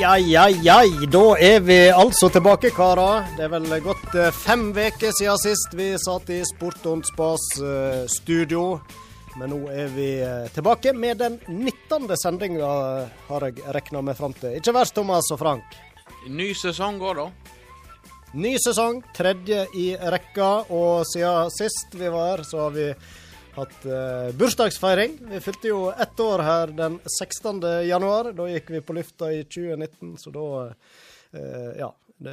Ja, ja, ja. Da er vi altså tilbake, karer. Det er vel gått eh, fem uker siden sist vi satt i Sport on Spas eh, studio. Men nå er vi eh, tilbake med den 19. sendinga, har jeg regna meg fram til. Ikke verst, Thomas og Frank. Ny sesong går, da. Ny sesong, tredje i rekka. Og siden sist vi var her, så har vi hatt uh, bursdagsfeiring. Vi fylte jo ett år her den 16. januar. Da gikk vi på lufta i 2019, så da uh, Ja. Det,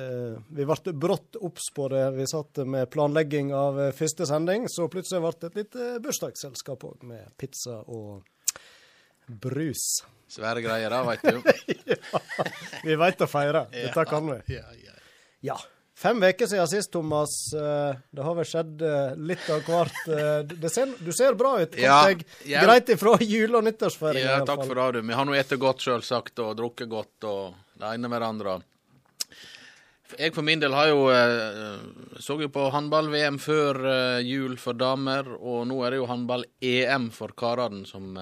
vi ble brått obs på det. Vi satt med planlegging av uh, første sending, så plutselig ble det et lite bursdagsselskap òg, med pizza og brus. Svære greier, da, veit du. ja, vi veit å feire. Dette kan vi. Ja. Fem uker siden sist, Thomas. Eh, Det har vel skjedd eh, litt av hvert. Eh, Det ser, du ser bra ut. Kom Ja, deg ja. greit ifra jule- og nyttårsfeiring. ja takk for det, du. Vi har nå spist godt, selvsagt, og drukket godt, og det ene med det andre. Jeg for min del har jo så jo på håndball-VM før jul for damer, og nå er det jo håndball-EM for karene som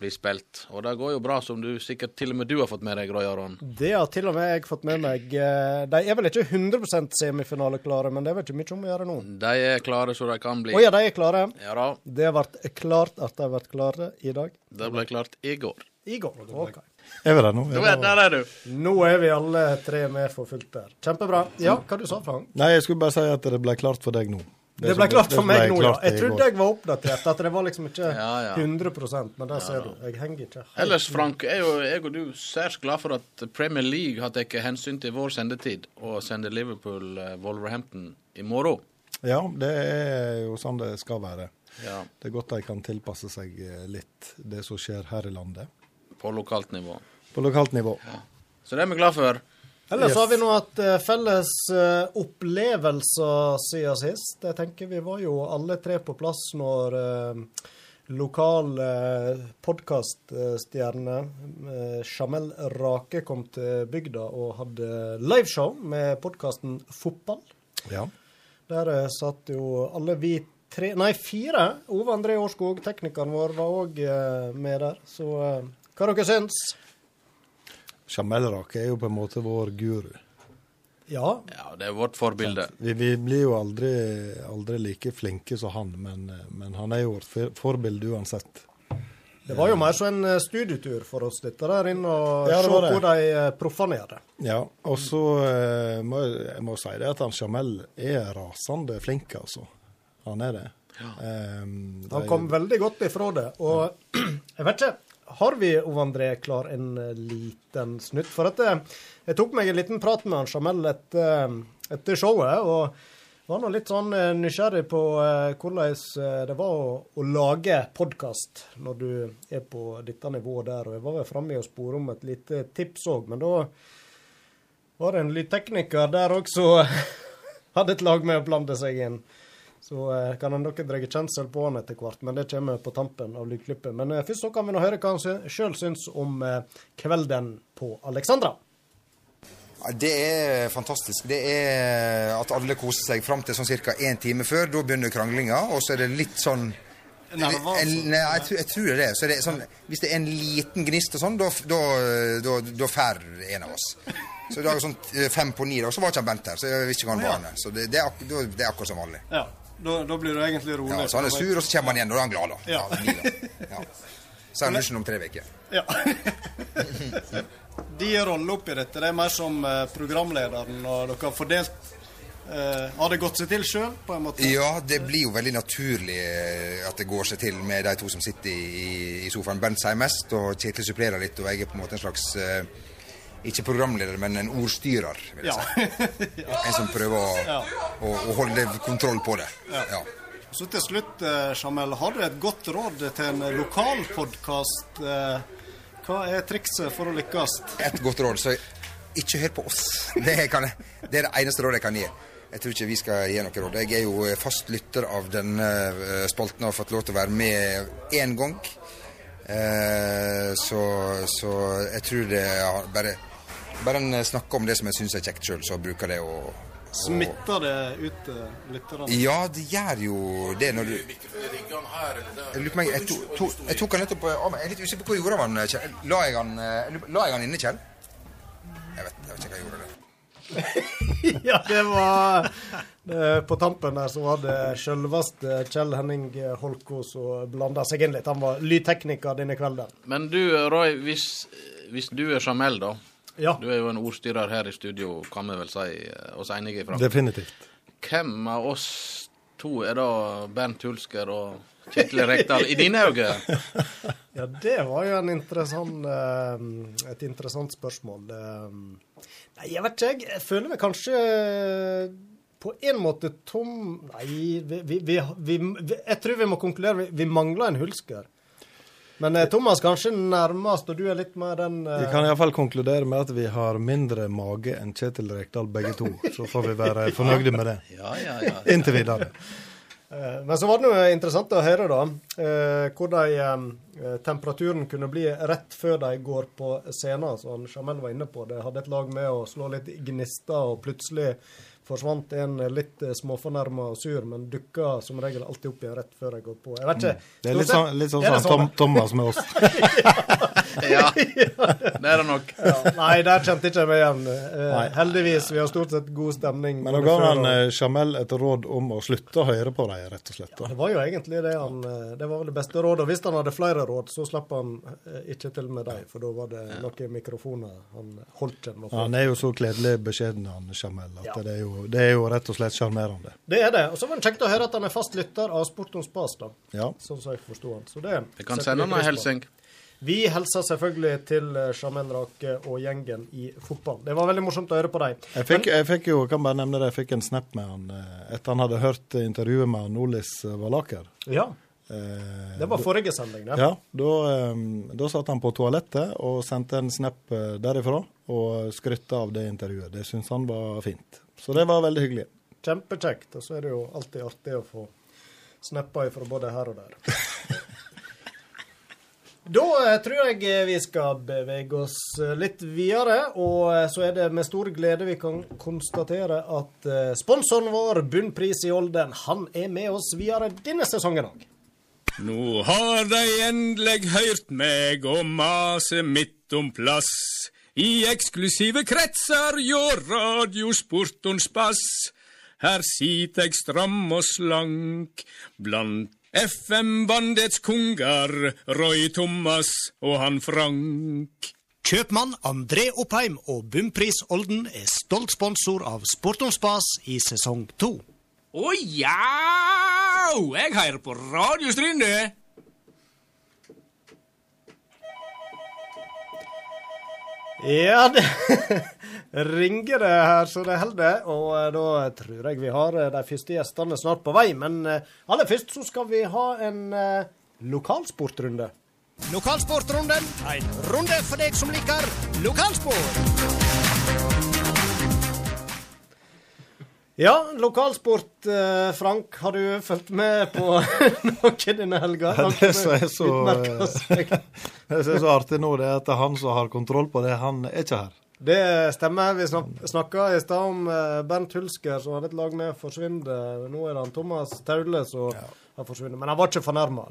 blir spilt. Og det går jo bra, som du sikkert til og med du har fått med deg, Roy Aron. Det har til og med jeg fått med meg. Eh, De er vel ikke 100 semifinaleklare, men det er vel ikke mye om å gjøre nå. De er klare så de kan bli. Å ja, de er klare. Ja da, Det ble klart at de ble klare i dag. det ble klart i går. I går. OK. Er vi der nå? Er, der er du. Nå er vi alle tre med for fullt der. Kjempebra. Ja, hva du sa Frank? Nei, jeg skulle bare si at det ble klart for deg nå. Det ble klart for meg nå, ja. Jeg trodde jeg var oppdatert, at det var liksom ikke Ja, ja. 100% men der ser du. Jeg henger ikke Ellers, Frank, er jo jeg og du særs glad for at Premier League har tatt hensyn til vår sendetid og sender Liverpool eh, Wolverhampton i morgen. Ja, det er jo sånn det skal være. Ja, Det er godt de kan tilpasse seg eh, litt det som skjer her i landet. på lokalt nivå. På lokalt nivå. Så det er vi glad for. Ellers Yes. har vi nå hatt eh, felles eh, opplevelser siden sist. Jeg tenker vi var jo alle tre på plass når eh, lokal podkaststjerne Jamel Rake kom til bygda og hadde liveshow med podkasten Fotball. Ja. Der satt jo alle vi tre Nei, fire. Ove André Årskog, teknikeren vår, var òg med der. Så hva dere syns? Jamelrak er jo på en måte vår guru. Ja, Ja, det er vårt forbilde. Vi, vi blir jo aldri, aldri like flinke som han, men, men han er jo vårt forbilde uansett. Det var jo mer som en eh, studietur for oss, dette der inn og Ja, se hvor de eh, proffene gjør det. Ja, og så eh, må jeg, må si det at han Jamel er rasende flink, altså. Han er det. Ehm, Han de- kom veldig godt ifra det. Og jeg vet ikke, har vi Ove André klar en eh, liten snutt? For at eh, jeg tok meg en liten prat med han Jamel etter, etter showet, og var nå litt sånn eh, nysgjerrig på eh, hvordan eh, det var å, å lage podkast når du er på dette nivået der. Og jeg var vel framme i å spore om et lite tips òg, men da var det en lydtekniker der også hadde et lag med å blande seg inn. Så eh, kan en dere dra kjensel på han etter hvert, men det kommer på tampen av lydklippet. Men eh, først så kan vi nå høre hva han sjøl syns om eh, kvelden på Alexandra. Det er fantastisk. Det er at alle koser seg fram til sånn ca. én time før. Da begynner kranglinga, og så er det litt sånn Nerver, Nei, jeg, tror- jeg tror det er det. Er sånn, hvis det er en liten gnist og sånn, da, fær en av oss. Så det er sånn eh, fem på ni, da, så var ikke han Bent her. Så jeg visste ikke hva han var. Så det, det, er, det er akkurat som vanlig. Ja, da, da blir du egentlig rolig. Ja, så han er sur, og så kommer han igjen, og da er han glad, da. Ja. Ja. Så er han dusjen om tre uker. Ja. De rolle oppi dette, det er mer som eh, programlederen, og dere har fordelt eh, Har det gått seg til sjøl, på en måte? Ja, det blir jo veldig naturlig eh, at det går seg til med de to som sitter i, i sofaen. Bent sier mest, og Kjetil supplerer litt, og jeg er på en måte en slags eh, ikke programleder, men en ordstyrer, vil jeg Ja. si. En som prøver å, Ja. å, å holde kontroll på det. Ja. Så til slutt, eh, Jamel, har du et godt råd til en lokal podkast? Hva er trikset for å lykkes? Et godt råd, så ikke hør på oss. Det, kan, det er det eneste rådet jeg kan gi. Jeg tror ikke vi skal gi noe råd. Jeg er jo fast lytter av denne eh, spalten og har fått lov til å være med én gang. Eh, så, så jeg tror det er bare Bare en snakker om det som jeg syns er kjekt sjøl, så bruker det å, Smitter det ut til lytterne? Ja, det gjør jo det når du Jeg meg, jeg, to, to, jeg tok han nettopp av meg. Jeg er litt usikker på hva jeg gjorde han, Kjell. La jeg han, eh, la jeg han inne, Kjell? Jeg vet, jeg vet ikke hva jeg gjorde. det. ja, det var det, På tampen der så var det selveste Kjell Henning Holko som blanda seg inn litt. Han var lydtekniker denne kvelden. Men du, Roy, hvis, hvis du er Jamel, da. Ja. Du er jo en ordstyrer her i studio, kan vi vel si eh, oss enige ifra. Definitivt. Hvem av oss to er da Bernt Hulsker og Kjetil Rekdal i dine øyne? Ja, det var jo en interessant, eh, et interessant spørsmål. Eh, Nei, jeg vet ikke, jeg. Føler meg kanskje på en måte tom Nei, vi, vi, vi, vi, jeg tror vi må konkludere. Vi, vi mangler en hulsker. Men eh, Thomas kanskje nærmest, og du er litt mer den eh, Vi kan iallfall konkludere med at vi har mindre mage enn Kjetil Rekdal begge to. Så får vi være fornøyde med det Ja, ja, ja. inntil videre. Eh, Men så var det noe interessant å høre, da. Hvor Hvordan eh, temperaturen kunne bli rett før de går på scenen. Som Jamel var inne på. De hadde et lag med å slå litt gnister, og plutselig forsvant en litt eh, småfornærma og sur, men dukka som regel alltid opp igjen rett før jeg går på. Jeg vet ikke. Mm. Det er litt sånn, litt sånn Er sånn, som Tom, Thomas med oss. ja. Det er det nok. Ja, nei, der kjente ikke jeg meg igjen. Eh, heldigvis. Vi har stort sett god stemning. Men nå ga han eh, Jamel et råd om å slutte å høre på dem, rett og slett. Ja, det var jo egentlig det han eh, Det var vel det beste rådet. Og hvis han hadde flere råd, så slapp han eh, ikke til med dem, for da var det noen mikrofoner han holdt seg med å. Han er jo så kledelig beskjeden, han Jamel, at Ja. det, er jo, det er jo rett og slett sjarmerende. Det er det. Og så var det kjekt å høre at han er fast lytter av Sport om spas, da. Ja. Sånn som jeg forsto han. Så det Vi kan sende han en hilsen. Vi hilser selvfølgelig til eh, Rake og gjengen i fotball. Det var veldig morsomt å høre på dem. Jeg fikk, jeg fikk jo, kan bare nevne det, jeg fikk en snap med han eh, etter han hadde hørt intervjuet med han Olis eh, Valaker. Ja, det var forrige sending, det. Ja, da, da satt han på toalettet og sendte en snap derifra og skrytte av det intervjuet. Det syntes han var fint. Så det var veldig hyggelig. Kjempekjekt. Og så er det jo alltid artig å få snappa ifra både her og der. Da eh, tror jeg eh, vi skal bevege oss eh, litt videre, og så er det med stor glede vi kan konstatere at sponsoren vår, Bunnpris i Olden, han er med oss videre denne sesongen òg. Nå har de endelig hørt meg og mase midt om plass. I eksklusive kretser hjå radiosportons bass. Her sit eg stram og slank blant FM-bandets konger, Roy Thomas og han Frank. Kjøpmann André Oppheim og Bumpris Olden er stolt sponsor av Sport om spas i sesong to. Å ja! Jeg hører på Radio Stryne. Ja, det ringer det her så det holder. Og eh, da tror jeg vi har eh, de første gjestene snart på vei. Men eh, aller først så skal vi ha en lokalsportrunde. Lokalsportrunden, en runde for deg som liker lokalsport. Ja, lokalsport, eh, Frank. Har du fulgt med på noe denne helga? Ja, det som er så. Det som er så artig nå, det er at det er han som har kontroll på det. Han er ikke her. Det stemmer. Vi snak snakka i stad om eh, Bernt Hulsker, som hadde et lag med forsvunnet. Nå er det han Thomas Taule som har forsvunnet. Men han var ikke fornærma.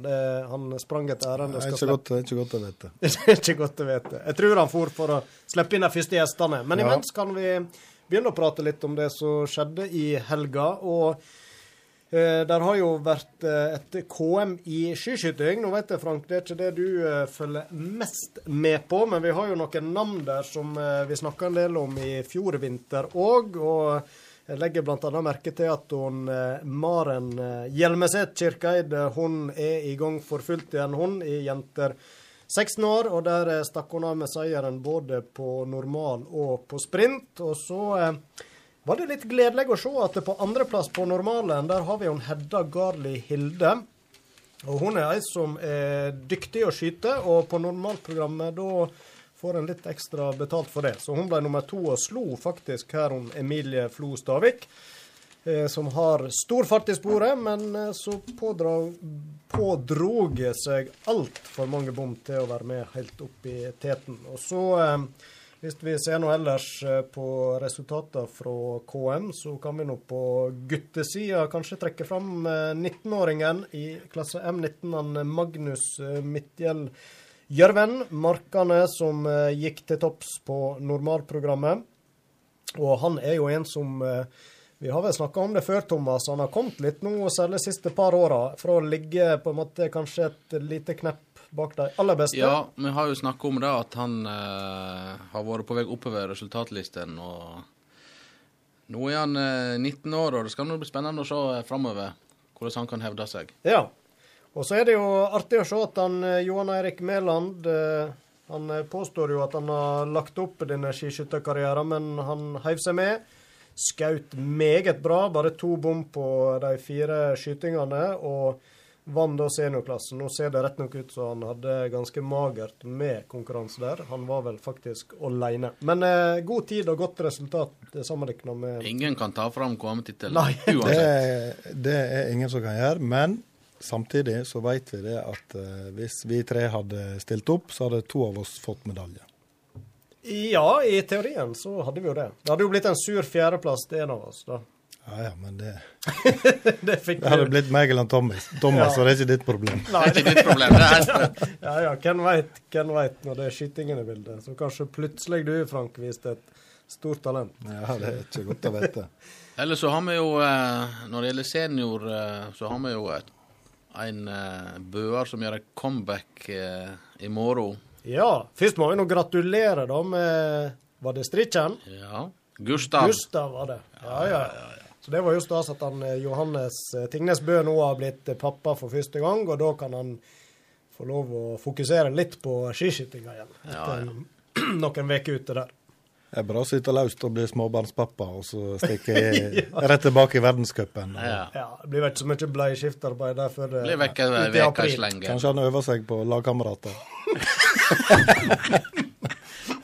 Han sprang et ærend. Det er ikke godt, ikke godt å vite. det er ikke godt å vite. Jeg tror han for for å slippe inn de første gjestene. Men Ja. imens kan vi begynne å prate litt om det som skjedde i helga. Og eh, der har jo vært eh, et KM i skiskyting. Nå vet jeg, Frank, det er ikke det du eh, følger mest med på, men vi har jo noen navn der som eh, vi snakka en del om i fjor vinter òg. Jeg legger bl.a. merke til at hun, eh, Maren Hjelmeset Kirkeid hun er i gang for fullt igjen, hun, i jenter 16 år, og der eh, stakk hun av med seieren både på normal og på sprint. Og så eh, var det litt gledelig å se at på andreplass på normalen, der har vi hun Hedda Garli Hilde. Og hun er ei som er dyktig å skyte, og på normalprogrammet da får en litt ekstra betalt for det. Så hun ble nummer to og slo faktisk her hun Emilie Flo Stavik. Eh, som har stor fart i sporet, men eh, så pådrog, pådrog seg altfor mange bom til å være med helt opp i teten. Og så eh, Hvis vi ser noe ellers på resultatene fra KM, så kan vi nå på guttesida kanskje trekke fram eh, 19-åringen i klasse M19, han Magnus Midtjell Gjørven. Markene som gikk til topps på normalprogrammet. Og han er jo en som Vi har vel snakka om det før, Thomas. Han har kommet litt nå, særlig de siste par åra, fra å ligge på en måte kanskje et lite knepp bak de aller beste. Ja, vi har jo snakka om det at han eh, har vært på vei oppover resultatlisten. Og nå er han eh, 19 år, og det skal nå bli spennende å se eh, framover hvordan han kan hevde seg. Ja. Og så er det jo artig å se at han eh, Johan Eirik Mæland eh, Han eh, påstår jo at han har lagt opp denne skiskytterkarrieren, men han heiv seg med. Skaut meget bra, bare to bom på de fire skytingene. og vant da seniorklassen. Nå ser det rett nok ut som han hadde ganske magert med konkurranse der. Han var vel faktisk alene. Men eh, god tid og godt resultat sammenligna med Ingen kan ta fram KM-tittelen uansett. Det, det er ingen som kan gjøre. Men samtidig så vet vi det at eh, hvis vi tre hadde stilt opp, så hadde to av oss fått medalje. Ja, i teorien så hadde vi jo det. Det hadde jo blitt en sur fjerdeplass til en av oss, da. Ja ja, men det, Det fikk det hadde du. blitt meg eller Thomas, Thomas Ja. så det er ikke ditt problem. Det er ikke ditt problem. Det er helt Ja ja, hvem veit, hvem veit når det er skytingen i bildet. Så kanskje plutselig du, Frank, viste et stort talent. Ja, Det er ikke godt å vite. Eller så har vi jo, eh, når det gjelder senior, eh, så har vi jo en eh, bøer som gjør et comeback i morgen. Ja, først må vi nå gratulere da med Var det strikken? Ja. Gustav. Gustav var det. Ja, ja. Så det var jo stas at han eh, Johannes eh, Tingnes Bø nå har blitt eh, pappa for første gang, og da kan han få lov å fokusere litt på skiskytinga igjen. Etter ja, noen uker ute der. Det er bra å sitte løst og bli småbarnspappa, og så stikke ja. rett tilbake i verdenscupen. Ja. Ja, Det blir vel ikke så mye bleieskiftarbeid der før Blir vekk ei ut i uke april. Kanskje han øver seg på lagkamerater.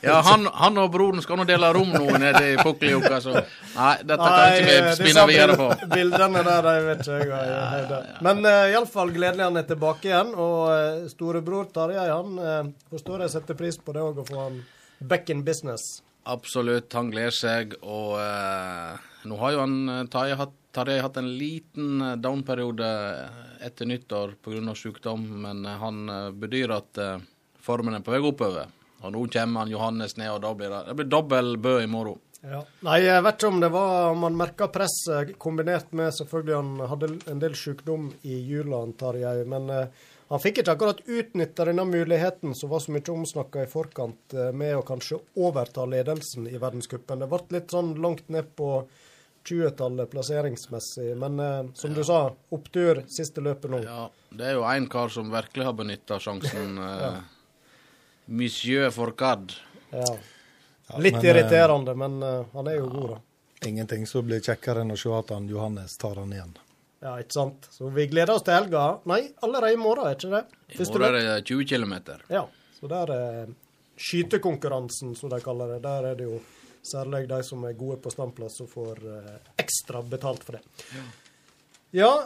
Ja, han, han og broren skal nå dele rom nå nede i Pukkeljoka, så Nei, dette kan ikke vi eh, spinne videre på. bild- Bildene der, de vet ikke jeg. hva. Men uh, iallfall gledelig han er tilbake igjen. Og uh, storebror Tarjei, han uh, forstår jeg setter pris på det òg, å få han back in business. Absolutt, han gleder seg, og uh, nå har jo han eh, Tarjei hatt, hatt en liten eh, down-periode etter nyttår pga. sykdom, men eh, han eh, bedyr at eh, formen er på vei oppover. Og nå kommer han Johannes ned, og da blir det, det blir dobbel Bø i morgen. Ja. Nei, jeg vet ikke om det var om han merka presset, kombinert med selvfølgelig han hadde en del sykdom i jula, antar jeg. Men eh, han fikk ikke akkurat utnytta denne muligheten som var så mye omsnakka i forkant, eh, med å kanskje overta ledelsen i verdenscupen. Det ble litt sånn langt ned på 20-tallet plasseringsmessig. Men eh, som du sa, opptur siste løpet nå. Ja, det er jo én kar som virkelig har benytta sjansen. Eh, Monsieur Forcad. Ja. Ja, Litt men, eh, irriterende, men eh, han er jo god, da. Ingenting som blir kjekkere enn å se at han Johannes tar han igjen. Ja, ikke sant. Så vi gleder oss til helga. Nei, allerede i morgen, er ikke det? I morgen er det 20 km. Ja, så der er skytekonkurransen, som de kaller det. Der er det jo særlig de som er gode på standplass, som får eh, ekstra betalt for det. Ja,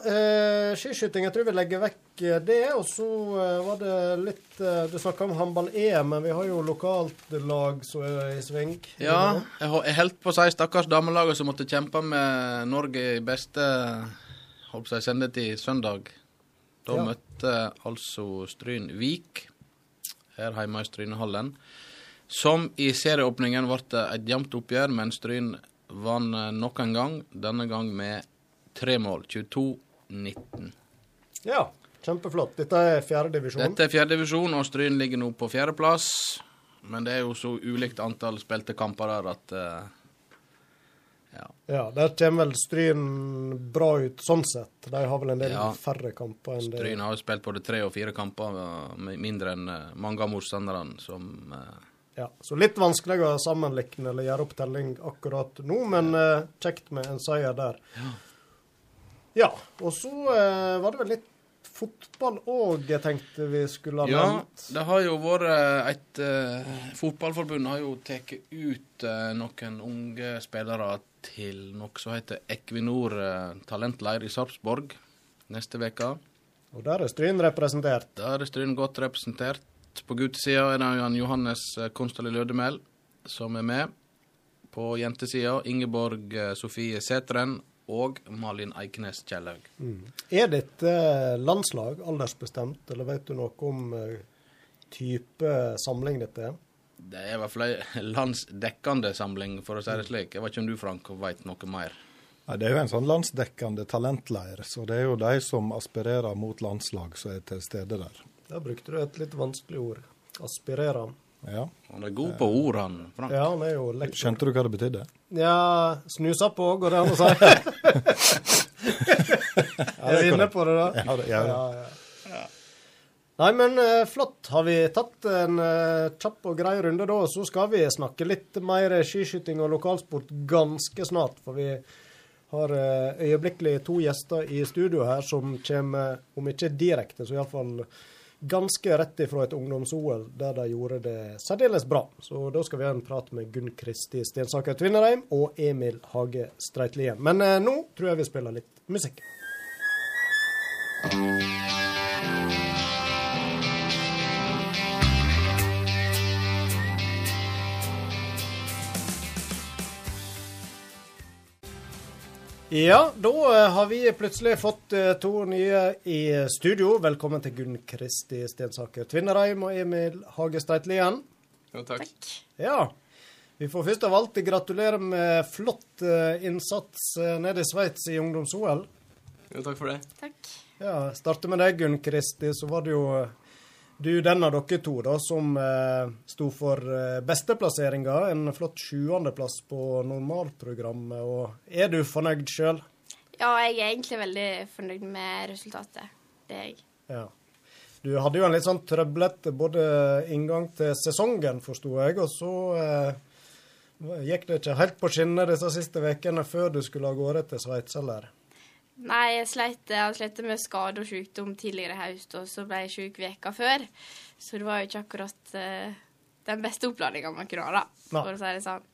eh, skiskyting. Jeg tror vi legger vekk eh, det. Og så eh, var det litt eh, Du snakka om håndball-EM, men vi har jo lokalt lag som er i sving. Ja, jeg, jeg holdt på å si stakkars damelaget som måtte kjempe med Norge i beste holdt jeg å til sendetid søndag. Da Ja. møtte altså Stryn Vik her hjemme i Strynehallen. Som i serieåpningen ble et jevnt oppgjør, men Stryn vant eh, nok en gang. Denne gang med tre mål. 22-19. Ja, kjempeflott. Dette er fjerdedivisjon? Dette er fjerdedivisjon, og Stryn ligger nå på fjerdeplass. Men det er jo så ulikt antall spilte kamper der at uh, Ja. Ja, Der kommer vel Stryn bra ut sånn sett. De har vel en del Ja. færre kamper enn det. Stryn har jo spilt både tre og fire kamper eh, mindre enn eh, mange av motstanderne som uh, Ja, så litt vanskelig å sammenligne eller gjøre opp telling akkurat nå, men uh, kjekt med en seier der. Ja, og så eh, var det vel litt fotball òg jeg tenkte vi skulle ha Ja, nevnt. det har jo vært et uh, Fotballforbund har jo tatt ut eh, noen unge spillere til noe som heter Equinor uh, talentleir i Sarpsborg neste uke. Og der er Stryn representert. Der er Stryn godt representert. På guttesida er det Jan Johannes eh, Konstali Lødemel. som er med. På jentesida Ingeborg eh, Sofie Sæteren og Malin Eikenes Kjellaug. Er dette landslag aldersbestemt, eller vet du noe om eh, type samling dette er? Det er i hvert fall ei landsdekkende samling, for å si det slik. Jeg vet ikke om du, Frank, vet noe mer? Nei, Det er jo en sånn landsdekkende talentleir, så det er jo de som aspirerer mot landslag som er til stede der. Da brukte du et litt vanskelig ord. Aspirere. Ja. Han er god på ord, han, Frank. Ja, han er jo lektor. Skjønte du hva det betydde? Ja, snusa på, går det an å si. er vi inne på det, da? Ja, det, ja, Ja, ja. Nei, men eh, flott. Har vi tatt en uh, kjapp og grei runde da, så skal vi snakke litt mer skiskyting og lokalsport ganske snart. For vi har uh, øyeblikkelig to gjester i studio her som kommer, om ikke direkte, så iallfall ganske rett ifra et ungdoms-OL der de gjorde det særdeles bra. Så da skal vi ha en prat med Gunn Kristi Stensaker Tvinnereim og Emil Hage Streitlien. Men eh, nå tror jeg vi spiller litt musikk. Ja, da eh, har vi plutselig fått eh, to nye i studio. Velkommen til Gunn Kristi Stensaker Tvinnereim og Emil Hage Streitlien. Jo, takk. Ja. Vi får først av alt gratulere med flott eh, innsats nede i Sveits i ungdoms-OL. Jo, takk for det. Takk. Ja, Starte med deg, Gunn Kristi. Så var det jo du, den av dere to, da, som eh, sto for eh, besteplasseringa. En flott sjuendeplass på normalprogrammet. Og er du fornøyd sjøl? Ja, jeg er egentlig veldig fornøyd med resultatet. Det er jeg. Ja. Du hadde jo en litt sånn trøblete både inngang til sesongen, forsto jeg, og så eh, gikk det ikke helt på skinner disse siste ukene før du skulle av gårde til Sveits, eller? Nei, jeg sleit, jeg sleit med skade og sykdom tidligere i høst, og så ble jeg syk veka før. Så det var jo ikke akkurat uh, den beste oppladninga man kunne ha, da, for å si det sånn.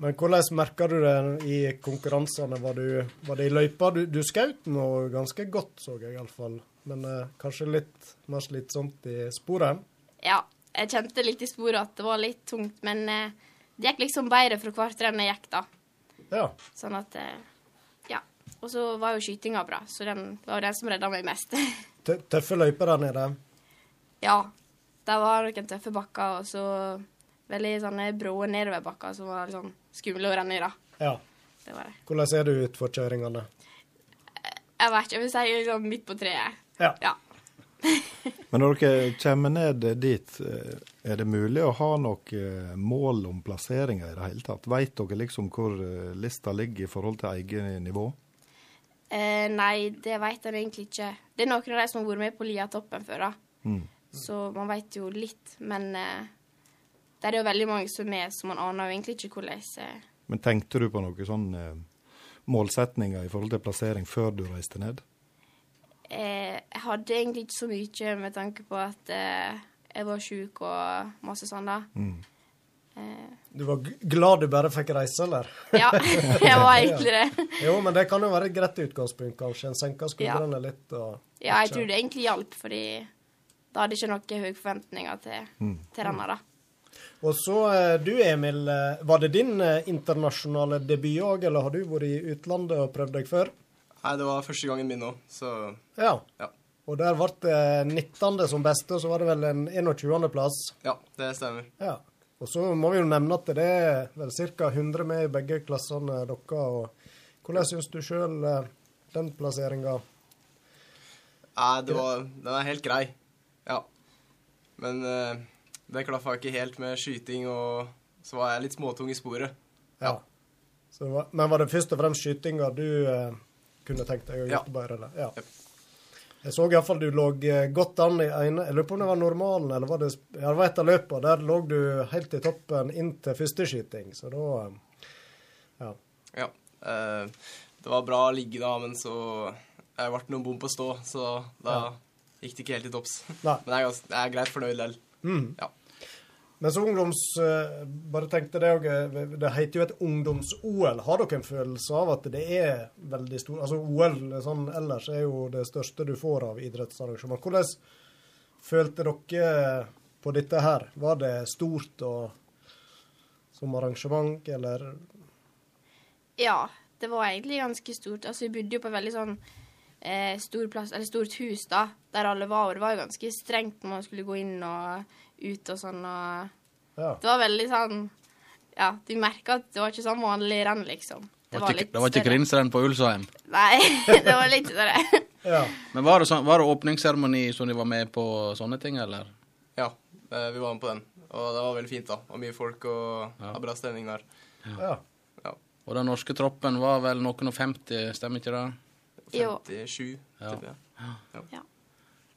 Men hvordan merka du det i konkurransene? Var, du, var det i løypa? Du, du skjøt nå ganske godt, så jeg iallfall. Men uh, kanskje litt mer slitsomt i sporet? Ja, jeg kjente litt i sporet at det var litt tungt, men uh, det gikk liksom bedre for hvert renn jeg gikk, da. Ja. Sånn at Ja. Og så var jo skytinga bra, så den var den som redda meg mest. Tøffe løyper der nede. Ja. Det var noen tøffe bakker, og så veldig sånne brå nedoverbakker som var sånn skumle å renne i, da. Ja. Det var det. Hvordan ser du ut for kjøringene? Jeg vet ikke, jeg vil si liksom midt på treet. Ja. Ja. Men når dere kommer ned dit, eh, er det mulig å ha noe eh, mål om plasseringer i det hele tatt? Vet dere liksom hvor eh, lista ligger i forhold til eget nivå? Eh, nei, det vet jeg egentlig ikke. Det er noen av de som har vært med på Liatoppen før, da. Mm. Så man vet jo litt. Men eh, det er jo veldig mange som er med, så man aner jo egentlig ikke hvordan eh, Men tenkte du på noen sånne eh, målsetninger i forhold til plassering før du reiste ned? eh, Jeg hadde egentlig ikke så mye med tanke på at eh, jeg var sjuk og masse sånn, da. Mm. Eh, Du var glad du bare fikk reise, eller? ja, jeg var egentlig det. Jo, men det kan jo være et greit utgangspunkt, kanskje. En senker skuldrene litt og Ja, jeg tror det egentlig hjalp, fordi da hadde jeg ikke noen høye forventninger til, Mm. til denne, da. Og så eh, du, Emil. eh, Var det din eh, internasjonale debut òg, eller har du vært i utlandet og prøvd deg før? Nei, det var første gangen min òg, så Ja. Ja. Og der ble det 19. som beste, og så var det vel en 21.-plass. ja, det stemmer. Ja. Og så må vi jo nevne at det er vel ca. 100 med i begge klassene deres. Hvordan syns du sjøl den plasseringa? Nei, det var, den er helt grei. Ja. Men eh, det klaffa ikke helt med skyting, og så var jeg litt småtung i sporet. Ja. Så, det var- men var det først og fremst skytinga du eh, kunne tenkt deg å Ja. gjøre bedre? Eller? Ja. Jep. Jeg så iallfall du lå eh, godt an i ene Jeg lurer på om det var normalen, eller var det Ja, det var et av løpene. Der lå du helt i toppen inn til første skyting, så da eh, Ja. Ja. Eh, det var bra å ligge da, men så jeg ble noen bom på stå, så da Ja. gikk det ikke helt til topps. Men jeg er, jeg er greit fornøyd likevel. Mm. Ja. Men så ungdoms... eh, Bare tenkte det òg Det heter jo et ungdoms-OL. Har dere en følelse av at det er veldig stor Altså OL sånn ellers er jo det største du får av idrettsarrangement. Hvordan følte dere på dette her? Var det stort og som arrangement, eller Ja, det var egentlig ganske stort. Altså, vi bodde jo på veldig sånn eh, stor plass, eller stort hus, da, der alle var. Og det var jo ganske strengt når man skulle gå inn og ut og sånn, og Ja. Det var veldig sånn Ja, du merka at det var ikke sånn vanlig renn, liksom. Det var ikke, det var ikke grinsrenn på Ulsheim. Nei, det var litt større. Ja. Men var det, sånn, var det åpningsseremoni som de var med på sånne ting, eller? Ja, eh, vi var med på den. Og det var veldig fint, da. Og mye folk og ja. bra stemning der. ja. Og den norske troppen var vel noen og 50, stemmer ikke det? Jo. 57, Ja. tipper jeg.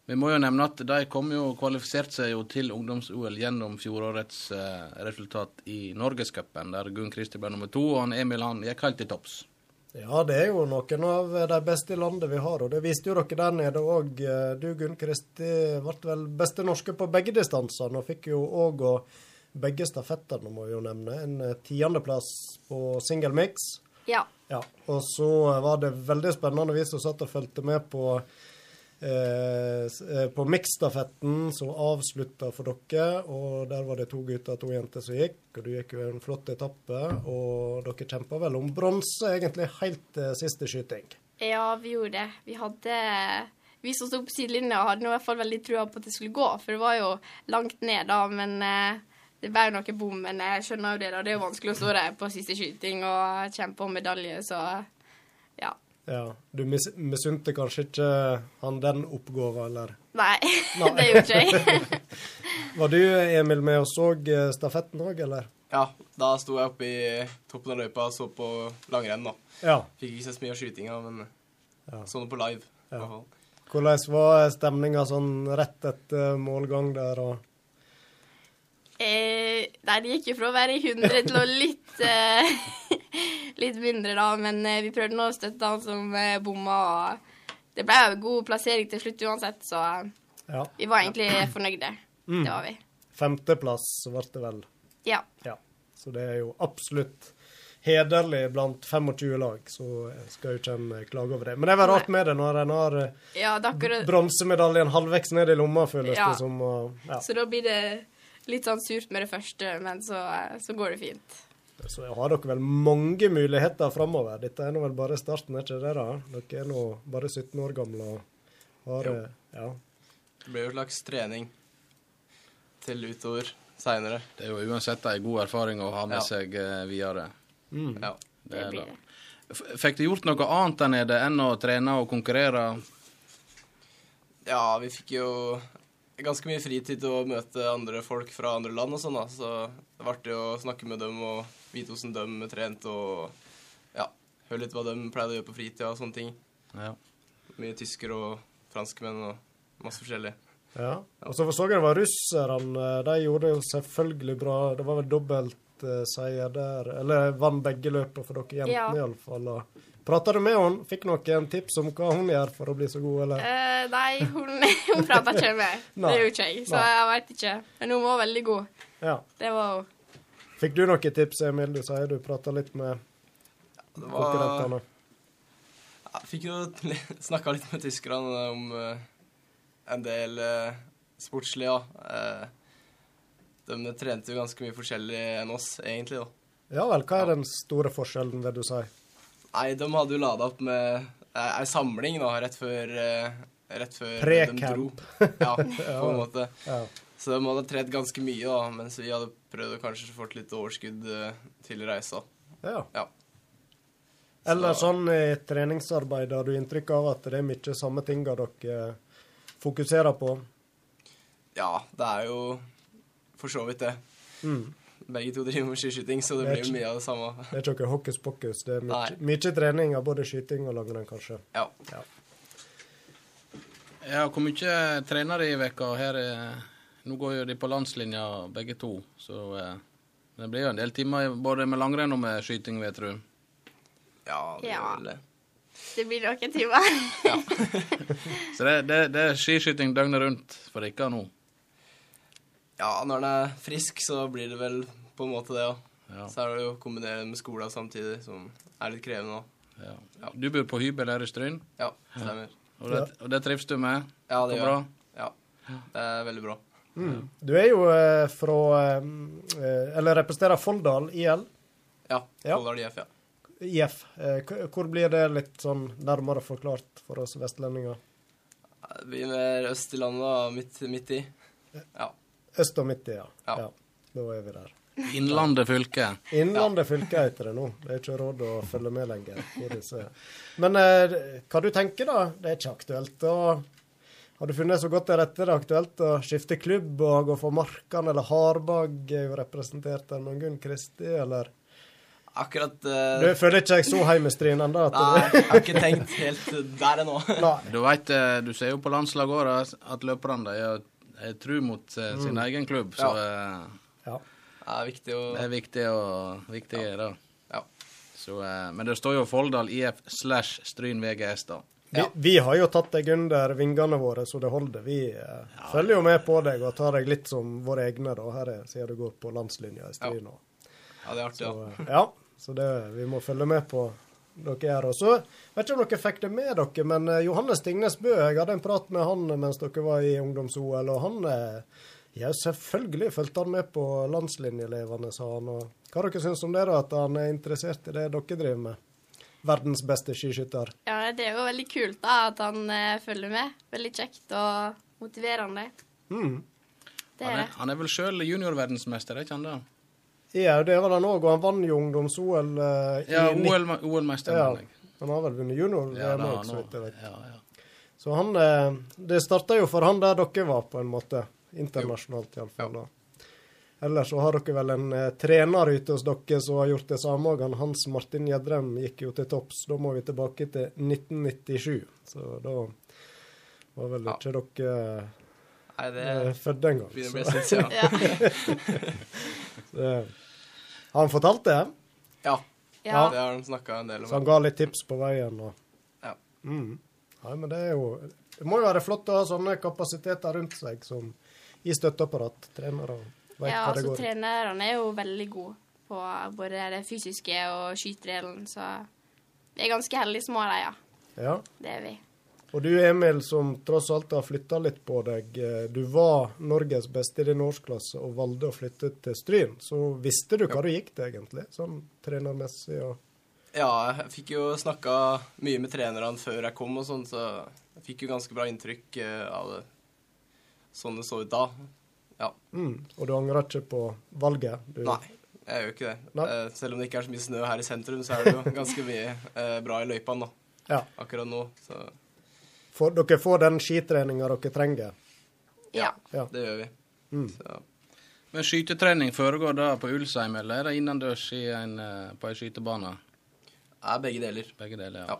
Vi må jo nevne at de kom jo kvalifiserte seg jo til ungdoms-OL gjennom fjorårets eh, resultat i Norgescupen, der Gunn Kristi ble nummer to, og han Emil han gikk helt til topps. Ja, det er jo noen av de beste i landet vi har, og det viste jo dere der nede òg. Du, Gunn Kristi, ble vel beste norske på begge distansene, og fikk jo òg begge stafettene, må vi jo nevne. En eh, tiendeplass på single mix. Ja. Ja, og så var det veldig spennende, vi som satt og fulgte med på eh, eh, på miksstafetten som avslutta for dere. Og der var det to gutter og to jenter som gikk, og du gikk jo en flott etappe. Og dere kjempa vel om bronse egentlig helt til siste skyting. Ja, vi gjorde det. Vi hadde Vi som sto på sidelinja, hadde i hvert fall veldig trua på at det skulle gå, for det var jo langt ned da, men eh, det ble jo noe bom. Men jeg skjønner jo det, da. Det er jo vanskelig å stå der på siste skyting og kjempe om medalje, så ja. Du mis misunte kanskje ikke han den oppgåva, eller? Nei, Nei. det gjorde jeg. Var du, Emil, med og så eh, stafetten òg, eller? Ja, da sto jeg oppe i toppen av løypa og så på langrenn, da. Ja. Fikk ikke sett så mye av skytinga, men Ja. så noe på live. i Ja. hvert fall. Hvordan var stemninga sånn rett etter målgang der? og... Eh, nei, det gikk jo fra å være 100 til å litt eh, Litt mindre, da. Men eh, vi prøvde nå å støtte han som eh, bomma. Og det ble jo god plassering til slutt uansett, så eh, Ja. vi var egentlig fornøyde. Mm. Det var vi. Femteplass ble det vel. Ja. Ja. Så det er jo absolutt hederlig blant 25 lag, så jeg skal jo ikke en klage over det. Men det er vel rart med det når en har eh, ja er akkurat, bronsemedaljen halvveis ned i lomma, føles Ja. det som. Og, ja. så da blir det litt sånn surt med det første, men så, eh, så går det fint. Så har dere vel mange muligheter framover. Dette er nå vel bare starten, er ikke det? da? Dere er nå bare 17 år gamle og har Jo. eh, Ja. Det ble jo slags trening til utover seinere. Det er jo uansett en god erfaring å ha med Ja. seg videre. Mm. Ja. Det Det blir det. det. Fikk du gjort noe annet der nede enn å trene og konkurrere? ja, vi fikk jo ganske mye fritid til å møte andre folk fra andre land og sånn, da. Så det var artig å snakke med dem og vite hvordan de trente og ja, høre litt hva de pleide å gjøre på fritida og sånne ting. Ja. Mye tysker og franskmenn og masse forskjellig. ja. Og så så jeg det var russerne. De gjorde jo selvfølgelig bra. Det var vel dobbelt uh, seier der. Eller vant begge løpene for dere jentene, Ja. iallfall. og Prata du med henne? Fikk noen tips om hva hun gjør for å bli så god, eller? Eh, nei, hun, hun prater ikke med meg. Det gjør ikke jeg, så Nei. jeg veit ikke. Men hun var veldig god. Ja. Det var hun. Fikk du noen tips, Emil? Du sier du prata litt med Det var. Jeg fikk jo snakka litt med tyskerne om eh, en del uh, sportslig, ja. Eh, de trente jo ganske mye forskjellig enn oss, egentlig, da. Ja vel, hva er den store forskjellen, vil du si? Nei, de hadde jo lada opp med eh, ei samling da, rett før, eh, rett før de dro. Ja, på en måte. Ja. Så de hadde trent ganske mye, da, mens vi hadde prøvd å kanskje få litt overskudd eh, til reisa. ja. Ja. Eller sånn i treningsarbeid, har du inntrykk av at det er mye samme tinga dere fokuserer på? Ja, det er jo for så vidt det. Mm. Begge to driver med skiskyting, så det Det blir jo mye av det samme. Det er ikke noe hokus pokus. Det er mye, mye trening av både skyting og langrenn, kanskje. Ja. Ja, hvor mye trener de i veka her? er- Nå går jo de på landslinja begge to, så eh, det blir jo en del timer både med langrenn og med skyting, vet du. Ja, det Ja. gjør det. Det blir noen timer. Så det, det, det er skiskyting døgnet rundt for dere nå. Ja, når en er frisk, så blir det vel på en måte det, ja. Ja. Så er det jo å kombinere med skolen samtidig, som er litt krevende òg. Ja. Du bor på hybel her i Stryn, Ja, stemmer. og det, og det trives du med? Ja, det gjør bra? jeg. Ja, det er veldig bra. Du er jo eh, fra eh, Eller representerer Folldal IL. Ja. Ja. Folldal IF, ja. IF. Eh, hvor blir det litt sånn nærmere forklart for oss vestlendinger? Det blir mer øst i landet. Midt, midt i. Ja. Øst og midt i, ja. Ja. ja. Da er vi der. Innlandet fylke. Innlandet fylke heter det nå. Det er ikke råd å følge med lenger. disse. Men eh, hva du tenker da? Det er ikke aktuelt å Har du funnet så godt til rette det er aktuelt å skifte klubb og gå for Markan eller Harbag er jo representert av Gunn Kristi, eller Akkurat Du uh, føler ikke jeg så heimestrien ennå? Nei, jeg har ikke tenkt helt der ennå. Du vet, eh, du ser jo på landslaget òg at løperne er, er tru mot sin sin egen klubb, så ja. Ja. Det er viktig å det er viktig og viktig da. Ja. Så, eh, men det står jo Folldal IF slash Stryn VGS, da. Vi, vi har jo tatt deg under vingene våre så det holder. Vi eh, følger jo med på deg og tar deg litt som våre egne, da, her er, siden du går på landslinja i Stryn. Ja. Ja, det er artig, Så, ja. eh, ja, så det, vi må følge med på dere her. Og så vet ikke om dere fikk det med dere, men eh, Johannes Tingnes Bø, jeg hadde en prat med han mens dere var i ungdoms-OL, og han eh, ja, selvfølgelig fulgte han med på landslinjeelevene, sa han. Og hva dere syns om det, da, at han er interessert i det dere driver med? Verdens beste skiskytter. Ja, det er jo veldig kult da, at han eh, følger med. Veldig kjekt og motiverende. Mm. Det Han er det. han er vel sjøl juniorverdensmester, er ikke han det? Ja, det var han òg, og han vant jo ungdoms-OL eh, i Ja, OL-mester, Ja, mener jeg. han har vel vunnet junior Ja, VM da, òg, så vidt jeg vet. Ja, ja. Så han eh, Det starta jo for han der dere var, på en måte. Internasjonalt, iallfall. da. Ellers så har dere vel en eh, trener ute hos dere som har gjort det samme Han Hans Martin Gjedrem gikk jo til topps. Da må vi tilbake til 1997. Så da var vel Ja. ikke dere Nei, det er født engang. begynner å bli en. Ja. så, Har han fortalt det? Ja, ja. det har han snakka en del om. Så han ga litt tips på veien? og... Ja. Mm. Nei, men det er jo Det må jo være flott å ha sånne kapasiteter rundt seg som i støtteapparat. Trenere vet ja hva det altså, går i. trenerne er jo veldig gode på både det fysiske og skyterdelen, så vi er ganske heldige som har dem, ja. Ja. Det er vi. Og du Emil, som tross alt har flytta litt på deg. eh, Du var Norges beste i din årsklasse og valgte å flytte til Stryn. Så visste du hva du gikk til, egentlig? Sånn trenermessig og Ja, jeg fikk jo snakka mye med trenerne før jeg kom og sånn, så jeg fikk jo ganske bra inntrykk eh, av det. Sånn det så ut da. Ja. mm. Og du angrer ikke på valget? Du, Nei, jeg gjør ikke det. Nei. Eh, selv om det ikke er så mye snø her i sentrum, så er det jo ganske mye eh, bra i løypene da, Ja. akkurat nå. Så For, dere får den skitreninga dere trenger? Ja. Ja. det gjør vi. Mm. Så, Men skytetrening foregår da på Ulsheim, eller er det innendørs i en, eh, på ei skytebane? er begge deler. Begge deler, ja.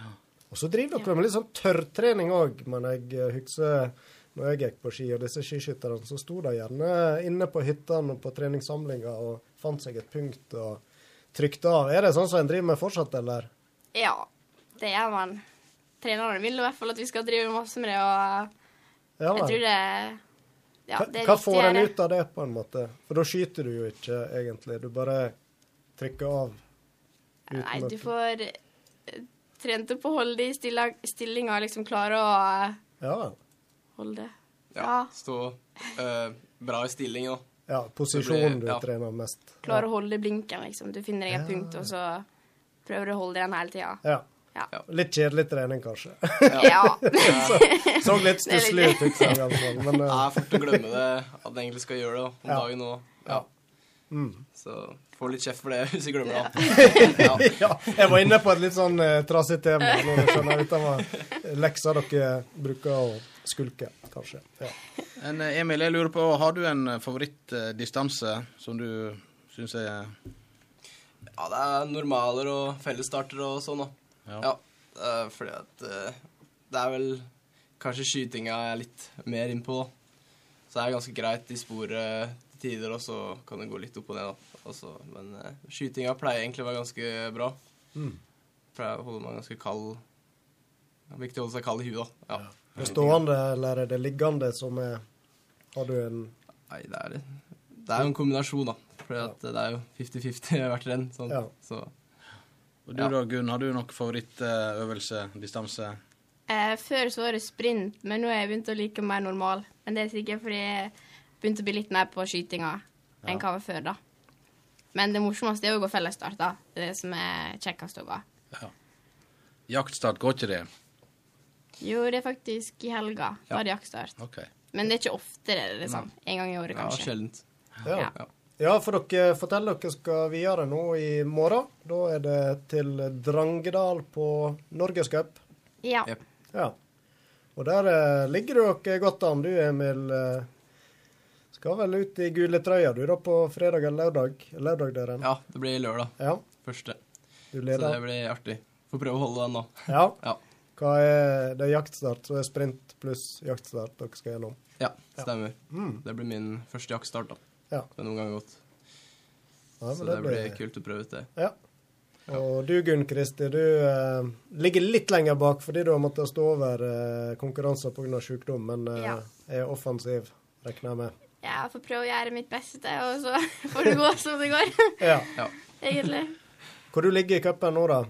Ja. Og så driver dere med litt sånn tørrtrening òg, men jeg eh, husker når jeg gikk på ski, og disse skiskytterne, så sto de gjerne inne på hyttene og på treningssamlinga og fant seg et punkt og trykte av. Er det sånn som en driver med fortsatt, eller? ja, det gjør man. Trenerne vil i hvert fall at vi skal drive masse med det, og Ja, jeg tror det Ja, det er hva får en ut av det, på en måte? For da skyter du jo ikke, egentlig. Du bare trykker av. Nei, du får eh, trent opp å holde det i stillinga, liksom klare å eh, Ja. Holde det. Ja. Ja. Stå eh, bra i stilling nå. Ja, posisjonen du ja. trener mest. Klare å holde blinken, liksom. Du finner deg et Ja. punkt, og så prøver du å holde den hele tida. Ja. Ja. Ja. Litt kjedelig trening, kanskje. Ja. Så litt Det er stusslig ut, jeg i alle fall. Men eh, er fort å glemme det, at jeg egentlig skal gjøre det om Ja. dagen nå. Ja. mm. Så får litt kjeft for det hvis jeg glemmer det. Ja. ja, jeg var inne på et litt sånn uh, trasig tema. Nå skjønner jeg var lekser dere bruker å skulke, kanskje. Ja. En, eh, Emil, jeg lurer på, har du en favorittdistanse favorittdistanse som du syns er ja, det er normaler og fellesstarter og sånn, da. Ja. Ja. uh, fordi at eh, det er vel kanskje skytinga jeg er litt mer innpå, da. Så det er ganske greit i sporet til tider, og så kan det gå litt opp og ned, da. Også, men uh, skytinga pleier egentlig å være ganske bra. Mm. Pleier å holde meg ganske kald. Det er viktig å holde seg kald i huet, da. Ja. Er det stående eller er det liggende som er Har du en Nei, det er det. Det er en kombinasjon, da. For det er jo 50-50 hvert renn. Sånn. Ja. Så Og du Ja. da, Gunn, har du noen favorittøvelse, distanse? Eh, før så var det sprint, men nå har jeg begynt å like mer normal. Men det er sikkert fordi jeg begynte å bli litt mer på skytinga enn hva jeg var før, da. Men det morsomste er jo å gå fellesstart, da. Det er det som er kjekkest å gå. Jaktstart, går ikke det? Jo, det er faktisk i helga. Da er det jaktstart. Okay. Men det er ikke oftere, liksom. En gang i året, Ja, kanskje. sjeldent. Ja. Ja. ja, for dere forteller dere skal videre nå i morgen. Da er det til Drangedal på Norgescup. Ja. Ja. Og der eh, ligger dere godt an. Du, Emil, eh, skal vel ut i gule trøya du da på fredag eller lørdag? Lørdag der. Ja, det blir lørdag. Ja, Første. du Så det blir artig. Får prøve å holde den nå. Ja. Ja. Hva er det er jaktstart, så er sprint pluss jaktstart dere skal gjennom. Ja, stemmer. Mm. Det blir min første jaktstart, da. Ja. Det er noen ganger godt. Ja, Så det, det blir kult å prøve ut det. Ja. Og du Gunn Kristi, du eh, ligger litt lenger bak fordi du har måttet stå over eh, konkurranser pga. sykdom, men eh, Ja. er offensiv, regner jeg med. Jeg får prøve å gjøre mitt beste, og så får det gå som det går, Ja. Ja. egentlig. Hvor du ligger i cupen nå, da?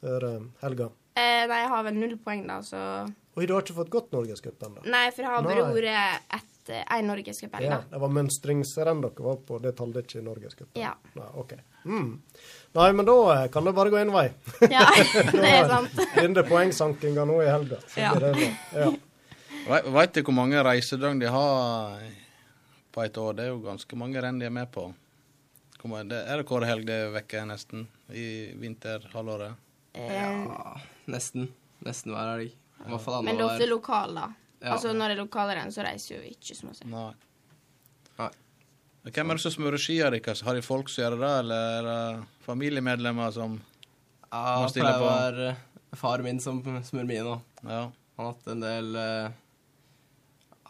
Før eh, helga? Eh, nei, jeg har vel null poeng, da, så Oi, du har ikke fått gått Norgescup ennå? Nei, for jeg har bare vært ett én norgescup Ja, det var mønstringsrenn dere var på, det talte ikke i Norgescupen? Ja. Nei, OK. Mm. Nei, men da eh, kan det bare gå én vei. ja, det er sant. Begynner poengsankinga nå i helga. Ja. Ja. Veit du hvor mange reisedøgn de har på et år? Det er jo ganske mange renn de er med på. Kommer, det- Er det hver helg det vekker nesten? I vinterhalvåret? Eh, Ja, nesten. Nesten hver helg. I hvert fall men det er ofte lokal, da. Ja. Altså når det er lokalrenn, så reiser jo ikke så masse. Nei. Nei. Hvem er det som smører skia deres? Har de folk som gjør det, eller er det familiemedlemmer som Ja, Må det stille pleier å det være eh, far min som smører mine nå. Ja. Han har hatt en del ja,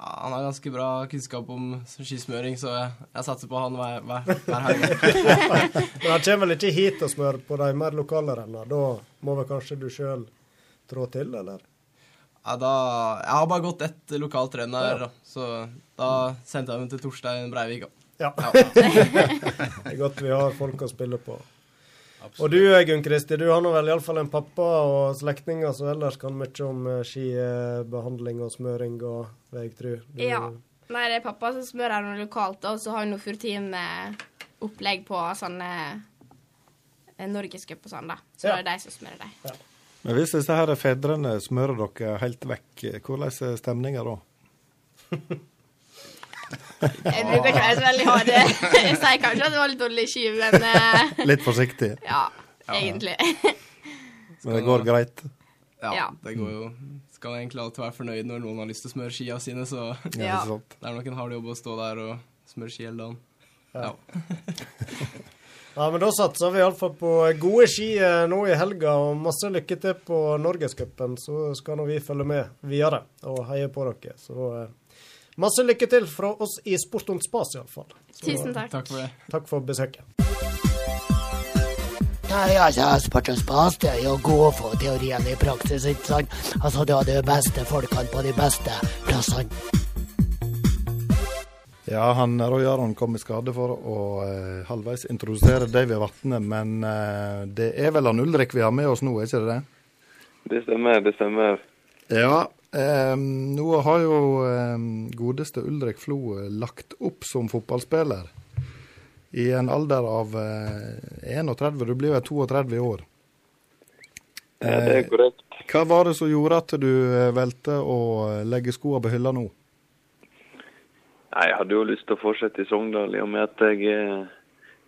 Han har ganske bra kunnskap om skismøring, så jeg, jeg satser på han hver, hver, hver helg. Men han kommer vel ikke hit og smører på de mer lokale rennene? Da må vel kanskje du sjøl trå til, eller? Ja, da, jeg har bare gått ett lokalt renn her, ja. så da sendte jeg dem til Torstein Breivik. Ja. Ja. Det er godt vi har folk å spille på. Og du Gunn Kristi, du har nå vel iallfall en pappa og slektninger som ellers kan mye om eh, skibehandling og smøring og hva jeg tru. Du- Ja. Nei, det er pappa som smører her noe lokalt, og så har vi noe Furtime-opplegg på sånne eh, norgescup og sånn, da. Så Ja. det er de som smører dem. Men hvis disse her fedrene smører dere helt vekk, hvordan er stemninga da? Jeg bruker ikke være så veldig hard. Jeg sier kanskje at det var litt dårlig ski, men eh, Litt forsiktig, ja, egentlig. men det går greit? Ja, Ja. det går jo Skal egentlig alltid være fornøyd når noen har lyst til å smøre skia sine, så det Ja, Ja. ikke er nok en hard jobb å stå der og smøre ski hele dagen. Ja. Ja, men da satser vi iallfall på gode ski eh, nå i helga, og masse lykke til på Norgescupen. Så skal nå vi følge med videre og heie på dere. Så eh, masse lykke til fra oss i Sport und Spas, iallfall. Tusen takk. Takk for det. Takk for besøket. Nei, altså, sport og spas det er jo å gå for teorien i praksis, ikke sant? Altså, du har de beste folkene på de beste plassene. Ja, han Roy Aron kom i skade for å eh, halvveis introdusere Davy Vatne, men eh, det er vel han Ulrik vi har med oss nå, er ikke det det? Det stemmer, det stemmer. Ja. Eh, nå har jo eh, godeste Ulrik Flo eh, lagt opp som fotballspiller i en alder av eh, 31. Du blir jo 32 i år. Ja, det er korrekt. Hva var det som gjorde at du eh, valgte å eh, legge skoene på hylla nå? Nei, Jeg hadde jo lyst til å fortsette i Sogndal, i og med at jeg,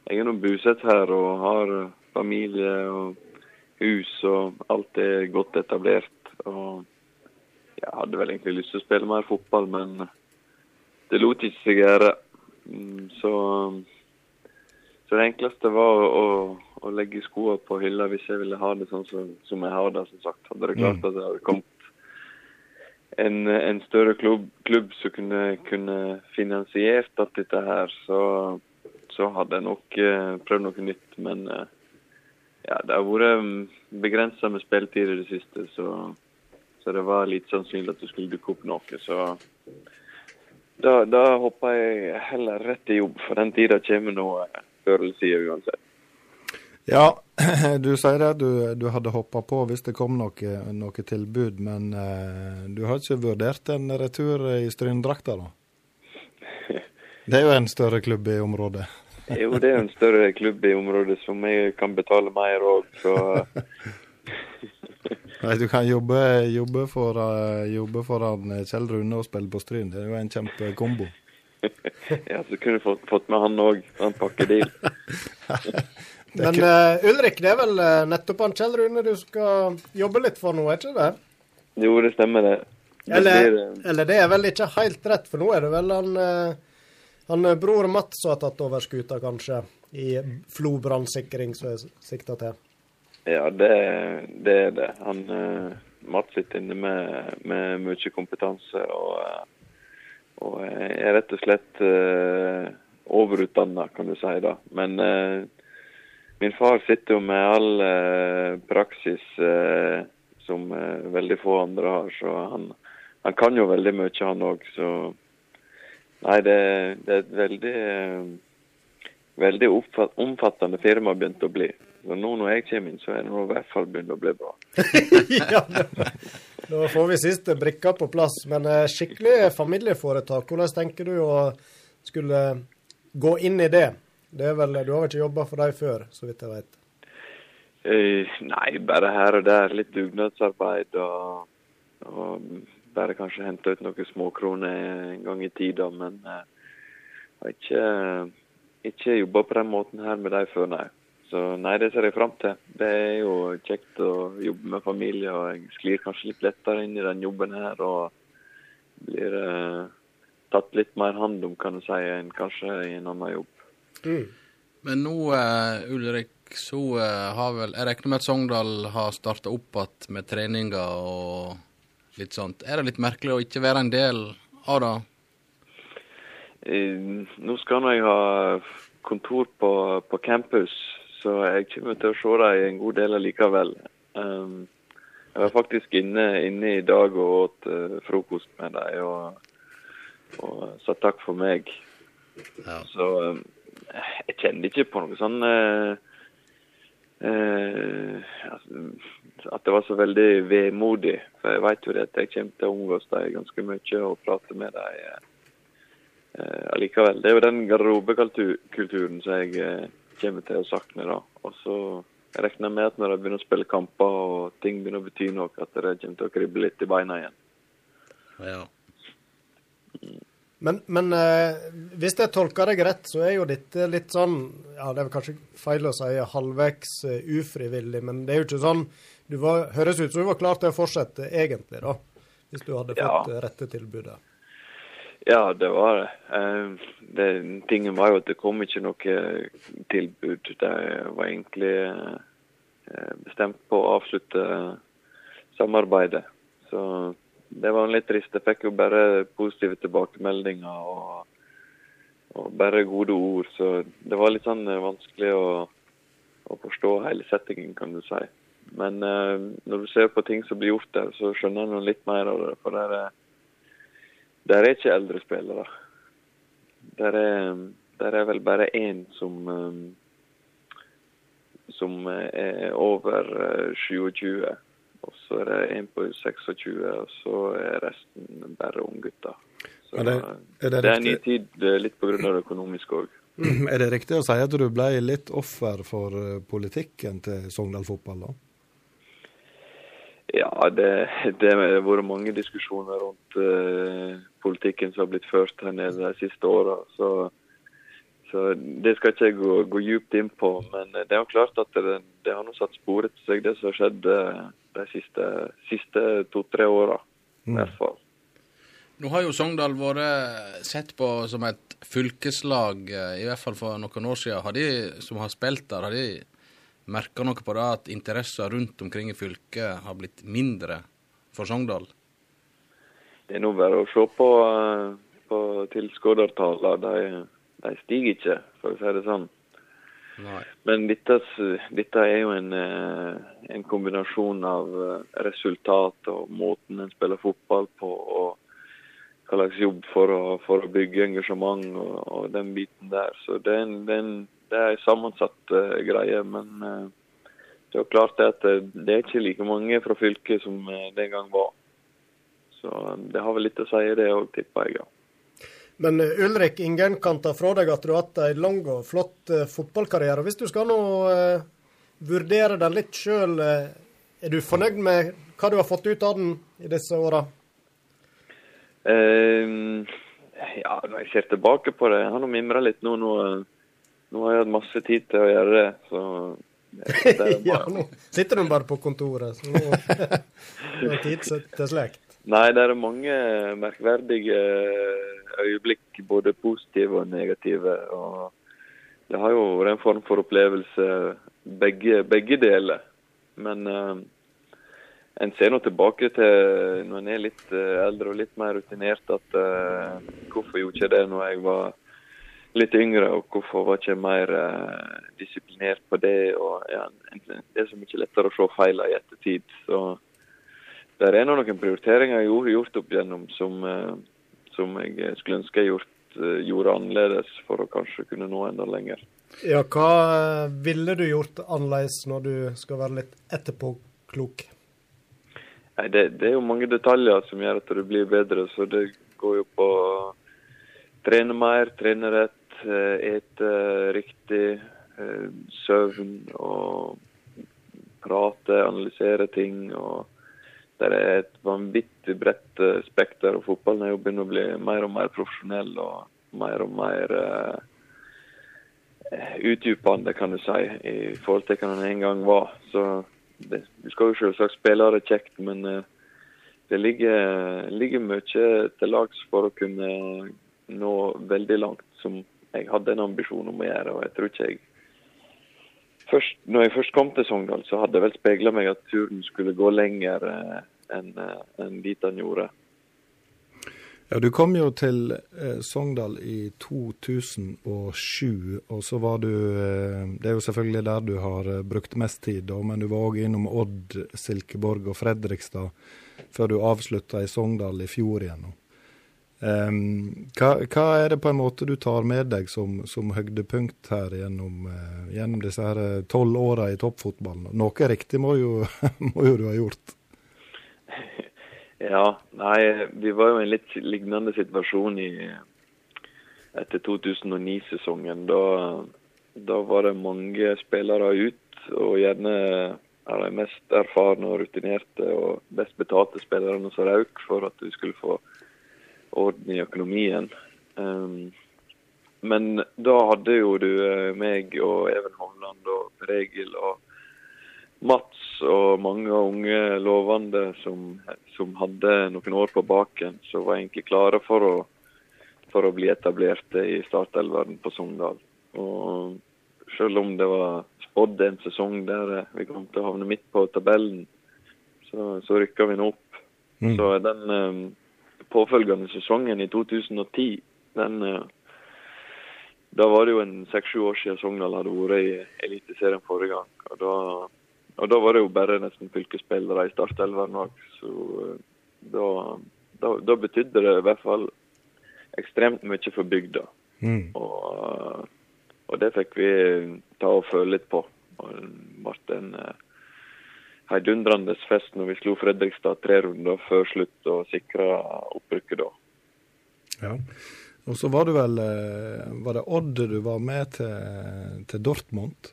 jeg er nå bosatt her og har familie og hus og alt er godt etablert. Og jeg hadde vel egentlig lyst til å spille mer fotball, men det lot ikke seg gjøre. Mm, Så, så det enkleste var å, å legge skoene på hylla hvis jeg ville ha det sånn som, som jeg har det. som sagt. Hadde det klart at det hadde kommet en, en større klubb, klubb som kunne, kunne finansiert alt dette her, så, så hadde jeg nok eh, prøvd noe nytt. Men eh, ja, det har vært begrensa med spilletid i det siste, så, så det var litt sannsynlig at det skulle dukke opp noe. Så da, da hoppa jeg heller rett i jobb, for den tida kommer nå før eller siden uansett. Ja, du sier det du, du hadde hoppa på hvis det kom noe, noe tilbud, men eh, du har ikke vurdert en retur i Stryn-drakta, da? Det er jo en større klubb i området. Jo, det er en større klubb i området som jeg kan betale mer òg, så Nei, Du kan jobbe, jobbe, for, jobbe for eh, Kjell Rune og spille på Stryn. Det er jo en kjempekombo. ja, så kunne du fått, fått med han òg. En pakkedeal. Men uh, Ulrik, det er vel eh, nettopp han Kjell Rune du skal jobbe litt for nå, er ikke det? Jo, det stemmer det. det Eller, blir, uh... eller det er vel ikke helt rett, for nå er det vel han, uh, han bror Mats som har tatt over skuta, kanskje, i Flo brannsikring, som er sikta til. Ja, det, det er det. Han uh, Mats sitter inne med, med mye kompetanse og, eh, og er rett og slett uh, overutdanna, kan du si. da. Men uh, min far sitter jo med all uh, praksis uh, som eh, veldig få andre har, så han, han kan jo veldig mye, han òg. Så nei, det, det er et veldig eh, veldig omfattende firma begynt å bli. Så nå når jeg kommer inn, så er det nå i hvert fall begynt å bli bra. ja, da får vi siste brikka på plass. Men eh, skikkelig familieforetak, hvordan tenker du å skulle gå inn i det? det er vel, du har vel ikke jobba for dem før, så vidt jeg vet? Eh, nei, bare her og der. Litt dugnadsarbeid og, og bare kanskje hente ut noen småkroner en gang i tida. Men eh, har ikke, ikke jobba på den måten her med dem før, nei. Så nei, det ser jeg fram til. Det er jo kjekt å jobbe med familie, og jeg sklir kanskje litt lettere inn i den jobben her. Og blir eh, tatt litt mer hand om, kan du si, enn kanskje i en annen jobb. Men nå, eh, Ulrik, så eh, har vel Jeg regner med at Sogndal har starta opp igjen med treninger og litt sånt. Er det litt merkelig å ikke være en del av det? Eh, Nå skal nå jeg ha kontor på, på campus, så jeg kommer til å se dem en god del allikevel. Um, jeg var faktisk inne, inne i dag og åt uh, frokost med dem og, og sa takk for meg. Ja. Så um, jeg kjenner ikke på noe sånn uh, altså, At det var så veldig vemodig. For jeg vet jo det at jeg kommer til å omgås dem ganske mye og prate med dem allikevel. Det er jo den garderobekulturen som jeg kommer til å sakne. da. Og så jeg regner med at når jeg begynner å spille kamper og ting begynner å bety noe, at det kommer til å krible litt i beina igjen. Ja. Men, men eh, hvis jeg tolker deg rett, så er jo dette litt sånn Ja, det er vel kanskje feil å si halvveis uh, ufrivillig, men det er jo ikke sånn Du var, høres ut som du var klar til å fortsette egentlig, da. Hvis du hadde fått ja. rette tilbudet. Ja, det var det. Eh, det. Tingen var jo at det kom ikke noe tilbud. Jeg var egentlig eh, bestemt på å avslutte samarbeidet. Så det var litt trist. Jeg fikk jo bare positive tilbakemeldinger og, og bare gode ord. Så det var litt sånn eh, vanskelig å, å forstå hele settingen, kan du si. Men eh, når du ser på ting som blir gjort der, så skjønner du litt mer av det. For det er der er ikke eldre spillere. Der er, der er vel bare én som um, som er over uh, 27. Og så er det en på 26, og så er resten bare unggutter. Så Er det- er det det er en ny tid, litt pga. det økonomiske òg. Er det riktig å si at du ble litt offer for politikken til Sogndal fotball, da? Ja, det, det har vært mange diskusjoner rundt eh, politikken som har blitt ført her nede de siste åra. Så, så det skal ikke jeg gå, gå djupt inn på. Men det er jo klart at det, det har nå satt spor etter seg, det som har skjedd eh, de siste, siste to-tre åra. I hvert fall. Nå har jo Sogndal vært sett på som et fylkeslag, eh, i hvert fall for noen år siden. Har de som har spilt der, har de merka noe på det at interesser rundt omkring i fylket har blitt mindre for Sogndal? Det er nå bare å se på, eh, på tilskuertallene. De, de stiger ikke, for å si det sånn. Nei. Men dette, dette er jo en, eh, en kombinasjon av eh, resultat og måten en spiller fotball på, og hva slags jobb for å, for å bygge engasjement og, og den biten der. Så det er en, det er en, det er en sammensatt uh, greie. Men uh, det er klart at det, det er ikke like mange fra fylket som eh, det en gang var. Så um, det har vel litt å si det òg, tipper jeg. ja. Men eh, Ulrik, ingen kan ta fra deg at du har hatt en lang og flott eh, fotballkarriere. Hvis du skal nå eh, vurdere den litt sjøl, eh, er du fornøyd med hva du har fått ut av den i disse åra? Eh, ja, når jeg ser tilbake på det Jeg har nå mimra litt nå. Nå, nå har jeg hatt masse tid til å gjøre det. Så det, det ja, nå sitter du bare på kontoret, så nå er tid til slekt. Nei, det er mange merkverdige øyeblikk, både positive og negative. og Det har jo vært en form for opplevelse, begge, begge deler. Men uh, en ser nå tilbake til når en er litt eh, eldre og litt mer rutinert, at uh, hvorfor gjorde ikke det når jeg var litt yngre, og hvorfor var ikke jeg mer eh, disiplinert på det? og ja, Det er så mye lettere å se feilene i ettertid. så det er nå noen prioriteringer jeg har gjort opp gjennom som, eh, som jeg skulle ønske jeg gjort, eh, gjorde annerledes for å kanskje kunne nå enda lenger. Ja, hva ville du gjort annerledes når du skal være litt etterpåklok? Nei, det, det er jo mange detaljer som gjør at det blir bedre, så det går jo på å trene mer, trene rett, ete riktig, eh, søvn og prate, analysere ting. og Det er et vanvittig bredt eh, spekter, og fotballen er jo begynner å bli mer og mer profesjonell og mer og mer uh, utdypende, kan du si, i forhold til hva den en gang var. Så det, Du skal jo selvsagt spille det kjekt, men uh, det ligger, ligger mye til lags for å kunne nå veldig langt, som jeg hadde en ambisjon om å gjøre. og jeg tror ikke jeg Først, når jeg først kom til Sogndal, så hadde jeg vel speila meg at turen skulle gå lenger eh, enn en dit han gjorde. Ja, Du kom jo til eh, Sogndal i 2007, og så var du eh, Det er jo selvfølgelig der du har eh, brukt mest tid, da, men du var òg innom Odd, Silkeborg og Fredrikstad før du avslutta i Sogndal i fjor igjen. Em, hva, hva er det på en måte du tar med deg som, som høydepunkt her gjennom, uh, gjennom disse her tolv åra i toppfotballen? Noe riktig må jo, må jo du ha gjort? Ja, nei, vi var jo i en litt lignende situasjon i, etter 2009-sesongen. Da, da var det mange spillere ut, og gjerne er de mest erfarne og rutinerte og best betalte spillerne som røk for at du skulle få orden i økonomien. Um, men da hadde jo du eh, meg og Even Hovland og Per Egil og Mats og mange unge lovende som, som hadde noen år på baken, som var egentlig klare for å, for å bli etablerte i startelveren på Sogndal. Og selv om det var spådd en sesong der vi kom til å havne midt på tabellen, så, så rykka vi nå opp. Mm. Så den eh, påfølgende sesongen i 2010, den eh, Da var det jo en seks-sju år siden Sogndal hadde vært i Eliteserien forrige gang. Og da, og da var det jo bare nesten fylkesspillere i startelveren òg. Så eh, da, da, da betydde det i hvert fall ekstremt mye for bygda. Mm. Og, og det fikk vi ta og føle litt på. Og det ble en eh, heidundrende fest når vi slo Fredrikstad tre runder før slutt og sikra opprykket da. Ja. Og så var du vel eh, Var det Odd du var med til, til Dortmund?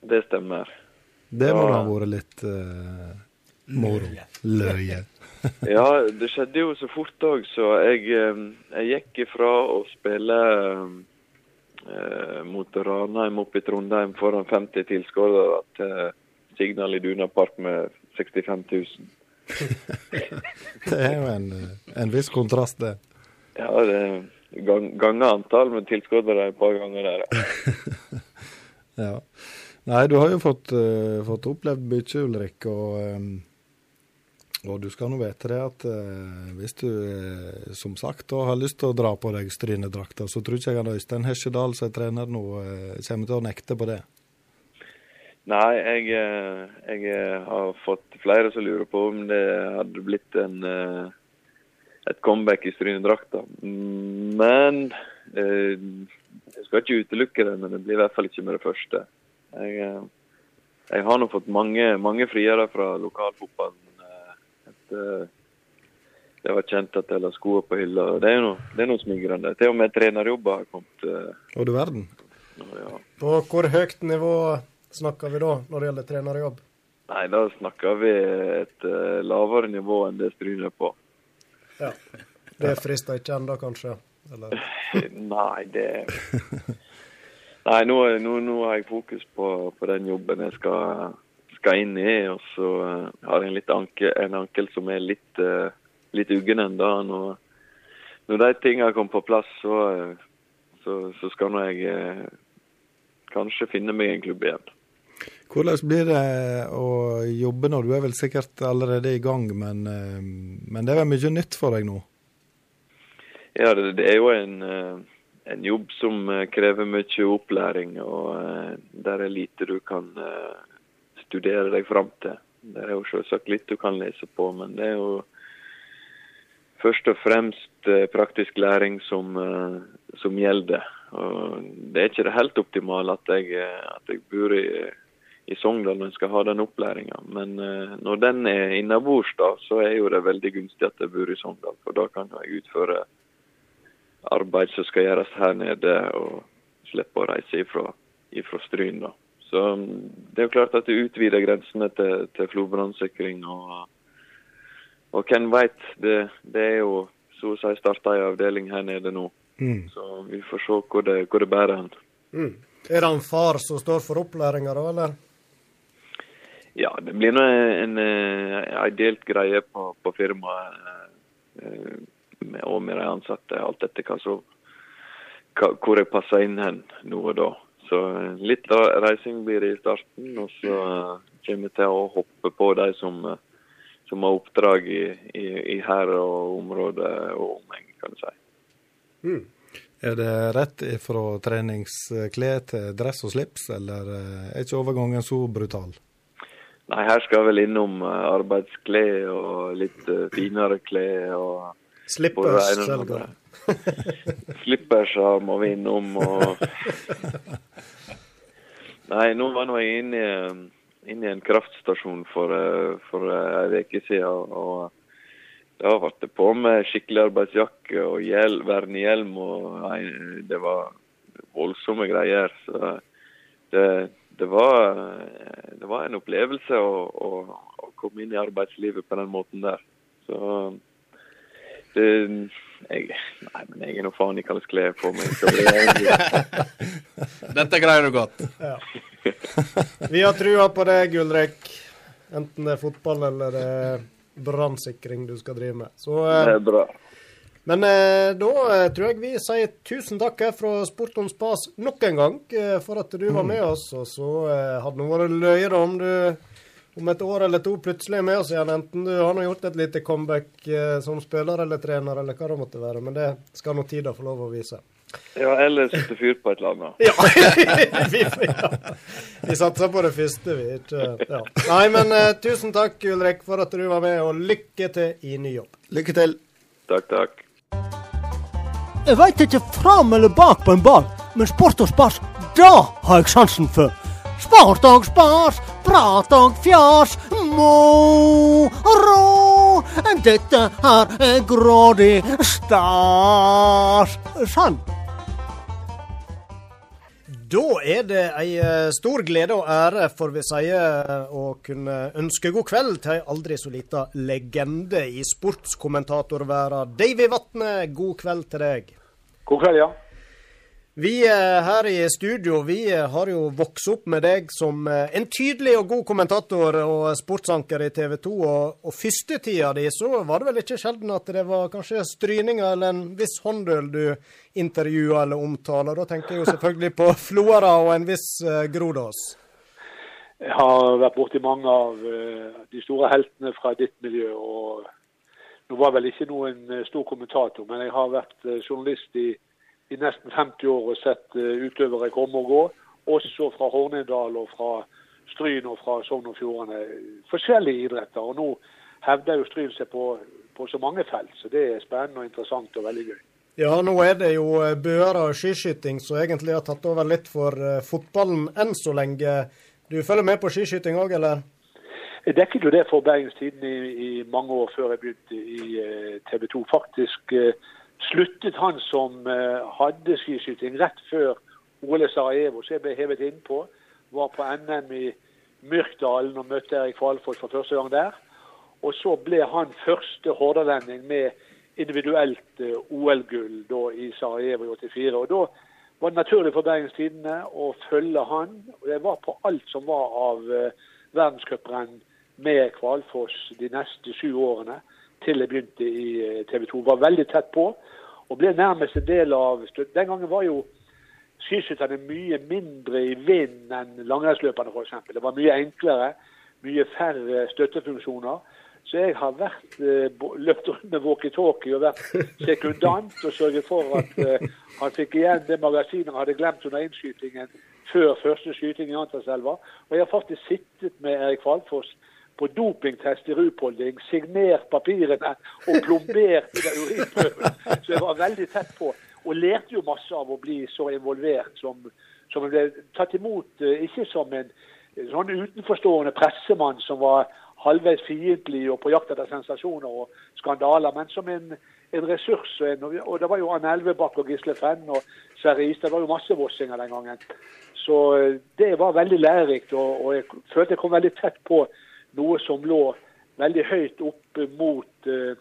Det stemmer. Det må Ja. da ha vært litt uh, moro. Løye. Ja, det skjedde jo så fort òg, så jeg, eh, jeg gikk ifra å spille eh, mot Ranheim oppe i Trondheim foran 50 tilskuere til Signal i Dunapark med 65 000. Det er jo en, eh, en viss kontrast, det. Ja, det gang, ganger antall med tilskuddere et par ganger der. ja. Ja. Nei, du har jo fått, uh, fått opplevd mye, Ulrik. Og, Um, og du skal nå vite det at eh, hvis du eh, som sagt da har lyst til å dra på deg strynedrakta, så tror ikke jeg at Øystein Hesjedal som er trener nå, eh, kommer til å nekte på det. Nei, jeg, eh, jeg eh, har fått flere som lurer på om det hadde blitt en, eh, et comeback i Stryne-drakta. Men jeg skal ikke utelukke det, men det blir i hvert fall ikke med det første. Jeg, jeg har nå fått mange, mange friere fra lokalfotballen etter det var kjent at jeg la skoene på hylla. Det er noe, det er noe smigrende. Til og med trenerjobber har kommet. Og du verden. ja. På hvor høyt nivå snakker vi da, når det gjelder trenerjobb? Nei, da snakker vi et uh, lavere nivå enn det Stryn er på. Ja. Det frister ikke ennå, kanskje? Eller? Nei, det Nei, nå, nå, nå har jeg fokus på, på den jobben jeg skal, skal inn i. Og så eh, har jeg en, anke, en ankel som er litt, uh, litt uggen ennå. Når, når de tingene kommer på plass, så, så, så skal nå jeg uh, kanskje finne meg en klubb igjen. Hvordan blir det å jobbe nå? Du er vel sikkert allerede i gang, men, eh, men det er vel mye nytt for deg nå? Ja, det, er jo en, eh, en jobb som eh, krever mye opplæring, og der er lite du kan studere deg fram til. Det er jo selvsagt litt du kan lese på, men det er jo først og fremst praktisk læring som, som gjelder. Og det er ikke det helt optimale at at jeg bor i, i Sogndal når jeg skal ha den opplæringa. Men eh, når den er innabords, da, så er jo det veldig gunstig at jeg bor i Sogndal. For da kan jeg utføre arbeid som skal gjøres her nede, og slippe å reise ifra, ifra Stryn. da. Så mm, det er jo klart at det utvider grensene til, til flodbrannsikring. Og, og hvem veit, det, det er jo så å si starta ei avdeling her nede nå. Mm. Så vi får se hvor det, hvor det bærer hen. Mm. Er det en far som står for opplæringa, da, eller? Ja, det blir nå en, en, en delt greie på, på firmaet. eh, med, og med de ansatte, alt etter hva som hvor jeg passer inn hen nå og da. Så eh, litt reising blir det i starten, og så eh, kommer jeg til å hoppe på de som, eh, som har oppdrag i, i, i her og området og omheng, kan du si. Mm. Er det rett fra treningsklær til dress og slips, eller eh, er ikke overgangen så brutal? Nei, her skal jeg vel innom eh, arbeidsklær og litt eh, finere klær. og Slippers, selger. Slippers må vi innom og Nei, nå var nå jeg inne i, inne i en kraftstasjon for, eh, for ei uke siden. og da ble det på med skikkelig arbeidsjakke og hjel, vernehjelm. og nei, Det var voldsomme greier. så det, det, var, det var en opplevelse å, å, å komme inn i arbeidslivet på den måten der. Så det, jeg, nei, men jeg er nå faen i hva slags klær jeg får på meg. Det Dette greier du godt. Ja. Vi har trua på deg, Ulrik. Enten det er fotball eller er brannsikring du skal drive med. Så, det eh, er bra. Men eh, da eh, tror jeg vi sier tusen takk fra Sport om Spas nok en gang eh, for at du var med oss. Og så eh, hadde det vært løye om du om et år eller to plutselig er med oss igjen. Enten du har gjort et lite comeback eh, som spiller eller trener, eller hva det måtte være. Men det skal nå tida få lov å vise. Ja, eller sette fyr på et eller annet. Ja. vi, ja. vi satser på det første, vi. Ikke, ja. Nei, men eh, tusen takk, Ulrik, for at du var med, og lykke til i ny jobb. Lykke til! Takk, takk. Jeg veit ikke fram eller bak på en ball, men sport og spas, da har jeg sansen for. Sport og spas, prat og fjas, rå, Dette her er grådig stas. Sann. Da er det ei eh, stor glede og ære, får vi si, eh, å kunne ønske god kveld til ei aldri så lita legende i sportskommentatorverden. Davy Vatne, god kveld til deg. God kveld, ja. Vi eh, her i studio vi eh, har jo vokst opp med deg som eh, en tydelig og god kommentator og sportsanker i TV 2. Og, og første tida di så var det vel ikke sjelden at det var kanskje stryninger eller en viss håndøl du intervjua eller omtaler. Da tenker jeg jo selvfølgelig på Flora og en viss Grodås. Jeg har vært borti mange av de store heltene fra ditt miljø. og Nå var vel ikke noen stor kommentator, men jeg har vært journalist i, i nesten 50 år og sett eh, utøvere komme og gå. Også fra Hornindal og fra Stryn og fra Sogn og Fjordane. Forskjellige idretter. Og nå hevder jo Stryn seg på på så mange felt. Så det er spennende og interessant og veldig gøy. Ja, nå er det jo eh, og skiskyting som egentlig har tatt over litt for eh, fotballen enn så lenge. Du følger med på skiskyting òg, eller? Jeg dekket jo det for Bergens Tidende i, i, mange år før jeg begynte i TV 2. Faktisk sluttet han som eh, hadde skiskyting rett før Ole Sarajevo, så jeg ble hevet innpå. Var på NM i Myrkdalen og møtte Erik Kvalfoss for første gang der. Og så ble han første hordalending med individuelt eh, OL-gull i Sarajevo i 84. Og Da var det naturlig for Bergens Tidende å følge han. og Det var på alt som var av uh, verdenscuprenn med Kvalfoss de neste sju årene til jeg begynte i eh, TV 2. Var veldig tett på og ble nærmest en del av Den gangen var jo skiskytterne mye mindre i vind enn langrennsløperne f.eks. Det var mye enklere, mye færre støttefunksjoner. Så jeg har vært eh, løpt rundt med walkietalkie og vært sekundant og sørget for at eh, han fikk igjen det magasinet han hadde glemt under innskytingen før første skyting i Antarselva. Og jeg har faktisk sittet med Erik Falfoss på dopingtest i Rupolding, signert papirene og plombert i urinprøven. Så jeg var veldig tett på. Og lærte jo masse av å bli så involvert som, som ble tatt imot, eh, ikke som en sånn utenforstående pressemann som var halvveis fiendtlig og på jakt etter sensasjoner og skandaler, men som en, en ressurs. Og, en, og, det var jo Anne Elvebakk og Gisle Fenn og Sverre Is. Det var jo masse vossinger den gangen. Så eh, det var veldig lærerikt, og, og, jeg følte jeg kom veldig tett på noe som lå veldig høyt opp mot uh,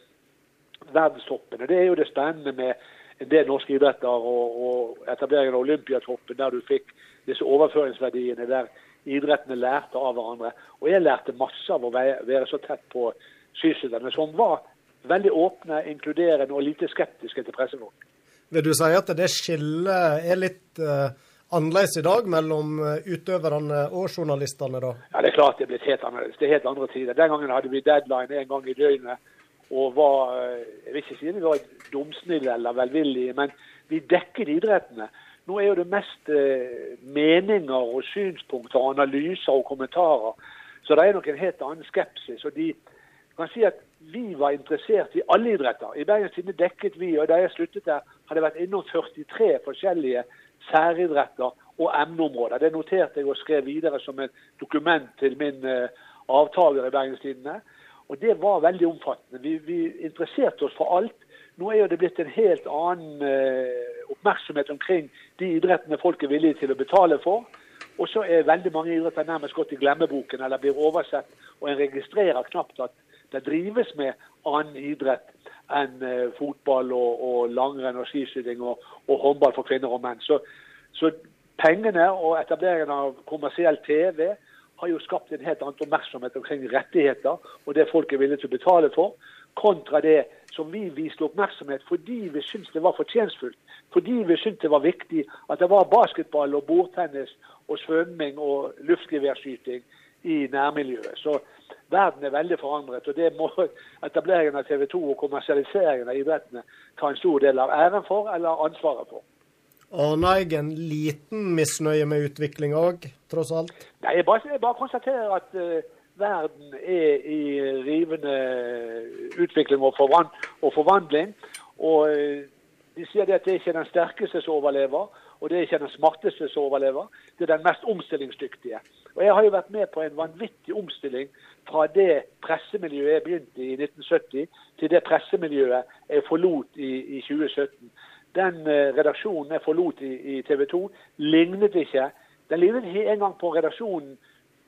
verdenshoppene. Det er jo det spennende med en del norske idretter og, og etableringen av Olympiatoppen, der du fikk disse overføringsverdiene. der idrettene lærte av hverandre. Og jeg lærte masse av å være så tett på skiskytterne, som var veldig åpne, inkluderende og lite skeptiske til pressefolk. Vil du si at det skillet er litt uh, annerledes i dag mellom eh, utøverne og journalistene, da? Ja, det er klart det er blitt helt annerledes. Det er helt andre tider. Den gangen hadde vi deadline en gang i døgnet og var eh, Jeg vil ikke si vi var dumsnille eller velvillige, men vi dekket idrettene. Nå er jo det mest eh, meninger og synspunkter og analyser og kommentarer. Så det er nok en helt annen skepsis. og de kan si at Vi var interessert i alle idretter. I Bergens Tidende dekket vi, og da jeg sluttet der, hadde jeg vært innom 43 forskjellige særidretter og emneområder. Det noterte jeg og skrev videre som et dokument til min uh, avtaler i Bergens Tidende. Og det var veldig omfattende. Vi, vi interesserte oss for alt. Nå er jo det blitt en helt annen eh, oppmerksomhet omkring de idrettene folk er villige til å betale for. Og så er veldig mange idretter nærmest gått i glemmeboken eller blir oversett. Og en registrerer knapt at det drives med annen idrett enn eh, fotball og, og langrenn og skiskyting og, og, håndball for kvinner og menn. Så, så pengene og etableringen av kommersiell TV har jo skapt en helt annen oppmerksomhet omkring rettigheter og det folk er villige til å betale for, kontra det som vi viste oppmerksomhet fordi vi syntes det var fortjenstfullt. Fordi vi syntes det var viktig at det var basketball og bordtennis og svømming og luftgeværskyting i nærmiljøet. Så verden er veldig forandret. Og det må etableringen av TV 2 og kommersialiseringen av idrettene ta en stor del av æren for eller ansvaret for. Aner jeg en liten misnøye med utviklinga òg, tross alt? Nei, jeg bare, jeg bare konstaterer at uh, verden er i rivende utvikling og, forvand og forvandling. Og uh, de sier det at det ikke er den sterkeste som overlever, og det er ikke den smarteste som overlever. Det er den mest omstillingsdyktige. Og Jeg har jo vært med på en vanvittig omstilling fra det pressemiljøet jeg begynte i 1970, til det pressemiljøet jeg forlot i, i 2017. Den uh, redaksjonen jeg forlot i, i TV 2, lignet ikke den lignet ikke engang på redaksjonen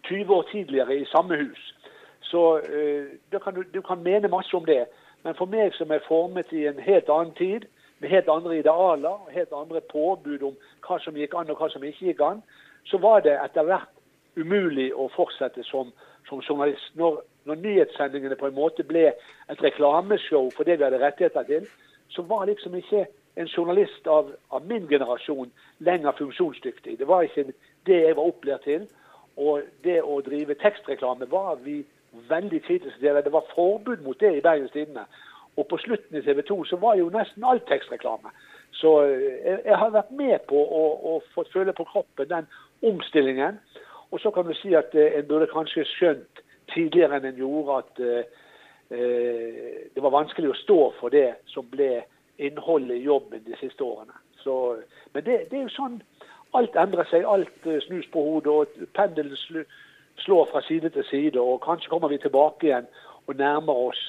20 år tidligere i samme hus. Så uh, kan du, du, kan mene masse om det. Men for meg som er formet i en helt annen tid, med helt andre idealer, helt andre påbud om hva som gikk an og hva som ikke gikk an, så var det etter hvert umulig å fortsette som, som journalist. Når, når, nyhetssendingene på en måte ble et reklameshow for det vi hadde rettigheter til, så var liksom ikke en journalist av, av min generasjon lenger funksjonsdyktig. Det var ikke det jeg var opplært til. Og det å drive tekstreklame var vi veldig kritiske til. Det var forbud mot det i Bergens Tidende. Og på slutten i TV 2 så var jo nesten alt tekstreklame. Så eh, jeg, jeg har vært med på å, å få føle på kroppen den omstillingen. Og så kan du si at eh, en burde kanskje skjønt tidligere enn en gjorde at uh, eh, det var vanskelig å stå for det som ble innholdet i jobben de siste årene. Så, men det, det er jo sånn alt endrer seg. Alt eh, snus på hodet, og pendelen slår fra side til side. Og kanskje kommer vi tilbake igjen og nærmer oss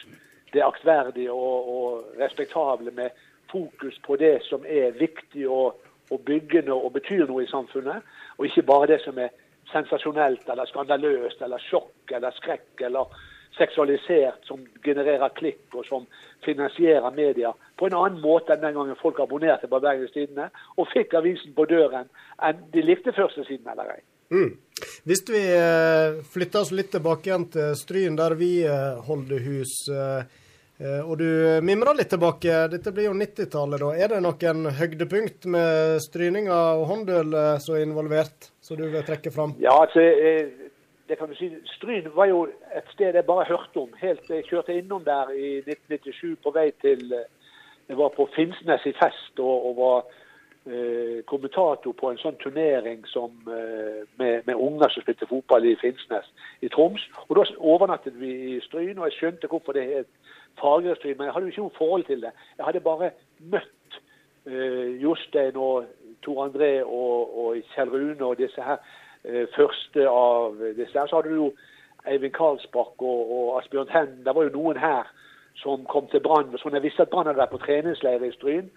det aktverdige og, og respektable med fokus på det som er viktig og, og byggende og betyr noe i samfunnet, og ikke bare det som er sensasjonelt eller skandaløst eller sjokk eller skrekk eller seksualisert, som genererer klikk og som finansierer media på en annen måte enn den gangen folk abonnerte på Bergens Tidende og fikk avisen på døren enn de likte førstesiden eller ei. Mm. Hvis vi eh, flytter oss litt tilbake igjen til Stryn, der vi eh, holder hus, eh, og du mimrer litt tilbake, dette blir jo 90-tallet da. Er det noen høydepunkt med stryninga og håndøl som er involvert, som du vil trekke fram? Ja, altså, eh, det kan du si. Stryn var jo et sted jeg bare hørte om. Helt Jeg kjørte innom der i 1997 på vei til eh, Jeg var på Finnsnes i fest og, og var eh, kommentator på en sånn turnering som, eh, med, med unger som spilte fotball i Finnsnes i Troms. Og Da overnattet vi i Stryn, og jeg skjønte hvorfor det het Fagerstryn, men jeg hadde jo ikke noe forhold til det. Jeg hadde bare møtt eh, Jostein og Tor André og, og Kjell Rune og disse her eh, første av disse her. Så hadde du jo Eivind Karlsbakk og, og Asbjørn Henn. Det var jo noen her som kom til Brann. sånn. Jeg visste at Brann hadde vært på treningsleir i Stryn.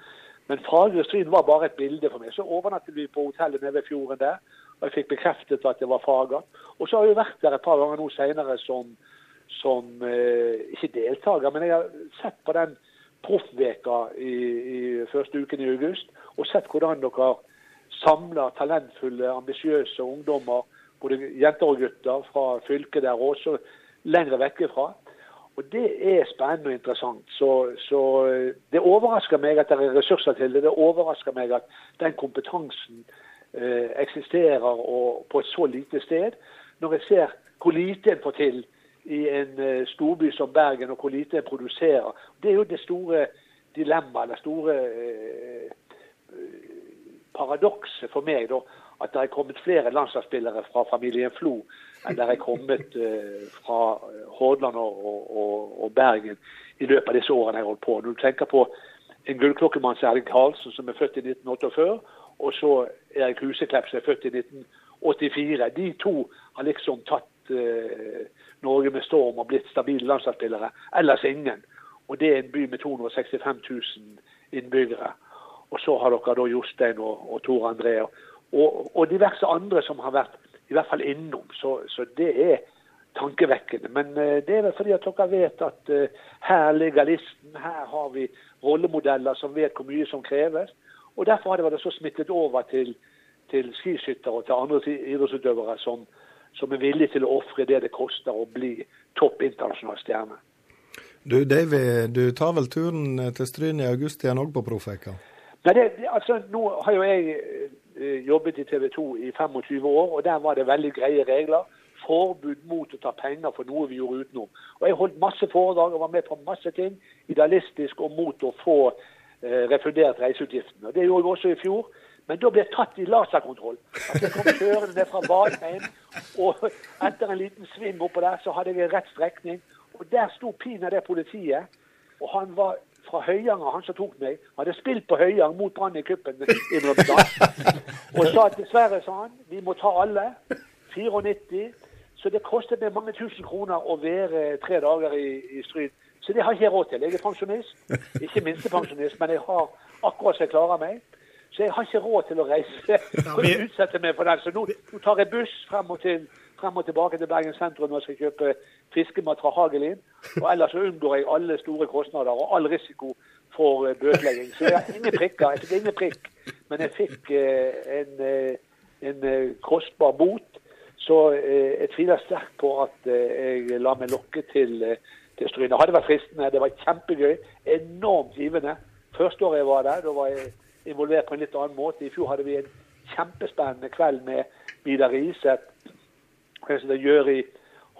Men Fagre Stryn var bare et bilde for meg. Så overnattet vi på hotellet nede ved fjorden der, og jeg fikk bekreftet at det var Fager. Og så har jeg vært der et par ganger nå senere som, som eh, ikke deltaker, men jeg har sett på den proffveka i, i første uken i august, og sett hvordan dere samler talentfulle, ambisiøse ungdommer, både jenter og gutter, fra fylket der og også lengre vekke fra. Og Det er spennende og interessant. Så, så Det overrasker meg at det er ressurser til det. Det overrasker meg at den kompetansen eh, eksisterer og på et så lite sted. Når jeg ser hvor lite en får til i en eh, storby som Bergen, og hvor lite en produserer. Det er jo det store dilemmaet, det store eh, paradokset for meg. da, At det er kommet flere landslagsspillere fra familien Flo enn det er kommet eh, fra Hordaland og, og, og Bergen i løpet av disse årene jeg har holdt på. Når du tenker på en gullklokkemann som Erling Karlsen, som er født i 1948, og så Erik Huseklepp, som er født i 1984. De to har liksom tatt Norge med storm og blitt stabile landslagsspillere. Ellers ingen. Og det er en by med 265 000 innbyggere. Og så har dere da Jostein og, og Tor André og, og diverse andre som har vært i hvert fall innom. Så, så det er tankevekkende. Men eh, det er vel fordi at dere vet at eh, her ligger listen. Her har vi rollemodeller som vet hvor mye som kreves. Og Derfor har det vært så smittet over til, til skiskyttere og til andre idrettsutøvere som, som er villige til å ofre det det koster å bli topp internasjonal stjerne. Du David, du tar vel turen til Stryn i august igjen òg på Profeka? Nei, det, altså, Nå har jo jeg eh, jobbet i TV 2 i 25 år, og der var det veldig greie regler. Forbud mot å ta penger for noe vi gjorde utenom. Og Jeg holdt masse foredrag og var med på masse ting, idealistisk og mot å få eh, refundert reiseutgiftene. Det gjorde jeg også i fjor. Men da ble jeg tatt i laserkontroll. At jeg kom kjørende ned fra Valheim, og etter en liten sving oppå der, så hadde jeg rett strekning. Og der sto pinadø politiet, og han var fra Høyanger, han som tok meg, hadde spilt på Høyanger mot Brann i kuppen. Og sa at dessverre, sa han, vi må ta alle. 94. Så det kostet meg mange tusen kroner å være tre dager i, i Stryn. Så det har ikke jeg råd til. Jeg er pensjonist. Ikke minstepensjonist, men jeg har akkurat så jeg klarer meg. Så jeg har ikke råd til å reise og utsette meg for den. Så nå, nå tar jeg buss frem og, til, frem og tilbake til Bergen sentrum når jeg skal kjøpe fiskemat fra Hagelin. Og ellers så unngår jeg alle store kostnader og all risiko for uh, bøtelegging. Så jeg har ingen prikker. Jeg fikk ingen prikk, men jeg fikk eh, en, uh, en kostbar bot. Så jeg tviler sterkt på at jeg lar meg lokke til, til Stryne. Det hadde vært fristende. Det var kjempegøy. Enormt givende. Første året jeg var der, da var jeg involvert på en litt annen måte. I fjor hadde vi en kjempespennende kveld med Vidar Riseth, Jøri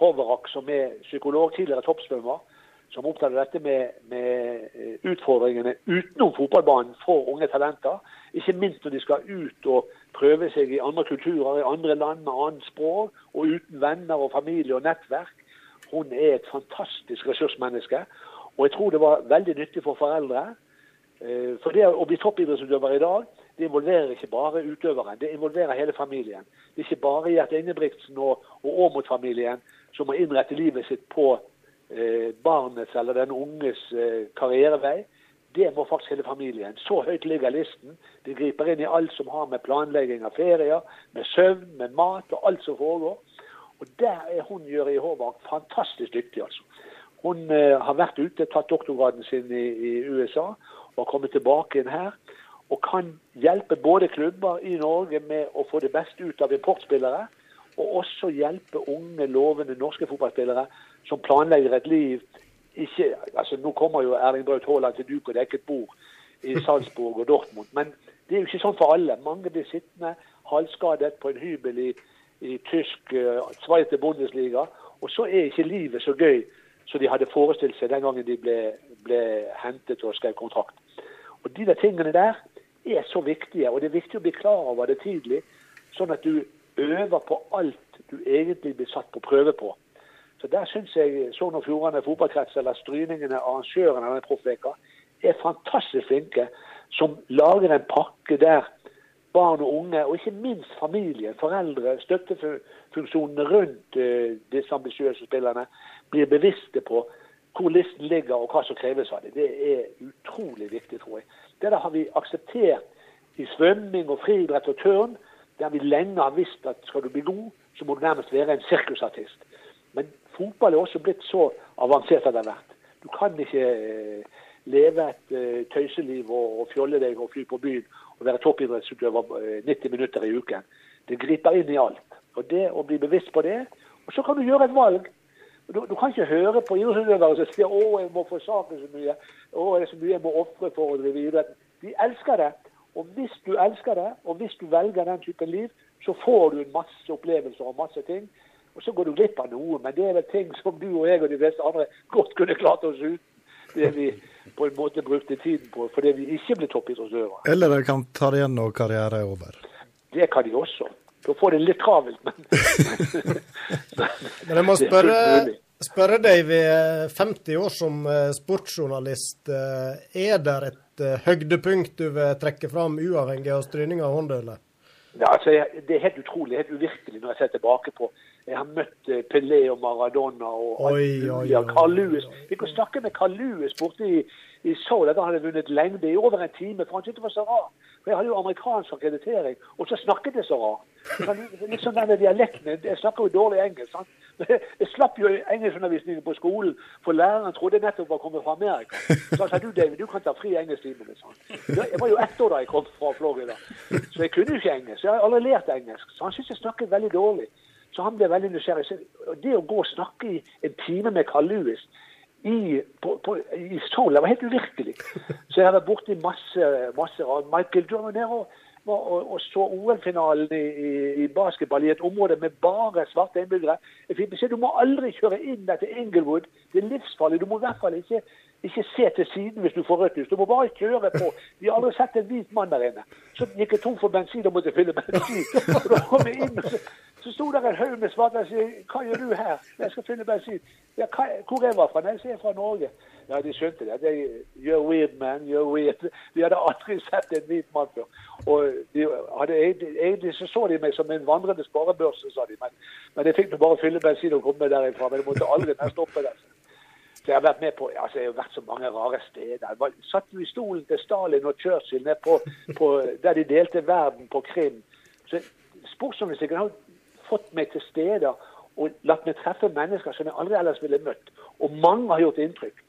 Hoverak, som er psykolog, tidligere toppsvømmer, som opptatt av dette med, med, utfordringene utenom fotballbanen for unge talenter. Ikke minst når de skal ut og prøve seg i andre kulturer, i andre land med annet språk, og uten venner og familie og nettverk. Hun er et fantastisk ressursmenneske. Og jeg tror det var veldig nyttig for foreldre. Eh, For det å bli toppidrettsutøver i dag, det involverer ikke bare utøveren, det involverer hele familien. Det er ikke bare Gjert Ingebrigtsen og, og Aamodt-familien som må innrette livet sitt på eh, barnets eller den unges eh, karrierevei. Det må faktisk hele familien. Så høyt ligger listen. De griper inn i alt som har med planlegging av ferier, med søvn, med mat og alt som foregår. Og der er hun Jøri Håvard fantastisk dyktig, altså. Hun eh, har vært ute, tatt doktorgraden sin i, i USA og komme tilbake inn her. Og kan hjelpe både klubber i Norge med å få det beste ut av importspillere, og også hjelpe unge, lovende norske fotballspillere som planlegger et liv ikke, altså Nå kommer jo Erling Braut Haaland til duk og dekket bord i Salzburg og Dortmund, men det er jo ikke sånn for alle. Mange blir sittende halvskadet på en hybel i, i tysk uh, Sveits Bundesliga, og så er ikke livet så gøy som de hadde forestilt seg den gangen de ble, ble hentet og skrev kontrakt. Og De der tingene der er så viktige, og det er viktig å bli klar over det tidlig, sånn at du øver på alt du egentlig blir satt på prøve på. Så Der syns jeg Sogn og Fjordane fotballkrets, eller Stryningene, arrangørene av denne proffveka, er fantastisk flinke, som lager en pakke der barn og unge, og ikke minst familien, foreldre, støttefunksjonene rundt eh, disse ambisiøse spillerne, blir bevisste på hvor listen ligger og hva som kreves av dem. Det er utrolig viktig, tror jeg. Det der har vi akseptert i svømming og friidrett og turn, der vi lenge har visst at skal du bli god, så må du nærmest være en sirkusartist. Men fotball er også blitt så avansert at det har vært. Du kan ikke eh, leve et eh, tøyseliv og, fjolle deg og fly på byen og være toppidrettsutøver eh, 90 minutter i uken. Det griper inn i alt. Og det å bli bevisst på det, og så kan du gjøre et valg. Du, du kan ikke høre på idrettsutøvere som sier 'Å, jeg må forsake så mye', 'Å, det er så mye jeg må ofre for å drive idrett'. De elsker det. Og hvis du elsker det, og hvis du velger den typen liv, så får du en masse opplevelser og masse ting. Og så går du glipp av noe, men det er vel ting som du og jeg og de fleste andre godt kunne klart oss uten. Det vi på en måte brukte tiden på fordi vi ikke ble toppidrettsutøvere. Eller dere kan ta det igjen når karrieren er over. Det kan de også. Da får det litt travelt, men Men jeg må spørre, spørre deg, ved 50 år som eh, sportsjournalist, eh, er det et eh, høydepunkt du vil trekke fram, uavhengig av stryning av håndølet? Ja, altså, Det er helt utrolig, helt uvirkelig når jeg ser tilbake på Jeg har møtt Pelé og Maradona og Oi, oi, oi, Carl Lewis. Vi kunne snakke med Carl Lewis borte i, i Seoul. Da hadde jeg vunnet lengde i over en time. For han syntes det var så rart. For jeg hadde jo amerikansk akkreditering, og så snakket jeg så rart. Litt Liksom denne dialekten Jeg snakker jo dårlig engelsk. sant? Jeg slapp jo engelskundervisningen på skolen, for læreren trodde jeg nettopp var kommet fra Amerika. Så han sa du David, du kan ta fri engelsktimene. sånn. Jeg var jo ett år da jeg kom fra Florida, så jeg kunne jo ikke engelsk. Jeg har aldri lært engelsk. Så han syntes jeg snakket veldig dårlig. Så han ble veldig nysgjerrig. Det å gå og snakke i en time med Carl Lewis i, på, på, i sola. det var helt uvirkelig. Så jeg har vært borti masse, masse av Michael og, og, og, og så OL-finalen i, i, i basketball i et område med bare svarte innbyggere. Jeg fikk beskjed du må aldri kjøre inn der til Inglewood. Det er livsfarlig. Du må i hvert fall ikke, ikke se til siden hvis du får rødt lys. Du må bare kjøre på. Vi har aldri sett en hvit mann der inne. Så gikk jeg tom for bensin og måtte fylle bensin. Da kom jeg inn, og så, så sto der en haug med svarte og sier hva gjør du her? Jeg skal fylle bensin. Ja, hva, hvor jeg fra? Nei, jeg er fra Norge. Ja, de skjønte det. det you're weird, man. You're weird. De hadde aldri sett en hvit mann før. Og de hadde, egentlig så så de meg som en vandrende sparebørse, sa de. Men, men jeg fikk nå bare fylle bensin og komme derifra. Men jeg måtte aldri mer stoppe der. Jeg har vært med på, altså jeg har vært så mange rare steder. Jeg satt jo i stolen til Stalin og Churchill ned på, på, der de delte verden på Krim. Så sportsjournalistikken har fått meg til steder og latt meg treffe mennesker som jeg aldri ellers ville møtt. Og mange har gjort inntrykk.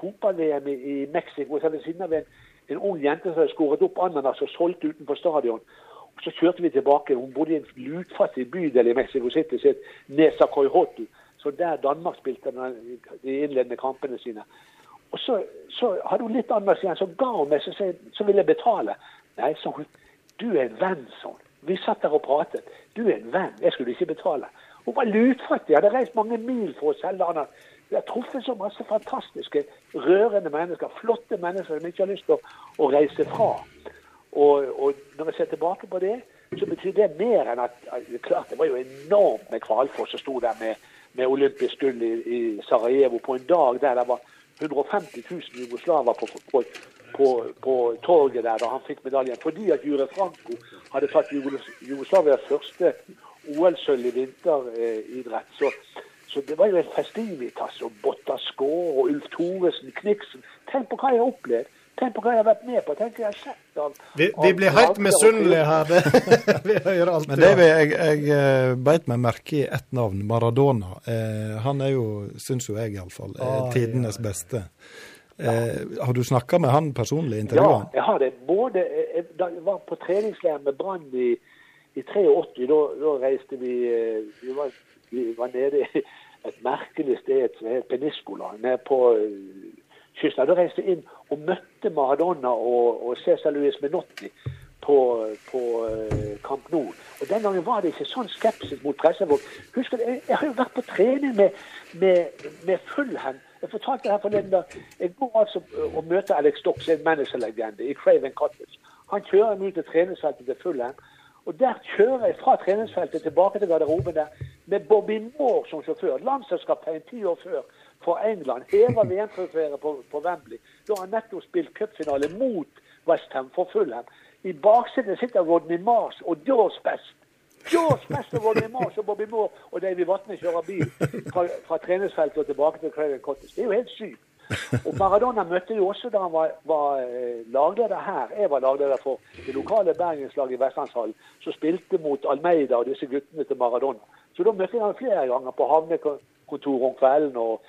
Fotball-VM i, i Mexico, så ved siden av en, en ung jente som hadde skåret opp ananas og solgt utenfor stadion. Og Så kjørte vi tilbake. Hun bodde i en lutfattig bydel i Mexico City som het Nesa Coyhotu. Så der Danmark spilte de innledende kampene sine. Og så, så hadde hun litt annet igjen. Så ga hun meg, så, så ville jeg betale. Nei, sa hun. Du er en venn, hun. Vi satt der og pratet. Du er en venn. Jeg skulle ikke betale. Hun var lutfattig. Hadde reist mange mil for å selge ananas. Vi har truffet så masse fantastiske, rørende mennesker. Flotte mennesker som ikke har lyst til å, å reise fra. Og, og når jeg ser tilbake på det, så betyr det mer enn at at- Klart, det var jo enormt med Kvalfoss som sto der med med olympisk gull i, i Sarajevo på en dag der det var 150 000 jugoslaver på, på, på, på torget der da han fikk medaljen. Fordi at Jure Franco hadde tatt Jugos- Jugoslavias første OL-sølv i vinteridrett. Så, så det var jo en festivitas. Og Botta Skaar og Ulf Thoresen, Kniksen. Tenk på hva jeg har opplevd. Tenk på hva jeg har vært med på. Tenk hva jeg har sett av Vi, vi blir helt misunnelige her. Det, vi hører alt Men det. vi, jeg, jeg eh, beit meg merke i ett navn, Maradona. Eh, han er jo, syns jo jeg iallfall, eh, Ah, tidenes beste. Eh, har du snakka med han personlig? Ja, intervjua han? jeg har det. Både, jeg, da jeg var på treningsleir med Brann i, i 83. Da, da reiste vi eh, vi var, vi var nede i et merkelig sted som het Peniskola, nede på eh, kysten. Da reiste vi inn og møtte Maradona og, og Cæsar Luis Menotti på, på eh, Camp Nou. Og Den gangen var det ikke sånn skepsis mot pressefolk. Husker jeg, jeg har jo vært på trening med, med, med Fulham. Jeg fortalte her forleden da, Jeg går altså og møter Alex Dox, en managerlegende i Craven Cottage. Han kjører meg ut til treningsfeltet til Fulham. Og Der kjører jeg fra treningsfeltet tilbake til garderoben der med Bobby Moore som sjåfør. Landslagskaptein ti år før for England. heva VM-trofeet på, på Wembley. Da har han nettopp spilt cupfinale mot Westham for Fulham. I baksetet sitter Rodney Mars og George Best. George Best og Rodney Mars og Bobby Moore og Davy Vatne kjører bil fra, fra treningsfeltet og tilbake til Craven Cottage. Det er jo helt sykt. Og Maradona møtte jo også da han var, var eh, lagleder her. Jeg var lagleder for det lokale bergenslaget i Vestlandshallen, som spilte mot Almeida og disse guttene til Maradona. Så da møtte jeg ham flere ganger på havnekontoret om kvelden. Og,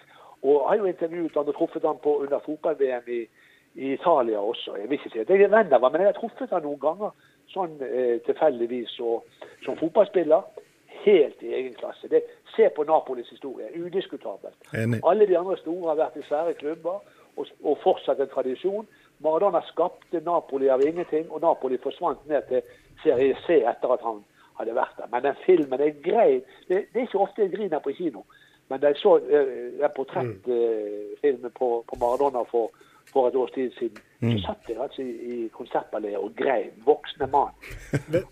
og jeg har jo intervjuet han og truffet han på under fotball-VM i, i Italia også. Jeg vil ikke si at jeg er venn av ham, men jeg har truffet han noen ganger sånn eh, tilfeldigvis og, som fotballspiller. Helt i egen klasse. Det, se på Napolis historie. Udiskutabelt. Enig. Alle de andre store har vært i svære klubber og, og fortsatt en tradisjon. Maradona skapte Napoli av ingenting, og Napoli forsvant ned til Serie C etter at han hadde vært der. Men den filmen er grei. det, det er ikke ofte jeg griner på kino, men da jeg så eh, den portrettfilmen på, på Maradona for, for et års tid siden, så satt jeg altså i, i konsertballeet og grein. Voksne mann.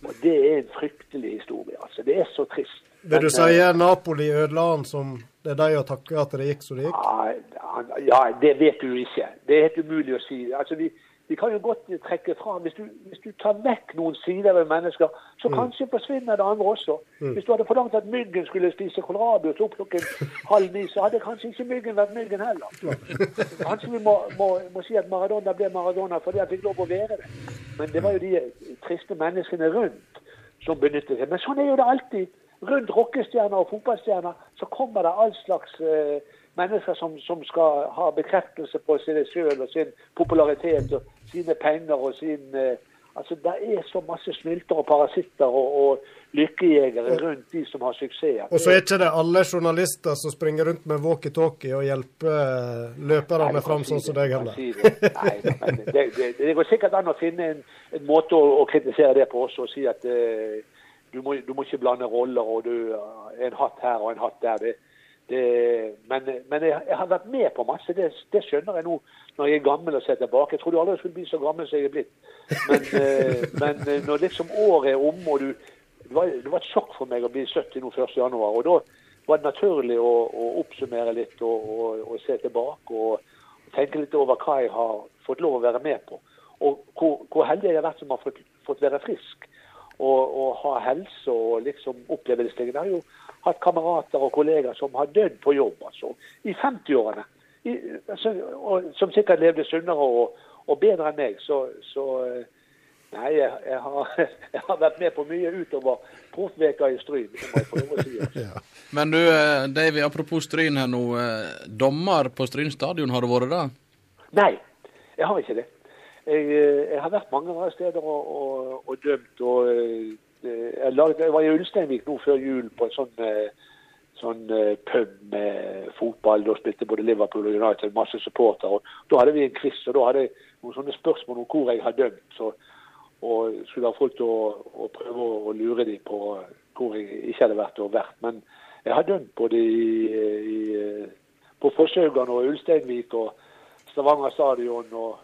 Og det er en fryktelig historie. altså. Det er så trist. Vil du si eh, Napoli ødela han som det er de å takke at det gikk som det gikk? Ja, ja, det vet du ikke. Det er helt umulig å si. Altså, vi, vi kan jo godt trekke fra hvis du, hvis du tar vekk noen sider ved mennesker, så kanskje forsvinner det andre også. Hvis du hadde forlangt at myggen skulle spise kålrabi opp klokken halv ni, så hadde kanskje ikke myggen vært myggen heller. Kanskje vi må, må, må si at Maradona ble Maradona fordi han fikk lov å være det. Men det var jo de triste menneskene rundt som benyttet seg. Men sånn er jo det alltid. Rundt rockestjerner og fotballstjerner så kommer det all slags eh, mennesker som, som skal ha bekreftelse på seg sjøl og sin popularitet og sine penger og sin eh, Altså, Det er så masse snylter og parasitter og, og lykkejegere rundt de som har suksess. Og så er ikke det alle journalister som springer rundt med walkietalkie og hjelper eh, løperne fram sånn som deg heller. Nei, men det, det, det går sikkert an å finne en, en måte å, å kritisere det på også, og si at eh, du, må, du må ikke blande roller og du eh, en hatt her og en hatt der. Det, det, men men jeg, jeg har vært med på masse. Det, det skjønner jeg nå når jeg er gammel og ser tilbake. Jeg trodde aldri jeg skulle bli så gammel som jeg er blitt. Men, eh, men eh, når liksom året er omme, og du det var, det var et sjokk for meg å bli 70 nå 1. januar, og da var det naturlig å, å oppsummere litt og, og, og se tilbake og, tenke litt over hva jeg har fått lov å være med på. Og hvor, hvor heldig jeg har vært som har fått, fått være frisk og, og ha helse og liksom oppleve disse tingene. Jeg har jo hatt kamerater og kollegaer som har dødd på jobb, altså. I 50-årene. Altså, som sikkert levde sunnere og, og bedre enn meg. Så, så eh, Nei, jeg, jeg, har, jeg har vært med på mye utover proffveka i Stryn. Si. Altså. Men du, eh, Davy, apropos Stryn her nå. eh, Dommer på Stryn stadion, har du vært det? Nei, jeg har ikke det. Jeg, jeg har vært mange steder og, og, og dømt. og jeg, var i Ulsteinvik nå før jul på en sånn, eh, sånn eh, pub med fotball. Da spilte både Liverpool og United masse supportere. Da hadde vi en quiz, og da hadde jeg noen sånne spørsmål om hvor jeg har dømt. Så, og skulle ha folk til å, å prøve å lure dem på hvor jeg ikke hadde vært og vært. Men jeg har dømt både i, i, på Forsøgan og Ulsteinvik og Stavanger stadion. og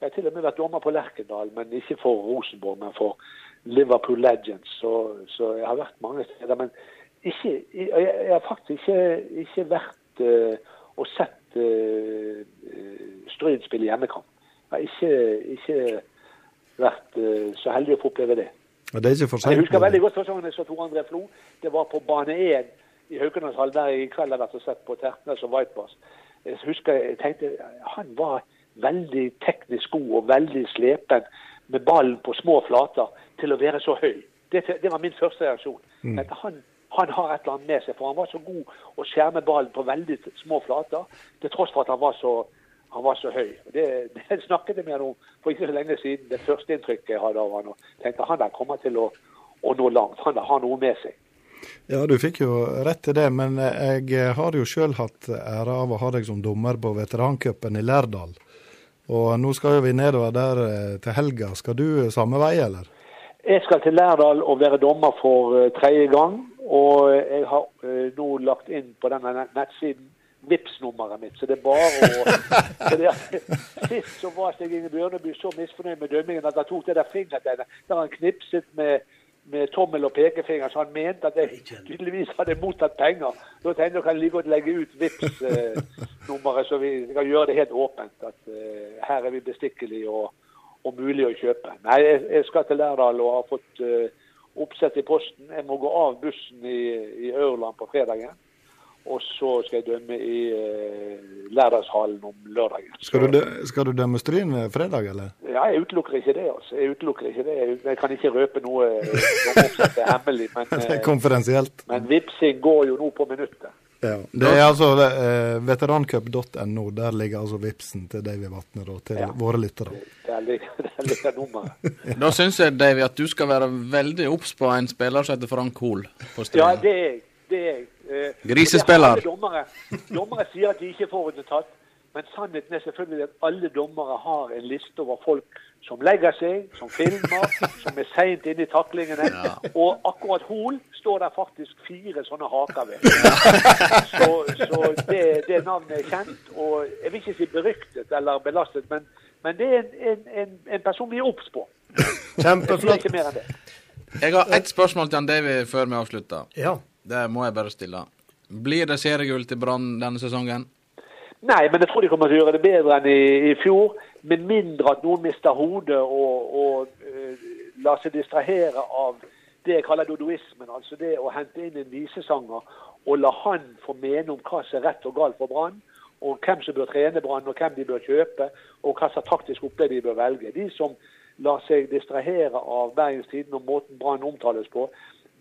Jeg har til og med vært dommer på Lerkendal, men ikke for Rosenborg, men for Liverpool Legends. Så, så jeg har vært mange steder. Men ikke, jeg, jeg har faktisk ikke, ikke vært uh, og sett uh, Stryn spille hjemmekamp. Jeg har ikke, ikke vært uh, så heldig å få oppleve det. Og det er ikke for Jeg husker veldig godt første gangen jeg så Tor André Flo. Det var på bane 1 i Haukelandshall, der jeg i kveld har vært og sett på Tertnes og Whitebass. Jeg husker jeg tenkte han var veldig teknisk god og veldig slepen med ballen på små flater til å være så høy. Det, det var min første reaksjon. Mm. Han, han har et eller annet med seg, for han var så god å skjerme ballen på veldig små flater, til tross for at han var så, han var så høy. Det, det snakket jeg med ham om for ikke så lenge siden. Det første inntrykket jeg hadde av han, og tenkte han der kommer til å, å nå langt. Han der har noe med seg. Ja, du fikk jo rett til det, men jeg har jo sjøl hatt ære av å ha deg som dommer på veterancupen i Lærdal. Og nå skal vi nedover der eh, til helga. Skal du samme vei, eller? Jeg skal til Lærdal og være dommer for eh, tredje gang. Og jeg har eh, nå lagt inn på denne nettsiden Vipps-nummeret mitt, så det er bare å Sist så var Stig Inge Bjørneby så misfornøyd med dømmingen at han tok det der fingertegnet der han knipset med, med tommel og pekefinger, så han mente at jeg tydeligvis hadde mottatt penger. Da tenkte jeg kan like godt legge ut Vipps-nummeret, så vi kan gjøre det helt åpent. At eh, her er vi bestikkelige og, og mulig å kjøpe. Nei, jeg, jeg skal til Lærdal og har fått eh, oppsett i posten. Jeg må gå av bussen i, i Ørland på fredagen. Og så skal jeg dømme i eh, lærdagshallen om lørdagen. Skal du, skal du dømme Stryn eh, fredag, eller? Ja, jeg utelukker ikke det. altså. Jeg utelukker ikke det. Jeg- Jeg kan ikke røpe noe eh, som er hemmelig. Men, Det er konferensielt. konfidensielt. men vipsing går jo nå på minuttet. Ja. Det er altså eh, veterancup.no. Der ligger altså vipsen til Davy Vatne og til Ja. våre lyttere. Der ligger, der ligger nummeret. Da syns jeg, Davy, at du skal være veldig obs på en spiller som heter Frank Hoel på Ja, det er jeg. Det er jeg. Eh, Grisespiller. er Dommere, dommere sier at de ikke får det tatt, men sannheten er selvfølgelig at alle dommere har en liste over folk som legger seg, som filmer, som er seint inne i taklingene. Og akkurat Hol står der faktisk fire sånne haker ved. Så, så det, det navnet er kjent, og jeg vil ikke si beryktet eller belastet, men, men det er en, en, en, en person vi er obs på. Kjempeflott. Jeg har ett spørsmål til han Davy før vi avslutter. Ja. Det må jeg bare stille. Blir det seriegull til Brann denne sesongen? Nei, men jeg tror de kommer til å gjøre det bedre enn i, i fjor. Med mindre at noen mister hodet og, og uh, lar seg distrahere av det jeg kaller dodoismen. Altså det å hente inn en visesanger og la han få mene om hva som er rett og galt for Brann. Og hvem som bør trene Brann, og hvem de bør kjøpe, og hva slags taktisk opplegg de bør velge. De som lar seg distrahere av Bergens Tidende og måten Brann omtales på,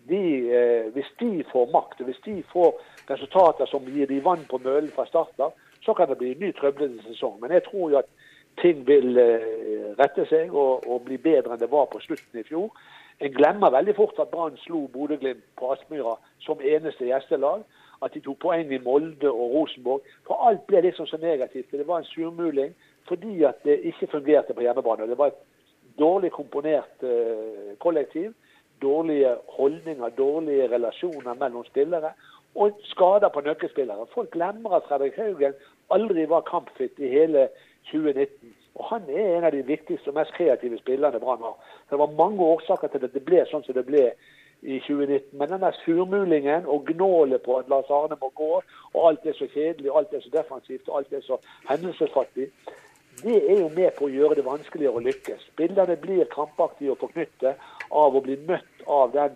de, eh, hvis de får makt, hvis de får resultater som gir de vann på mølen fra start av, så kan det bli en ny trøblete sesong. Men jeg tror jo at ting vil eh, rette seg og, og bli bedre enn det var på slutten i fjor. En glemmer veldig fort at Brann slo Bodø-Glimt på Aspmyra som eneste gjestelag. At de tok poeng i Molde og Rosenborg. For alt ble liksom så negativt. Det var en surmuling fordi at det ikke fungerte på hjemmebane. Det var et dårlig komponert eh, kollektiv. Dårlige holdninger, dårlige relasjoner mellom spillere. Og skader på nøkkelspillere. Folk glemmer at Fredrik Haugen aldri var kampfit i hele 2019. Og han er en av de viktigste og mest kreative spillerne Brann har. Det var mange årsaker til at det ble sånn som det ble i 2019. Men denne surmulingen og gnålet på at Lars Arne må gå, og alt er så kjedelig, alt er så defensivt, og alt er så hendelsesfattig, det er jo med på å gjøre det vanskeligere å lykkes. Spillerne blir krampaktige og forknytte av å bli møtt av den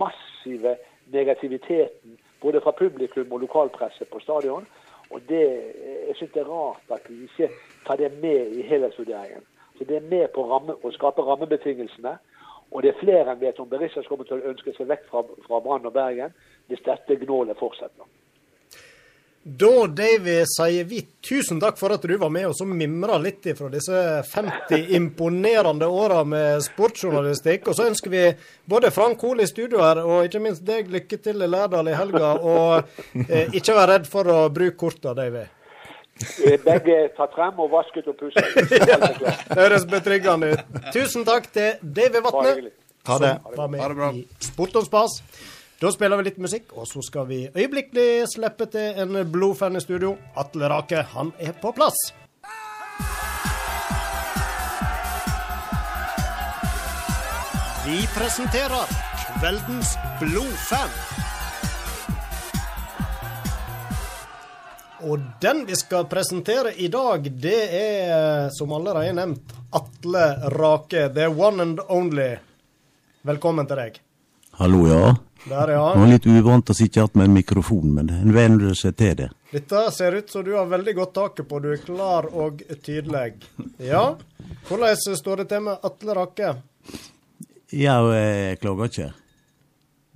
massive negativiteten både fra publikum og lokalpresse på stadion. Og det, jeg synes det er rart at vi ikke tar det med i helhetsvurderingen. Så Det er med på ramme, å skape rammebetingelsene. Og det er flere enn vet om Berisha kommer til å ønske seg vekk fra, fra Brann og Bergen hvis dette gnålet fortsetter. Da, Davy, sier vi tusen takk for at du var med og så mimra litt fra disse 50 imponerende åra med sportsjournalistikk. Og så ønsker vi både Frank Hoel i studio her, og ikke minst deg lykke til i Lærdal i helga. Og eh, ikke vær redd for å bruke korta, Davy. Begge tatt frem og vasket og pusset. Det høres betryggende ut. Tusen takk til Davy Vatne. Ha det. som var Ha det bra. med i Sport og spas. Da spiller vi litt musikk, og så skal vi øyeblikkelig slippe til en blodfan i studio. Atle Rake, han er på plass. Vi presenterer kveldens blodfan. Og den vi skal presentere i dag, det er, som allerede nevnt, Atle Rake. The one and only. Velkommen til deg. Hallo, ja. Der, Det var litt uvant å sitte igjen med en mikrofon, men en venner seg til det. Dette ser ut som du har veldig godt taket på. Du er klar og tydelig. Ja. Hvordan står det til med Atle Rake? Ja, jeg klager ikke.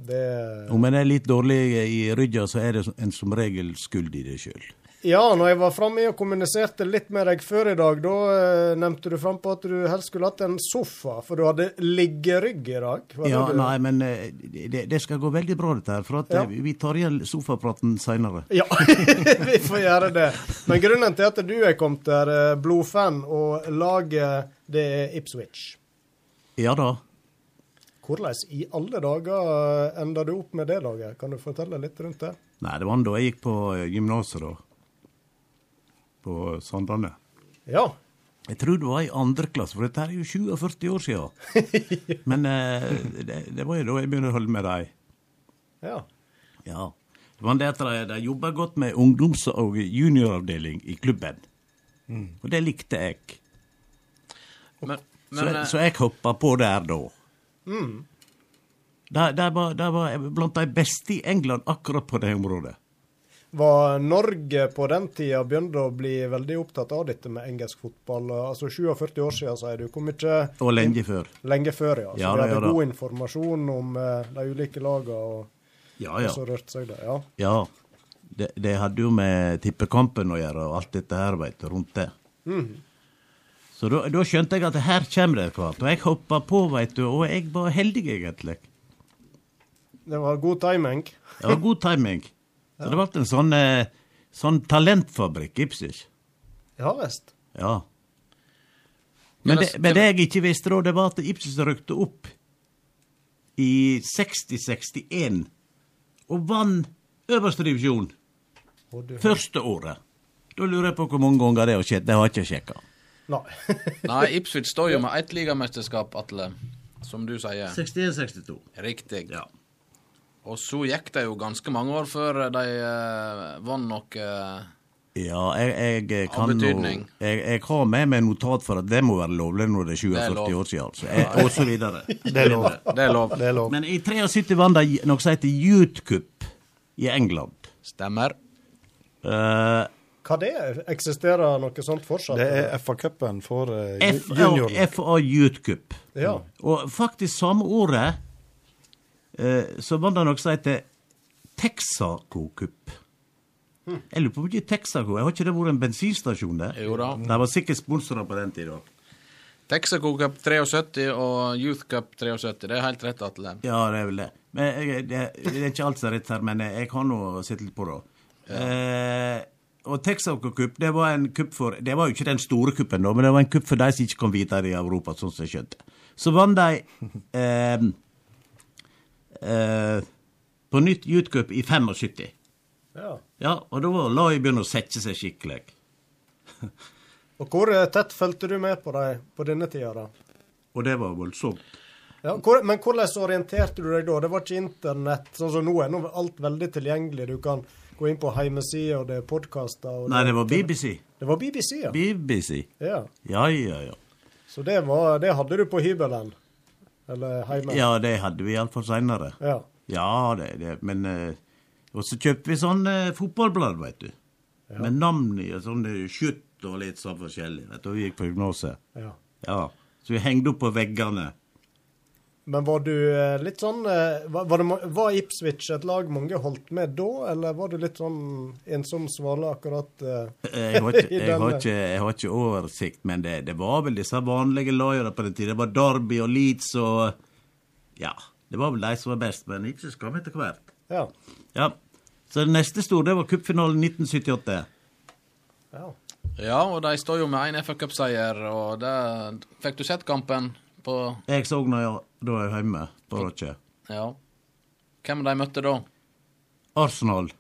Det Om en er litt dårlig i ryggen, så er det en som regel skyld i det sjøl. Ja, når jeg var framme og kommuniserte litt med deg før i dag, da eh, nevnte du frampå at du helst skulle hatt en sofa, for du hadde liggerygg i dag. Det Ja, du- nei, men eh, det, det skal gå veldig bra, dette her. For at Ja. eh, vi tar igjen sofapraten seinere. Ja, vi får gjøre det. Men grunnen til at du er kommet der, eh, blodfan, og laget det er Ipswich. Ja da. Hvordan i alle dager enda du opp med det laget? Kan du fortelle litt rundt det? Nei, det var da jeg gikk på gymnaset, da. På Sandane. Ja. Jeg tror det var i andre klasse, for dette er jo 47 år siden. Men eh, det, det var jo da jeg begynte å holde med dem. Ja. Ja. Det var det at de, de jobba godt med ungdoms- og junioravdeling i klubben. Og det likte jeg. Men, Så, men eh, så jeg hoppa på der da. Mm. De, var, var blant de beste i England akkurat på det området. Var Norge på den tida begynte å bli veldig opptatt av dette med engelsk fotball? Altså 47 år siden, sier du. Hvor mye Og lenge før. Lenge før, ja. Så Ja vi hadde ja god informasjon om uh, de ulike lagene og, Ja, og ja. så rørte seg det. Ja. ja. Det, det hadde jo med tippekampen å gjøre, og alt dette her, veit du, rundt det. Mm. Så da, da skjønte jeg at her kommer det kvart. Og jeg hoppa på, veit du, og jeg var heldig, egentlig. Det var god timing. Det var god timing. Så det ble en sånn, eh, sånn talentfabrikk, Ipswich. Ja visst. Ja. Men det, men det jeg ikke visste da, det var at Ipswich rykte opp i 60-61 og vant øverste divisjon første året. Da lurer jeg på hvor mange ganger det har skjedd. Det har jeg ikke sjekka. Nei. Nei, Ipswich står jo med ett ligamesterskap, Atle. Som du sier. 61-62. Riktig. Og så gikk det jo ganske mange år før de uh, vant noe eh, Ja, jeg, jeg kan nå betydning. jeg, jeg har med meg notat for at det må være lovlig når det er Det er 47 år siden. Altså. Jeg, og så videre. Det er lov. Det er lov. Det er lov. Men i 73 vant de noe som heter Youth Cup i England. Stemmer. Uh, Hva det er? Eksisterer noe sånt fortsatt? Det er FA-cupen for uh, FA, junior. FA Youth Cup. Ja. Og faktisk samme året eh, så var det noe som heter Texaco Cup. Jeg lurer på hvor mye Texaco Har ikke det vært en bensinstasjon der? Jo da. De var sikkert sponsorer på den tida. Texaco Cup 73 og Youth Cup 73. Det er helt rett, Atle. Ja, det er vel det. Men jeg, det, det er ikke alt som er rett her, men jeg har nå sett litt på det. Eh, og Texaco Cup, det var en kupp for Det var jo ikke den store kuppen, da, men det var en kupp for de som ikke kom videre i Europa, sånn som jeg skjønte. Så vant de eh, eh, på nytt Youth Cup i 75. Ja. Ja, og da var laget begynne å sette seg skikkelig. Og hvor eh, tett fulgte du med på dem på denne tida, da? Og det var voldsomt. Ja, hvor, men hvordan orienterte du deg da? Det var ikke internett sånn som nå er. Nå alt veldig tilgjengelig. Du kan gå inn på hjemmesider, og det er podkaster. Nei, det var BBC. Det var BBC, ja. BBC. ja. Ja, ja, ja. Så det, var, det hadde du på hybelen? Eller hjemme? Ja, det hadde vi iallfall seinere. Ja. Ja, det, det men eh, Og så kjøpte vi sånn eh, fotballblad, veit du. Med navn i og sånn skjøtt skjutt og litt sånn forskjellig. Vet du, vi gikk på gymnaset. Ja. Ja. Så vi hengte opp på veggene. Men var du eh, litt sånn eh, var, var, det, var Ipswich et lag mange holdt med da, eller var du litt sånn ensom svale akkurat eh, Jeg har ikke, i jeg har ikke, jeg har ikke oversikt, men det, det var vel disse vanlige lagene på den tida. Det var Derby og Leeds og Ja. Det var vel de som var best, men ikke skam etter hvert. Ja. Ja. Så det neste store, det var cupfinalen 1978. ja. Ja, og de står jo med én FA Cup-seier, og det Fikk du sett kampen på Jeg så når jeg, da er jeg hjemme på Roche. Ja. Hvem de møtte da? Arsenal.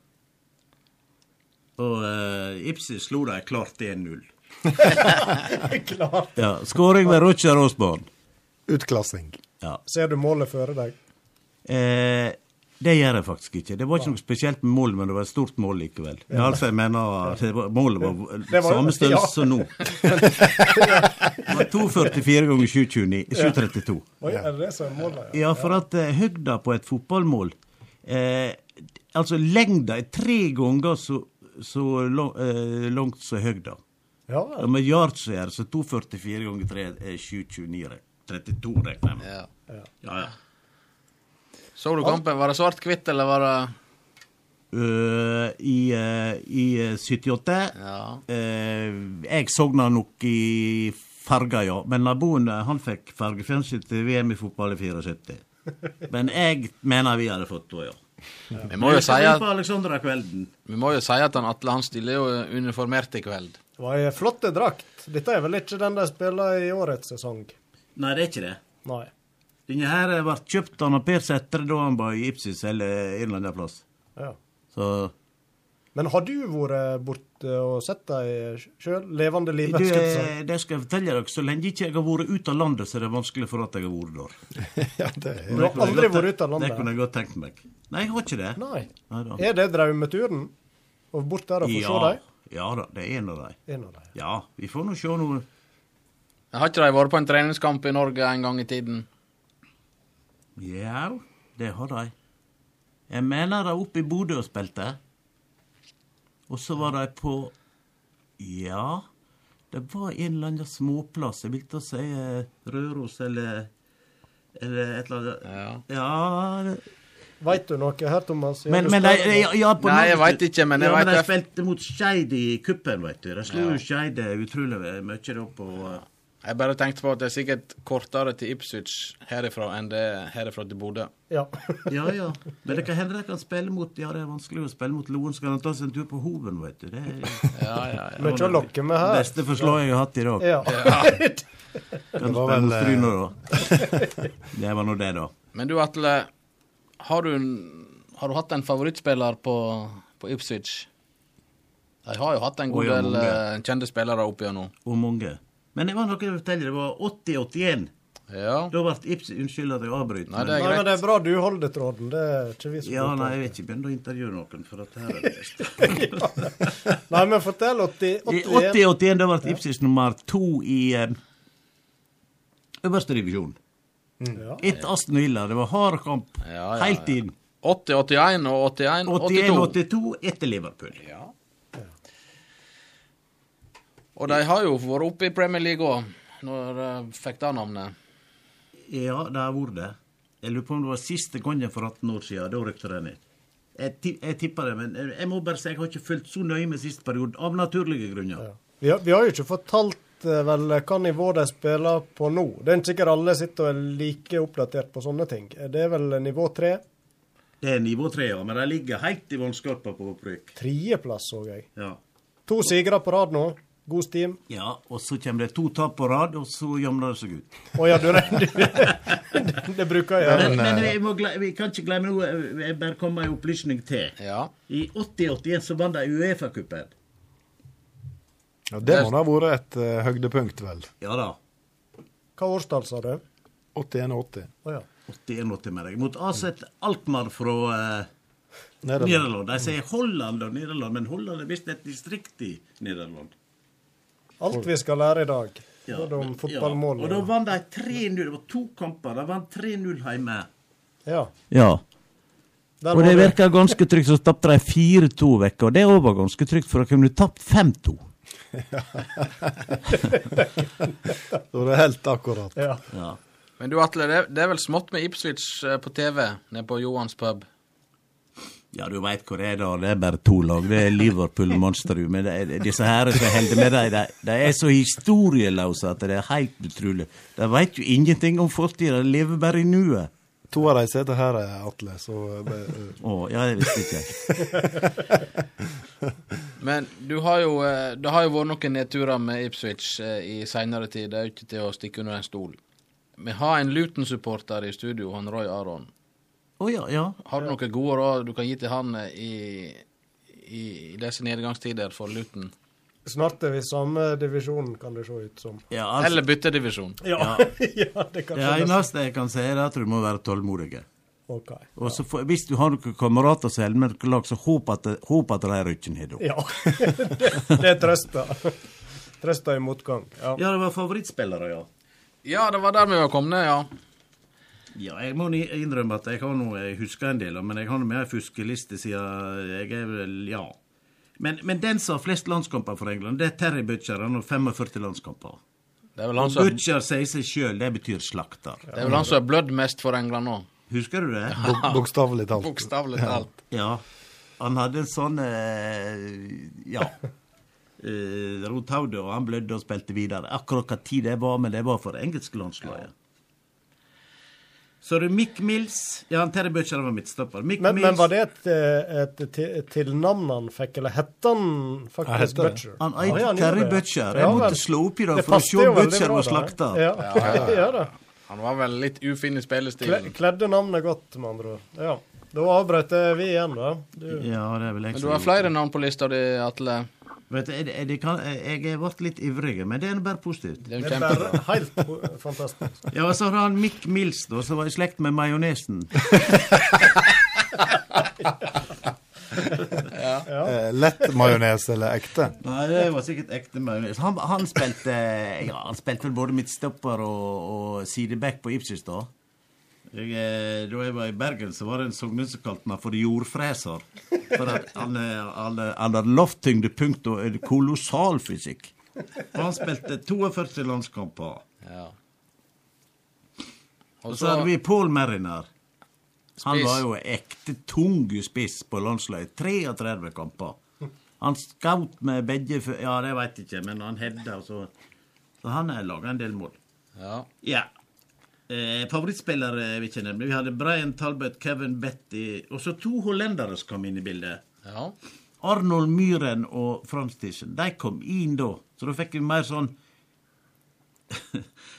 Og uh, Ipsi slo dem klart 1-0. Klart. Ja, Skåring ved Roger Osborn. Utklassing. Ja. Ser du målet føre deg? Eh, Det gjør jeg faktisk ikke. Det var ikke noe spesielt med målet, men det var et stort mål likevel. Ja, altså, jeg mener det var, Målet var var- samme størrelse ja. som nå. Det var 2,44 ganger 7,32. Oi, er det som er målet? ja? Ja, for at uh, høgda på et fotballmål eh, Altså lengda er tre ganger så, så lang, eh, langt som høgda. Ja, Og med yard så er det så 2,44 ganger 3 er 7,29. 32, regner jeg med. Ja. Ja, ja. Så du kampen? Var det svart-hvitt, eller var det Uh, I, uh, i eh, 78 Ja. Uh, Jeg sogna nok i farger, ja. Men naboen eh, han fikk fargefjernsyn til VM i fotball i 74. Men jeg mener vi hadde fått det, ja. Vi må jo si at, vi må jo si at han Atle han stiller jo uniformert i kveld. Det var ei flott drakt. Dette er vel ikke den de spiller i årets sesong? Nei, det er ikke det. Nei. Denne her ble kjøpt av Per Sætre da han var i Ipsis eller en eller annen plass. Ja. Så Men har du vært borte og sett dem sjøl? Levende livet? jeg si. eh, det skal jeg fortelle dere, så lenge ikke jeg har vært ute av landet, så er det vanskelig for at jeg har vært der. Ja, det er Du har aldri vært ute av Det kunne jeg godt tenkt meg. Nei, jeg har ikke det. Nei. Nei Er det drømmeturen? Å bort der og få se Ja, dem? ja da, det er en av dem. En av dem. Ja, vi får nå se noe. Har ikke de vært på en treningskamp i Norge en gang i tiden? Ja, det har de. Jeg mener de oppe i Bodø og spilte. Og så var de på Ja, det var en eller annen småplass. Jeg vil ikke si eh, Røros eller Eller et eller annet. Ja. Ja det- Veit du noe her, Thomas? Men, men de, ja, ja, på Nei, jeg veit ikke, men jeg ja, men de det- spilte mot Skeid i kuppen, vet du. De slo Ja. jo Skeid utrolig mye opp. Og, eh, Jeg bare tenkte på at det er sikkert kortere til Ipswich herifra enn det er herifra til Bodø. Ja. Ja, ja. Men det kan hende de kan spille mot Ja, det er vanskelig å spille mot Loen. så kan han ta seg en tur på Hoven, vet du. Det er Ja, ja, ja. Mye å lokke med her. beste forslaget jeg har hatt i dag. Ja. Kan var spille vel, mot Stryna, da. Det var nå det, da. Men du, Atle, har du, har du hatt en favorittspiller på, på Ipswich? De har jo hatt en god del eh, kjente spillere opp igjennom. Og mange. Men det var noe jeg forteller, fortelle. Det var 80-81. Ja. Da ble Ibsen Unnskyld at jeg avbryter. Nei, det er Nei, men det er bra du holder tråden. Det er ikke vi som Ja, nei, jeg vet ikke. begynne å intervjue noen, for at her er det best. Nei, men fortell 80, I 81. 80-81 da ble Ipsis nummer to i eh, øverste divisjon. Ja. Ett Aston Villa. Det var hard kamp Ja, ja, helt inn. 80, 81 og 81, 82. 81-82 etter Liverpool. Ja. Og de har jo vært oppe i Premier League òg, når de fikk det navnet. Ja, det har vært det. Jeg lurer på om det var siste gangen for 18 år siden. Da rykte de ned. Jeg, jeg tipper det, men jeg, må bare si jeg har ikke fulgt så nøye med siste periode, av naturlige grunner. Vi, har, vi har jo ikke fortalt eh, vel hva nivå de spiller på nå. Det er ikke sikkert alle sitter og er like oppdatert på sånne ting. Det er vel nivå tre? Det er nivå tre, ja, men de ligger helt i vannskorpa på opprykk. Tredjeplass, så jeg. Ja. To sigre på rad nå. God steam. ja, og så kommer det to tap på rad, og så jamner det seg ut. Å ja, du, regner det, det bruker jeg. Men, men vi, må gle- vi kan ikke glemme noe, jeg bare kommer med en opplysning til. Ja. I 80-81 så vant de Uefa-cupen. Ja, det må da ha vært et uh, høydepunkt, vel. Ja da. Hva årstall sa du? 81-80. Å ja. 81-80 med deg. Mot AZ Alkmaar fra uh, Nederland. Nederland. De sier Holland og Nederland, men Holland er visst et distrikt i Nederland. Alt vi skal lære i dag. Ja, Både om fotballmålene. fotballmål Ja. Og da vant de 3-0. Det var to kamper. De vant 3-0 hjemme. Ja. Ja. Der Og det virka ganske trygt. Så tapte de 4-2 vekk, og det òg var ganske trygt, for da kunne du tapt 5-2. Så det er helt akkurat. Ja. Ja. Men du Atle, det, det er vel smått med Ipswich eh, på TV nede på Johans pub? Ja, du veit hvor det er, da. Det er bare to lag. Det er Liverpool og Monsterud. Men det er, disse her som holder med dem, de, de er så historieløse at det er helt utrolig. De veit jo ingenting om fortida. De lever bare i nuet. To av de sitter her, Atle, så eh, Å, ja, det visste ikke jeg. Men du har jo, det har jo vært noen nedturer med Ipswich i seinere tid. Det er jo ikke til å stikke under en stol. Vi har en Luton-supporter i studio, han Roy Aron. Å ja, ja. Har du noen gode råd du kan gi til han eh, i, i, i disse nedgangstider for Luton? Snart er vi samme divisjon, kan det se ut som. ja altså, Eller byttedivisjon? Ja, ja det kan det eneste jeg kan si, er at du må være tålmodig. OK. Og så for, hvis du har noen kamerater som holder med noe lag, så håp at, håp at de rykker ned. Ja. det, det er trøsta. Trøsta i motgang. Ja. Ja, det var favorittspillere, ja. Ja, det var der vi var kommet, ja. Ja, jeg må innrømme at jeg har noe, jeg husker en del, av, men jeg har noe mer fuskeliste siden jeg er vel, ja. Men, men den som har flest landskamper for England, det er Terry Butcher. Han har 45 landskamper. Det er vel han som, Butcher sier seg sjøl, det betyr slakter. det er vel han som har blødd mest for England nå. Husker du det? Ja. Bokstavelig talt. Bokstavelig talt. Ja. Han hadde en sånn eh, Ja. Uh, Rotaudo, og han blødde og spilte videre. Akkurat hva tid det var, men det var for engelsk landslaget. Så er det Mick Mills. Ja, han Terry Butcher var midtstopper. Mick Men, Mills. men var det et, eh, et, et tilnavn han fikk, eller hette han faktisk det. Butcher? Han het ja, Terry det. Butcher. Jeg Ja, måtte vel. slå opp i det Det for å se Butcher var slakta. Ja, ja. Han var vel litt ufin i Kle, spillestilen. kledde navnet godt, med andre ord. Ja. Da avbrøt vi igjen, da. Du, Ja, det er vel jeg Men du har flere navn på lista di, Atle. Vet du, jeg, jeg, kan, jeg er blitt litt ivrig, men det er bare positivt. Det er det er bare helt fantastisk. Ja, og så har han Mick Mills, da, som var i slekt med majonesen. Eh, lett majones eller ekte? Nei, det var sikkert ekte majones. Han, han spilte ja, han spilte vel både midtstopper og, og sideback på Ipsis, da. Jeg, eh, da jeg var i Bergen, så var det en sogner som kalte meg for jordfreser. For at han, eh, eh, hadde lofttyngdepunkt og en kolossal fysikk. For han spilte 42 landskamper. Ja. Og så hadde vi Paul Merriner. Han var jo ekte tung spiss på landslaget. 33 kamper. Han skjøt med begge Ja, det veit jeg ikke, men han hevda, så Så han har laga en del mål. ja. Ja. Eh, favorittspillere vi kjenner. Vi hadde Brian Talbot, Kevin Betty og så to hollendere som kom inn i bildet. ja. Arnold Myhren og Frans Thyssen. De kom inn da, så da fikk vi mer sånn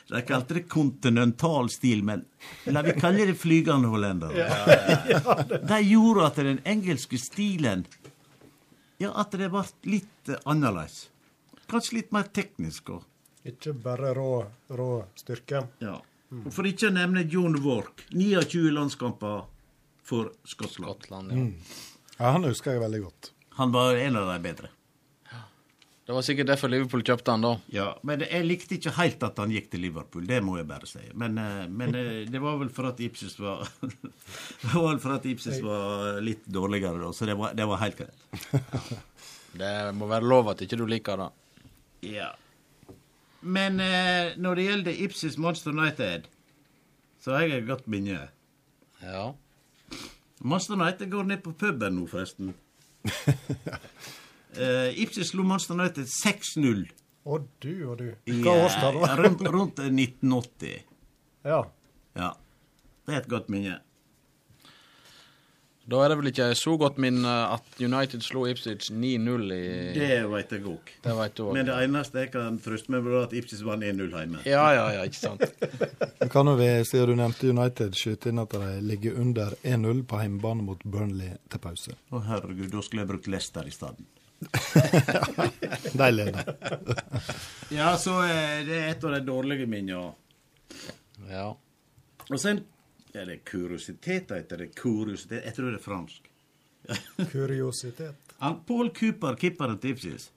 De kalte det kontinental stil, men la vi kalle det flygende hollendere. De gjorde at den engelske stilen Ja, at det ble litt eh, annerledes. Kanskje litt mer teknisk òg. Ikke bare rå, rå styrke. Ja. Og For ikke å nevne John Wark. 29 landskamper for Skottland. Skottland, ja. Ja, Han husker jeg veldig godt. Han var en av de bedre. Det var sikkert derfor Liverpool kjøpte han, da. Ja, Men jeg likte ikke helt at han gikk til Liverpool, det må jeg bare si. Men, eh, men eh, det var vel for at Ipsis var Det var vel for at Ipsis var litt dårligere da, så det var, det var helt greit. Det må være lov at ikke du liker det. Ja. Men eh, når det gjelder Ipsis Monster United, så har jeg et godt minne. Ja. Monster United går ned på puben nå, forresten. Eh, Ipsis slo Monster United 6-0 Å, du og du. Hva årstall eh, var det? rundt, rundt 1980. Ja. Ja. Det er et godt minne. Da er det vel ikke så godt minne at United slo Ipswich 9-0 i Det veit jeg òg. Det Men det eneste jeg kan trøste meg med, er at Ipswich vant 1-0 hjemme. Ja, ja, ja, ikke sant. Men Kan jo vi, siden du nevnte United, skyte inn at de ligger under 1-0 på hjemmebane mot Burnley til pause. Å herregud, da skulle jeg brukt Leicester i stedet. De leder. Ja, så er det er et av de dårlige minnene. Ja. Og sen er det kuriositet, heter det. Kuriositet. Jeg tror det er fransk. Kuriositet. Paul Cooper, keeperen til Ipsis,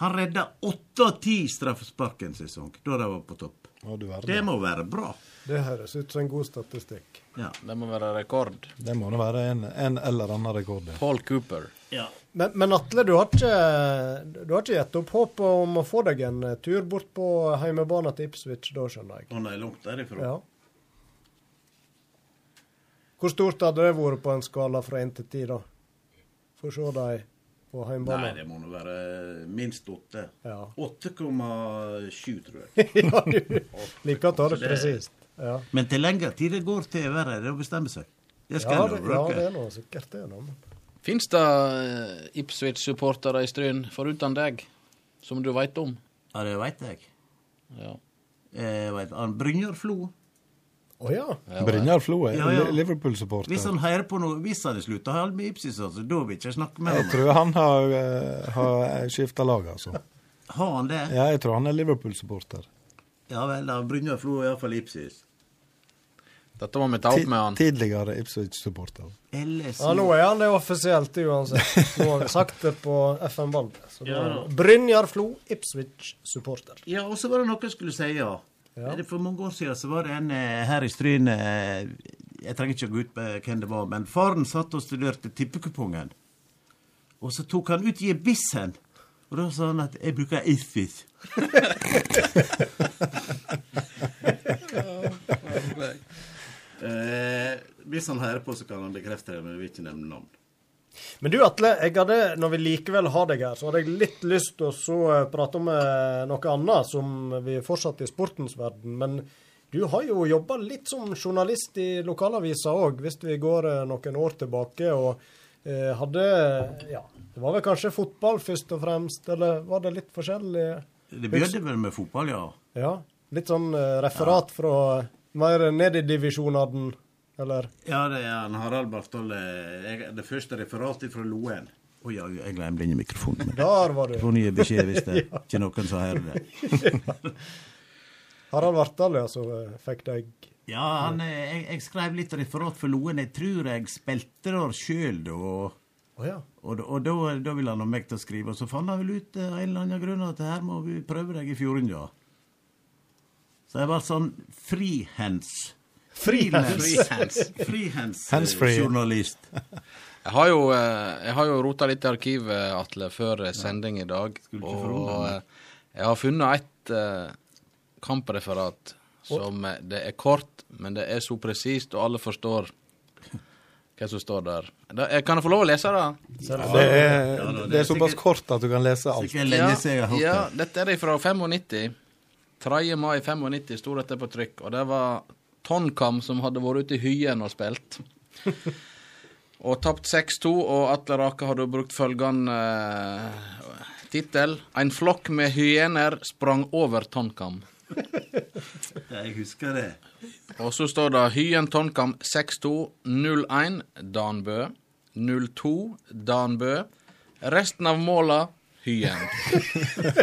han redda åtte av ti straffespark en sesong da de var på topp. Du. Det må være bra. Det høres ut som en god statistikk. Ja. Det må være rekord. Det må nå være en, en eller annen rekord. Paul Cooper. ja. Men, men Atle, du har ikke Du har ikke gitt opp håpet om å få deg en tur bort på heimebane til Ipswich, da, skjønner jeg. Å nei, langt derifra. Ja. Hvor stort hadde det vært på en skala fra 1 til 10, da? For å se deg på Nei, det må nå være minst åtte. Ja. 8,7, tror jeg. ja, du liker å ta det det- presist. Ja. Men til lengre tid det går til verre, det er å bestemme seg. Det skal Ja, det, ja, det er nå sikkert det. Nå. Fins det eh, Ipswich-supportere i Stryn foruten deg, som du veit om? Ja, det veit jeg. Ja. Jeg veit Brynjar Flo. Å ja. Brynjar Flo er Ja, ja. Liverpool-supporter. Hvis han hører på noe, hvis han slutta å med Ipsis, altså, da vil jeg ikke snakke med Jeg ham. tror han har, uh, har skifta lag, altså. Har han det? Ja, jeg tror han er Liverpool-supporter. Ja vel, da. Brynjar Flo er iallfall Ipsis. Dette må vi ta opp med han. Tidligere Ipswich-supporter. Ja, nå er han det offisielt uansett. Nå har vi sagt det på FM Balde. Ja. Brynjar Flo, Ipswich-supporter. Ja, og så var det noe jeg skulle si, ja. Ja. For mange år siden så var det en eh, her i Stryn eh, Jeg trenger ikke å gå ut på hvem det var, men faren satt og studerte tippekupongen. Og så tok han ut gebissen. Og da sa han at 'jeg bruker Ifis'. eh, hvis han hører på, så kan han bekrefte det, men jeg vil ikke nevne navn. Men du Atle, jeg hadde, når vi likevel har deg her, så hadde jeg litt lyst til å så eh, prate om eh, noe annet som vi fortsatt i sportens verden. Men du har jo jobba litt som journalist i lokalavisa òg, hvis vi går eh, noen år tilbake. Og eh, hadde Ja, det var vel kanskje fotball først og fremst, eller var det litt forskjellig? Det begynte vel med fotball, ja. Ja. Litt sånn referat referat fra mer ned i divisjonene, eller? Ja, det er han Harald Bartholde. Jeg- Det første referatet fra Loen. Oi, ja, jeg glemte inn i mikrofonen. Der var du. Får ny beskjed hvis det Ja. ikke er noen som hører det. Harald Vartdal, altså, eh, fikk deg Ja, han, eh, jeg, jeg skrev litt referat for Loen. Jeg tror jeg spilte der sjøl da. Og, Å ja. og, og da, da ville han ha meg til å skrive. Og så fant han vel ut eh, av en eller annen grunn at her må vi prøve deg i Fjordinga. Så jeg var sånn frihands. Frihands. Freehands-journalist. Jeg har jo, eh, jeg har jo rota litt i arkivet, Atle, før eh, sending i dag. Og eh, jeg har funnet et kampreferat som Det er kort, men det er så presist, og alle forstår hva som står der. Da, eh, kan jeg få lov å lese det? Det er, det er såpass kort at du kan lese alt. Jeg hørt ja, dette er fra 95. 3. mai 95 sto dette på trykk, og det var Tonkam som hadde vært ute i Hyen og spilt. og tapt 6-2, og Atle Rake hadde brukt følgende uh, tittel En flokk med hyener sprang over Tonkam. Jeg husker det. Og så står det Hyen Tonkam 6-2, 0-1 Danbø, 0-2 Danbø. Resten av måla Hyen.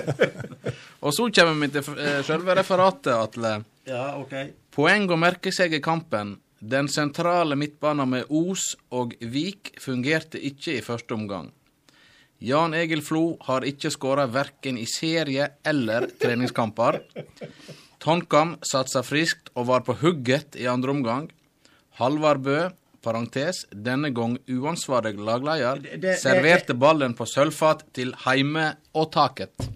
og så kommer vi til uh, selve referatet, Atle. Ja, ok. Poeng å merke seg i kampen. Den sentrale midtbanen med Os og Vik fungerte ikke i første omgang. Jan Egil Flo har ikke skåra verken i serie eller treningskamper. Tonkam satsa friskt og var på hugget i andre omgang. Halvard Bø, parentes, denne gang uansvarlig lagleder, serverte ballen på sølvfat til heimeåtaket.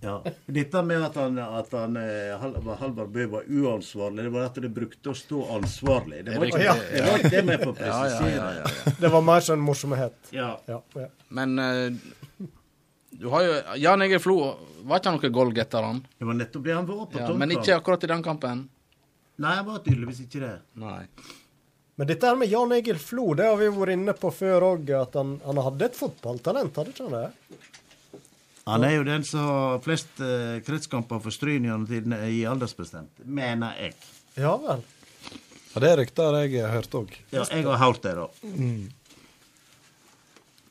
Ja. Dette med at han, at han eh, Hal- Halvard Bø var uansvarlig, det var at det brukte å stå ansvarlig. Det var ikke Ja. det, var ikke det vi får Ja, ja, presisere. ja, ja, ja. Det var mer sånn morsomhet. Ja. Ja, ja. Men uh, du har jo Jan Egil Flo var ikke noe goalgetter, han. Det var nettopp det han var på Ja, men ikke akkurat i den kampen. Nei, han var tydeligvis ikke det. Nei. Men dette her med Jan Egil Flo, det har vi vært inne på før òg, at han, han hadde et fotballtalent, hadde ikke han det? Han er jo den som har flest eh, kretskamper for Stryn gjennom tidene i aldersbestemt, mener jeg. Ja vel. Ja, det er rykter jeg har hørt òg. Ja, jeg har hørt det, da.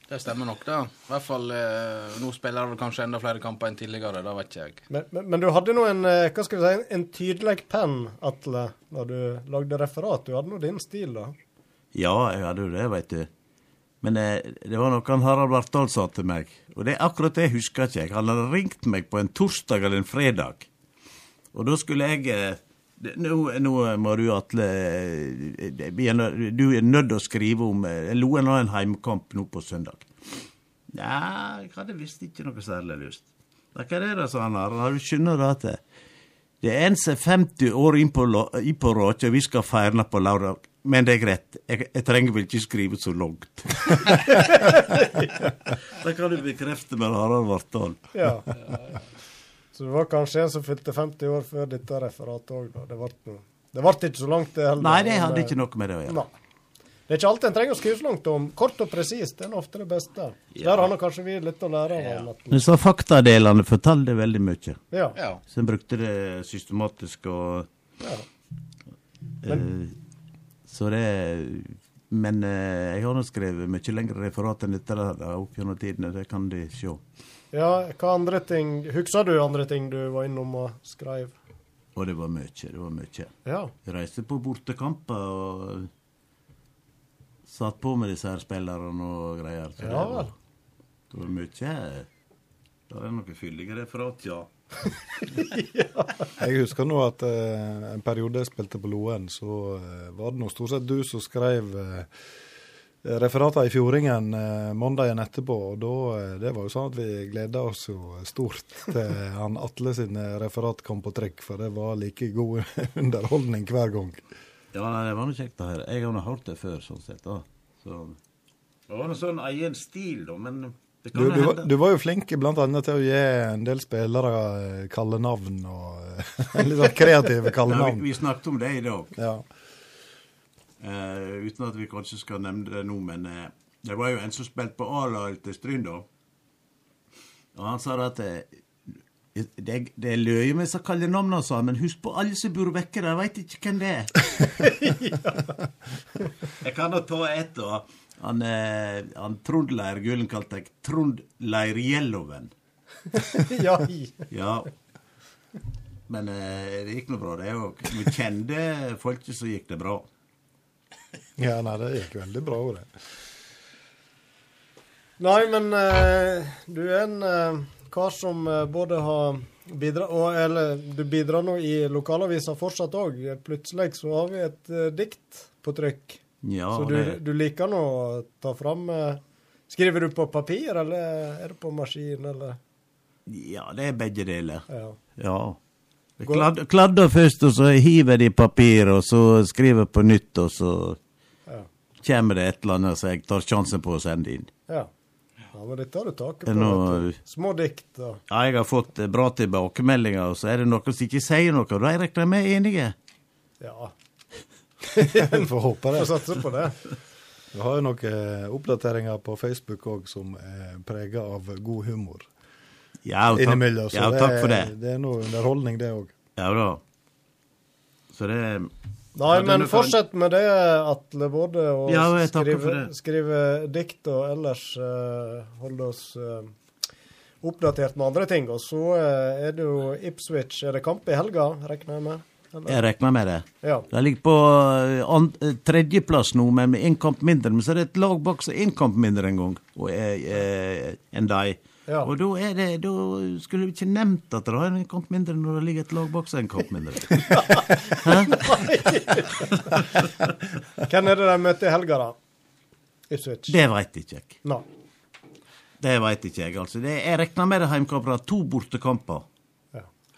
Det stemmer nok, da. I hvert fall eh, Nå spiller han kanskje enda flere kamper enn tidligere, det vet ikke jeg. Men, men, men du hadde nå en eh, hva skal vi si, en tydelig penn, Atle, da du lagde referat. Du hadde nå din stil, da. Ja, jeg hadde jo det, veit du. Men eh, det var noe han Harald Barthold sa til meg, og det er akkurat det jeg husker ikke. Han hadde ringt meg på en torsdag eller en fredag, og da skulle jeg eh, nå, nå må du, Atle eh, det- Du er nødt til å skrive om Loen har en heimkamp nå på søndag. Ja, jeg hadde visst ikke noe særlig lyst. Da, Hva er det, da, sa han Harald. Du skjønner da at det, det er en som er 50 år inn på, inn på råkja, og vi skal feire på lørdag. Men det er greit. Jeg, jeg trenger vel ikke skrive så langt. det kan du bekrefte med Harald Vartdal. Ja. Så det var kanskje en som fylte 50 år før dette referatet òg, da. Det ble det ble ikke så langt, det heller. Nei, det hadde ikke noe med det å gjøre. Nei. Det er ikke alltid en trenger å skrive så langt om. Kort og presist er ofte det beste. Der har kanskje vi litt å lære Ja. Men så faktadelene fortalte veldig mye. Ja. Ja. Så en brukte det systematisk og Ja. eh, Så det Men eh, jeg har nå skrevet mye lengre referat enn dette opp gjennom tidene. Det kan de se. ja, hva andre ting Husker du andre ting du var innom og skrev? Og det var mye. Det var mye. Ja. Jeg reiste på bortekamper og satt på med disse her spillerne og greier. Så Ja det var- vel. Det var mye Det er noen fyldige referat, ja. Jeg husker nå at eh, en periode jeg spilte på Loen, så eh, var det nå stort sett du som skrev eh, referater i Fjordingen eh, mandagen etterpå. Og da, eh, det var jo sånn at vi gleda oss jo stort til han Atle sine referat kom på trykk, for det var like god underholdning hver gang. Ja, nei, det var noe kjekt å høre. Jeg har nå hørt det før, sånn sett. da. Så, det var noe sånn egen stil, da, men Du, du, var- du var jo flink blant annet til å gi en del spillere eh, kallenavn og eh, litt sånn kreative kallenavn. vi, vi snakket om det i dag. Ja. Uh, uten at vi kanskje skal nevne det nå, men uh, det var jo en som spilte på A-laget til Stryn da. Og han sa at uh, det, det er løye med disse kalle navnene, sa han, men husk på alle som bor vekke der, veit ikke hvem det er. Jeg kan da ta ett, da. Han, eh, han Trond Leir Gullen kalte jeg Trond Leir Gjelloven. ja. Ja. Men eh, det gikk nå bra, det òg. Vi kjente folket, så gikk det bra. ja, nei, det gikk veldig bra. det. Nei, men eh, du er en eh, kar som eh, både har bidratt og, Eller du bidrar nå i lokalavisa fortsatt òg. Plutselig så har vi et eh, dikt på trykk. Ja, så du, det- du liker nå å ta fram eh, Skriver du på papir, eller er det på maskin, eller? Ja, det er begge deler. Ja. Ja. Jeg Kladd, kladder først, og så hiver de papir, og så skriver på nytt, og så Ja. kommer det et eller annet som jeg tar sjansen på å sende inn. Ja. ja men dette har du taket på. er noe- Små dikt og Ja, jeg har fått eh, bra tilbakemeldinger, og så er det noen som ikke sier noe, da regner jeg med enige. Ja. Vi får håpe det. Får satse på det. Vi har jo noen oppdateringer på Facebook òg som er prega av god humor. Ja, og takk- ja, det, takk for det. det er noe underholdning, det òg. Ja da. Så det Nei, men fortsett med det, Atle. Både å Ja, skrive, skrive dikt og ellers eh, holde oss eh, oppdatert med andre ting. Og så eh, er det jo Ipswich. Er det kamp i helga, regner jeg med? Jeg regner med det. Ja. De ligger på eh, eh, tredjeplass nå, men med én kamp mindre. Men så er det et lag bak som er én kamp mindre en gang eh, enn de. Ja. Og da er det Da skulle vi ikke nevnt at det er en kamp mindre når det ligger et lag bak er en kamp mindre. Hvem er det de møter i helga, da? I Switch? Det veit ikke jeg. No. Det veit ikke jeg, altså. Det, jeg regner med det heimkamper. To bortekamper.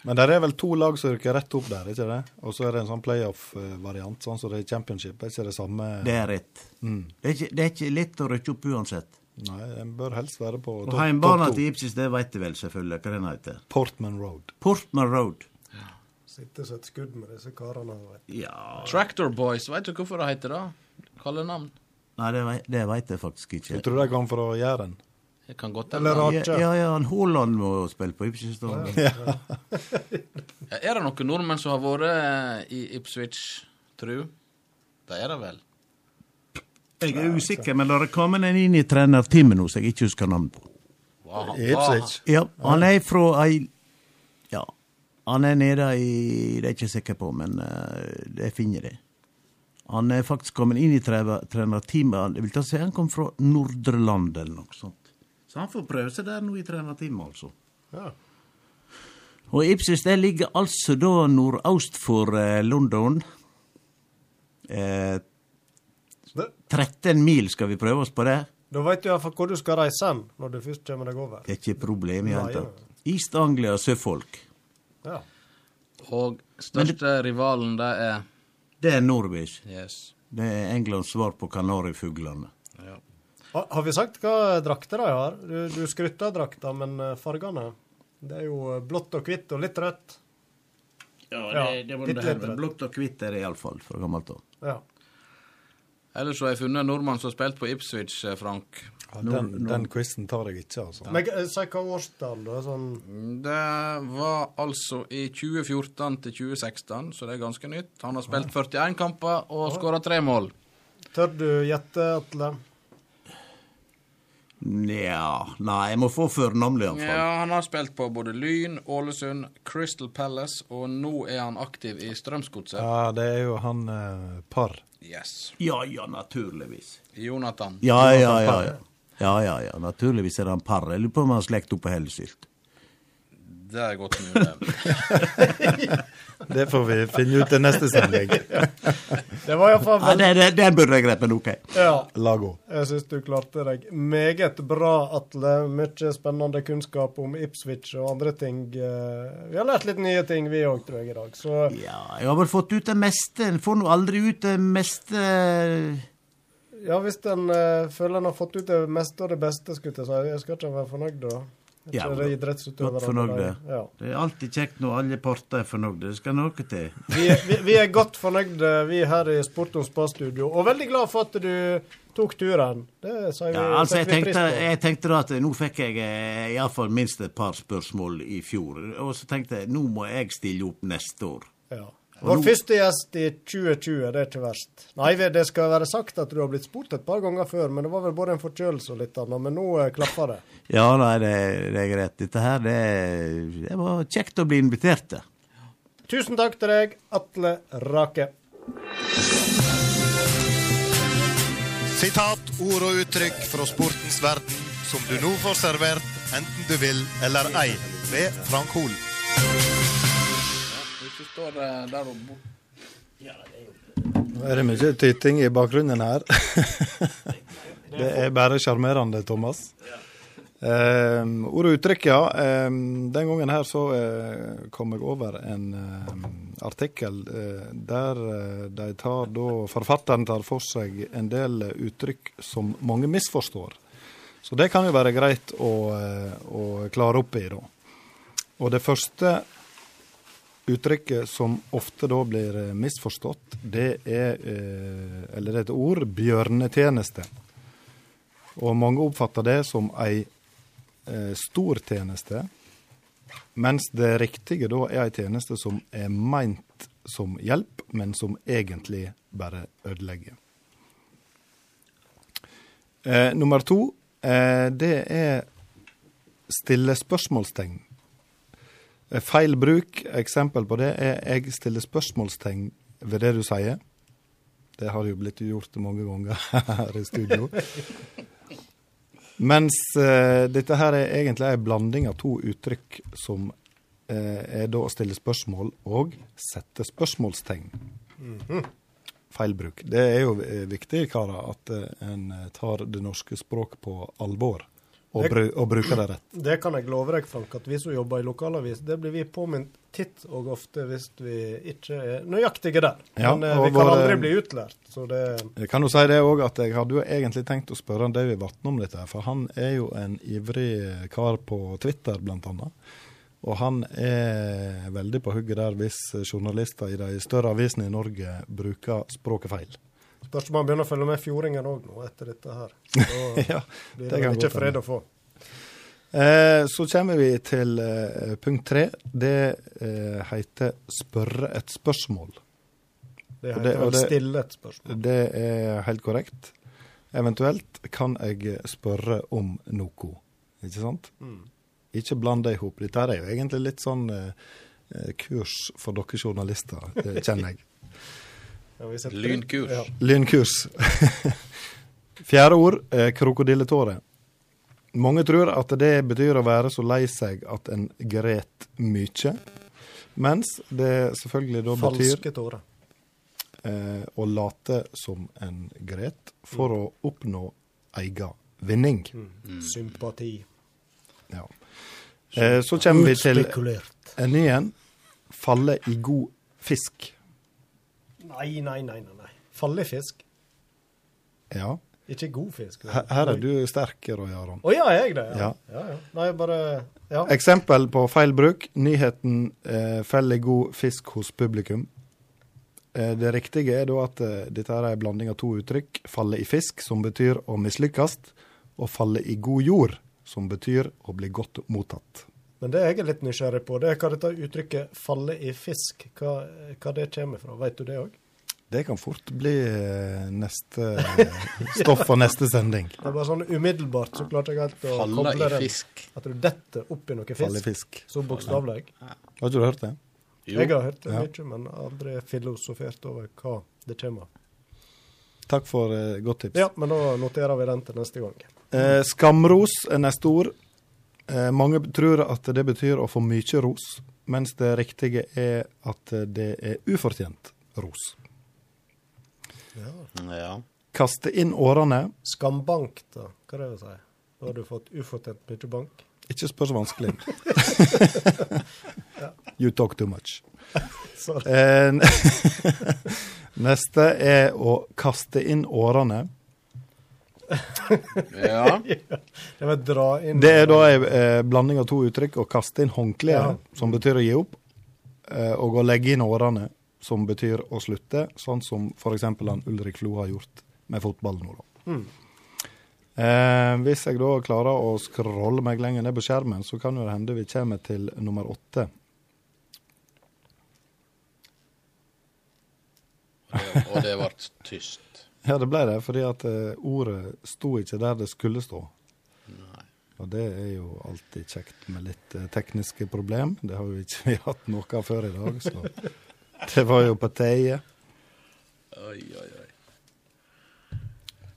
Men det er vel to lag som rykker rett opp der, ikke det? Og så er det en sånn playoff-variant, sånn som det er championship. Er ikke det samme Det er rett. Mm. Det, er ikke, det er ikke lett å rykke opp uansett. Nei, en bør helst være på topp heimbana topp til. Ipsis, det veit du vel selvfølgelig hva den heter. Portman Road. Portman Road. Ja. Sitter som et skudd med disse karene. Ja Tractor Boys, vet du hvorfor det heter det? Kallenavn? Nei, det, det veit jeg faktisk ikke. Jeg tror de kom fra Jæren. Det kan godt Eller. Raja. Ja, ja, han Haaland må spille på Ipswich. Ja. Er det noen nordmenn som har vært i Ipswich, tru? Det er det vel? Jeg er usikker, men det er kommet en inn i trenerteamet nå som jeg ikke husker navnet på. I Ipswich. Ja, han er fra ei Ja, han er nede i Det er jeg ikke sikker på, men uh, det finner jeg. Han er faktisk kommet inn i tre- trenerteamet. Jeg vil ta si han kom fra Nordre Land eller noe sånt. Så han får prøve seg der nå i trenerteamet, altså. Ja. Og Ipsis det ligger altså da nordøst for eh, London. Eh, 13 mil skal vi prøve oss på det. Da vet du iallfall hvor du skal reise hen når du først kommer deg over. Det er ikke problem i hele tatt. East Anglia Suffolk. Ja. Og største rivalen, det er Det er Norwich. Yes. Det er Englands svar på kanarifuglene. Ha, har vi sagt hva drakter de har? Du, du skrytte av drakta, men eh, fargene Det er jo eh, blått og hvitt og litt rødt. Ja, det- det må det det her, her. Blått og hvitt er det iallfall fra gammelt av. Ja. Ellers så har jeg funnet en nordmann som har spilt på Ipswich, eh, Frank. Ja, den, den quizen tar jeg ikke, altså. Men si hva årstall, da. Sånn Det var altså i 2014 til 2016, så det er ganske nytt. Han har spilt 41 kamper og skåra tre mål. Tør du gjette, Atle? Nja Nei, jeg må få førnavnet, iallfall. Ja, han har spilt på både Lyn, Ålesund, Crystal Palace, og nå er han aktiv i Strømsgodset. Ja, det er jo han eh, Parr. Yes. Ja ja, naturligvis. Jonathan. Ja ja ja. ja. Ja, ja, ja. Naturligvis er han par. Jeg lurer på om han har slekt opp på Hellesylt. Det er godt mulig. Det får vi finne ut til neste sending. Det var iallfall Ja, det, det, den burde jeg grepe, men OK. Ja. Lago. Jeg syns du klarte deg meget bra, Atle. Mye spennende kunnskap om Ipswich og andre ting. Eh, Vi har lært litt nye ting, vi òg, tror jeg, i dag. Så Ja, jeg har vel fått ut det meste. En får nå aldri ut det meste ja, hvis en eh, føler en har fått ut det meste og det beste, skulle jeg si. Jeg skal ikke være fornøyd, da. Ja, Godt fornøyde. Ja. Det er alltid kjekt når alle parter er fornøyde. Det skal noe til. Vi, er- vi, vi er godt fornøyde, vi her i Sport om spa-studio. Og veldig glad for at du tok turen. Det sier vi, Ja, altså, jeg tenkte, jeg tenkte da at nå fikk jeg eh, iallfall minst et par spørsmål i fjor. Og så tenkte jeg nå må jeg stille opp neste år. Ja. Vår nå- første gjest i 2020, det er ikke verst. Nei, det skal være sagt at du har blitt spurt et par ganger før, men det var vel både en forkjølelse og litt annet. Men nå klaffer klapper det. Ja, nei, det, det er greit. Dette her, det, det var kjekt å bli invitert til. Tusen takk til deg, Atle Rake. Sitat, ord og uttrykk fra sportens verden som du nå får servert, enten du vil eller ei, ved Frank Hol. der hun bor. Ja, det er jo... Nå er det mye tyting i bakgrunnen her. det er bare sjarmerende, Thomas. Eh, ord og uttrykk, ja. Eh, den gangen her så eh, kom jeg over en um, artikkel eh, der eh, de tar da Forfatteren tar for seg en del eh, uttrykk som mange misforstår. Så det kan jo være greit å, eh, å klare opp i, da. Og det første uttrykket som ofte da blir eh, misforstått, det er eh, Eller det er et ord bjørnetjeneste. Og mange oppfatter det som ei eh, stor tjeneste, mens det riktige da er ei tjeneste som er meint som hjelp, men som egentlig bare ødelegger. Nummer to, det er stille spørsmålstegn. Eh, Feil bruk, eksempel på det, er jeg stiller spørsmålstegn ved det du sier. Det har jo blitt gjort mange ganger her i studio. Mens eh, dette her er egentlig en blanding av to uttrykk som eh, er da å stille spørsmål og sette spørsmålstegn. Mhm. Feil bruk. Det er jo viktig, karer, at en tar det norske språk på alvor og, Det- bru og bruker det rett. Det kan jeg love deg, Frank, at vi som jobber i lokalavis, det blir vi påminnet titt og ofte hvis vi ikke er nøyaktige der. Ja, Men eh, vi kan aldri bli utlært, så det Jeg kan jo si det òg, at jeg hadde jo egentlig tenkt å spørre David Vatne om dette, for han er jo en ivrig kar på Twitter, blant annet. Og han er veldig på hugget der hvis journalister i de større avisene i Norge bruker språket feil. Spørs man han begynner å følge med fjordingene òg nå, etter dette her. Så Ja, blir det det ikke fred å få. Eh, så kommer vi til eh, punkt tre. Det eh, heter 'spørre et spørsmål'. Det heter det, vel stille et spørsmål. Det er helt korrekt. Eventuelt kan jeg spørre om noe, ikke sant? Mm. Ikke bland det i hop. Dette er jo egentlig litt sånn eh, eh, kurs for dere journalister, det kjenner jeg. Lynkurs. Ja. Lynkurs. Fjerde ord, er krokodilletåre. Mange tror at det betyr å være så lei seg at en gret mye, mens det selvfølgelig da betyr Falske tårer. eh, å late som en gret for å oppnå egen vinning. Mm. Sympati. Ja. Eh, så kommer vi til en ny en. Falle i god fisk. Nei, nei, nei, nei. Fallefisk. Ja. Ikke god fisk. Her, her er du sterk, Roy Aron. Å ja, er jeg det? Ja. ja, ja. Nei, bare Ja. Eksempel på feil bruk. Nyheten eh, feller god fisk hos publikum'. Eh, det riktige er da at eh, dette er en blanding av to uttrykk. 'Falle i fisk', som betyr å mislykkes, og 'falle i god jord', som betyr å bli godt mottatt. Men det jeg er litt nysgjerrig på, det er hva dette uttrykket 'falle i fisk', hva, hva det kommer fra. Vet du det òg? Det kan fort bli eh, neste eh, stoff for neste sending. Det bare sånn umiddelbart så klarte jeg helt å Falle koble i den. fisk. At du detter oppi noe fisk. Falle i fisk. Så bokstavelig. Har ikke du hørt det? Jeg har hørt det Ja. mye, men aldri filosofert over hva det kommer av. Takk for uh, godt tips. Ja, men da noterer vi den til neste gang. Eh, skamros er neste ord. Eh, mange tror at det betyr å få mye ros, mens det riktige er at det er ufortjent ros. Ja. Kaste inn årene. Skambank, da. Hva det vil si? Da har du fått ufortjent mye bank. Ikke spør så vanskelig. You talk too much. Eh, neste er å kaste inn årene. Ja. Det var dra inn Det er da en eh, blanding av to uttrykk. Å kaste inn håndkleet, Ja. som betyr å gi opp, eh, og å legge inn årene, som betyr å slutte, sånn som f.eks. han Ulrik Flo har gjort med fotball nå, da. Mm. Eh, hvis jeg da klarer å scrolle meg lenger ned på skjermen, så kan jo det hende vi kommer til nummer åtte. Og det ble tyst. Ja, det ble det, fordi at eh, ordet sto ikke der det skulle stå. Og det er jo alltid kjekt med litt eh, tekniske problem. Det har jo ikke vi hatt noe av før i dag, så det var jo på teie. Oi, oi, oi.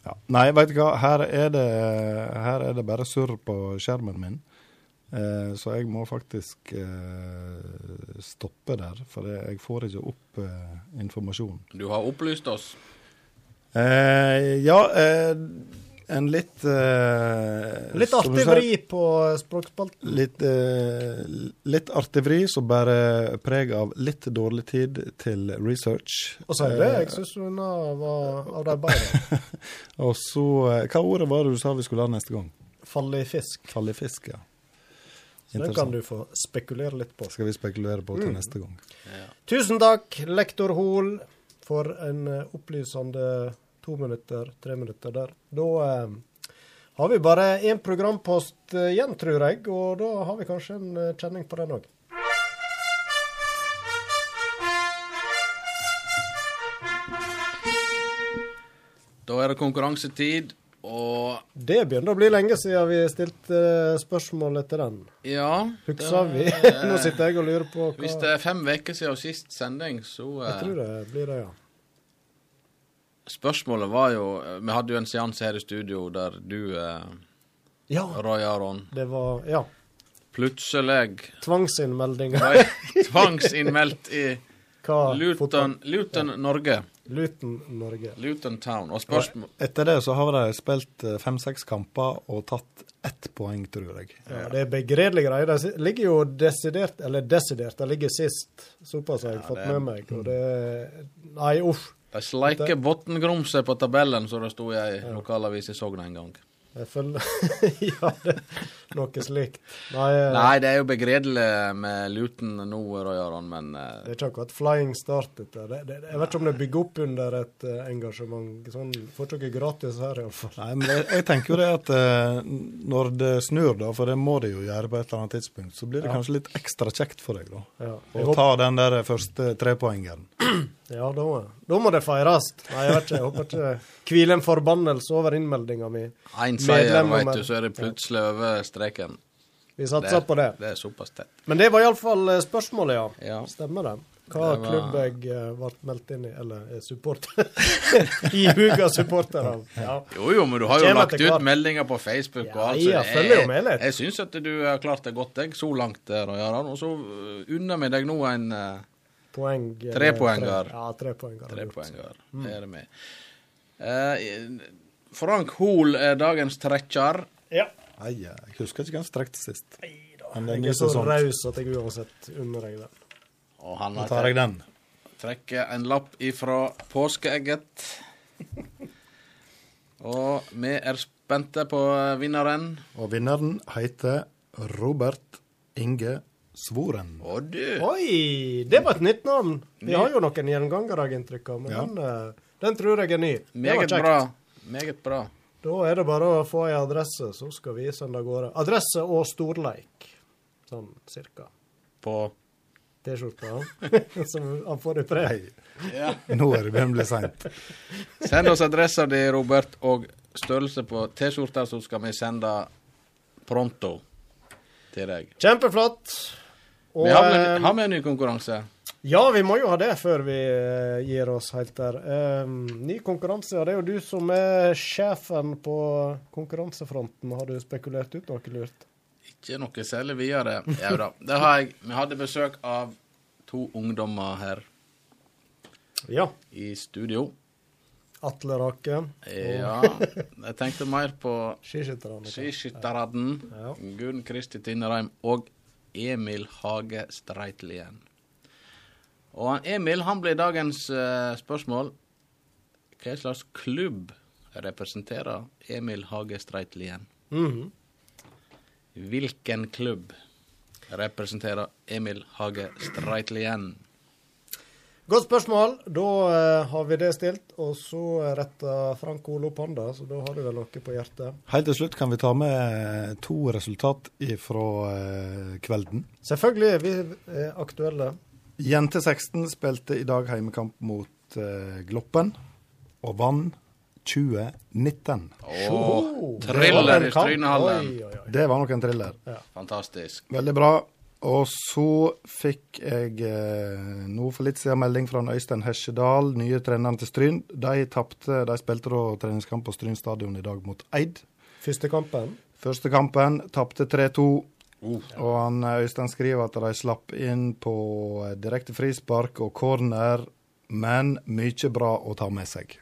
Ja. Nei, veit du hva, her er, det, her er det bare surr på skjermen min. Eh, så jeg må faktisk eh, stoppe der, for jeg får ikke opp eh, informasjon. Du har opplyst oss. Eh, ja, eh, en litt eh, Litt artig vri på språkspalten. Litt, eh, litt artig vri som bærer preg av litt dårlig tid til research. Og så er det, Eh, jeg syns unna var av de bedre. og så eh, Hva ordet var det du sa vi skulle ha neste gang? Falle i fisk. Falle i fisk, ja. Så den kan du få spekulere litt på. Skal vi spekulere på til Mm. neste gang. Tusen takk, lektor Hoel, for en eh, opplysende to minutter, tre minutter der. Da eh, har vi bare én programpost eh, igjen, tror jeg, og da har vi kanskje en eh, kjenning på den òg. Da er det konkurransetid, og Det begynner å bli lenge siden vi stilte eh, spørsmål etter den. ja Husker vi? Nå sitter jeg og lurer på hva Hvis det er fem uker siden sist sending, så Jeg tror det blir det, ja. Spørsmålet var jo Vi hadde jo en seanse her i studio der du, eh, Ja. Roy Aron, Det var Ja. plutselig Tvangsinnmeldinger. tvangsinnmeldt i Hva Luton, Luton Norge. Luton Norge. Luton Town. Og spørsmål Etter det så har de spilt eh, fem-seks kamper og tatt ett poeng, tror jeg. Ja, det er begredelige greier. De ligger jo desidert, eller desidert, de ligger sist. Såpass har jeg fått det med meg. Og det Nei, uff. De sleiker botngrumset på tabellen, som det sto i ei lokalavis i Sogn en gang. Jeg føler Ja, det er noe slikt. Nei, eh, Nei, det er jo begredelig med Luton nå, Roy Aron, men eh, det er ikke akkurat flying start, dette. Det, det, jeg vet ikke om det bygger opp under et eh, engasjement. Sånn, Får ikke noe gratis her, iallfall. Nei, men jeg, jeg tenker jo det at eh, når det snur, da, for det må det jo gjøre på et eller annet tidspunkt, så blir det Ja. kanskje litt ekstra kjekt for deg, da. Ja. Å ta den der første trepoengeren. Ja, da må, da må det feires. Nei, jeg vet ikke. Jeg håper ikke det hviler en forbannelse over innmeldinga mi. én seier, vet du, så er det plutselig over streken. Vi satser på det. Det er såpass tett. Men det var iallfall spørsmålet, ja. Ja. Stemmer det? Hva Det var- klubb jeg eh, ble meldt inn i, eller er supporter I huga supporter av. Ja. Jo, jo, men du har jo Kjem lagt ut meldinger på Facebook og Ja, alt. ja, det- jeg, jo med litt. Jeg, jeg syns at du har klart det godt, jeg, så langt, eh, Roy Aron. Og så unner vi deg nå en uh, Poeng. eller Trepoenger. tre- Ja, trepoenger. poenger, jeg gjort. trepoenger. Mm. Er det med. Eh, Frank Hoel er dagens trekker. Ja. Nei, jeg husker ikke hvem som trekte sist. Nei er Jeg er så raus at jeg uansett unner deg den. Og han har tar jeg den. trekker en lapp ifra påskeegget. Og vi er spente på vinneren. Og vinneren heter Robert Inge Svoren. Å, du Oi! Det var et nytt navn. Vi har jo noen gjengangere har jeg inntrykk av, men Ja. den, eh, den tror jeg er ny. Det var Meget kjekt. bra. Meget bra. Da er det bare å få ei adresse, så skal vi sende av gårde. Adresse og storleik, sånn cirka. På T-skjorta som han får i pre. Ja. Nå er det bli seint. Send oss adressa di, Robert, og størrelse på T-skjorta, så skal vi sende pronto til deg. Kjempeflott. Og, Vi har med, eh, har med en ny konkurranse. Ja, vi må jo ha det før vi eh, gir oss helt der. Um, ny konkurranse, og det er jo du som er sjefen på konkurransefronten. Har du spekulert ut noe lurt? Ikke noe særlig videre. Ja da. Det har jeg. Vi hadde besøk av to ungdommer her Ja. i studio. Atle Rake. Ja, jeg tenkte mer på Skiskytterne. Gunn Kristi Tinnereim og Emil Hage Streitlien. Og Emil han blir dagens uh, spørsmål. Hva slags klubb representerer Emil Hage Streitlien? Mhm. Hvilken klubb representerer Emil Hage Streitlien? Godt spørsmål. Da eh, har vi det stilt. Og så retter Frank Ole opp hånda, så da har du vel noe på hjertet. Helt til slutt kan vi ta med to resultat fra kvelden. Selvfølgelig. Vi er aktuelle. Jente 16 spilte i dag heimekamp mot eh, Gloppen, og vant 2019. Åh, thriller i Strynehallen. Det var nok en thriller. Fantastisk. Veldig bra. Og så fikk jeg eh, nå for litt siden melding fra Øystein Hesjedal, nye treneren til Stryn. De tapte, de spilte da treningskamp på Stryn stadion i dag mot Eid. Første kampen. Første kampen tapte 3-2. Og han eh, Øystein skriver at de slapp inn på eh, direkte frispark og corner, men mye bra å ta med seg.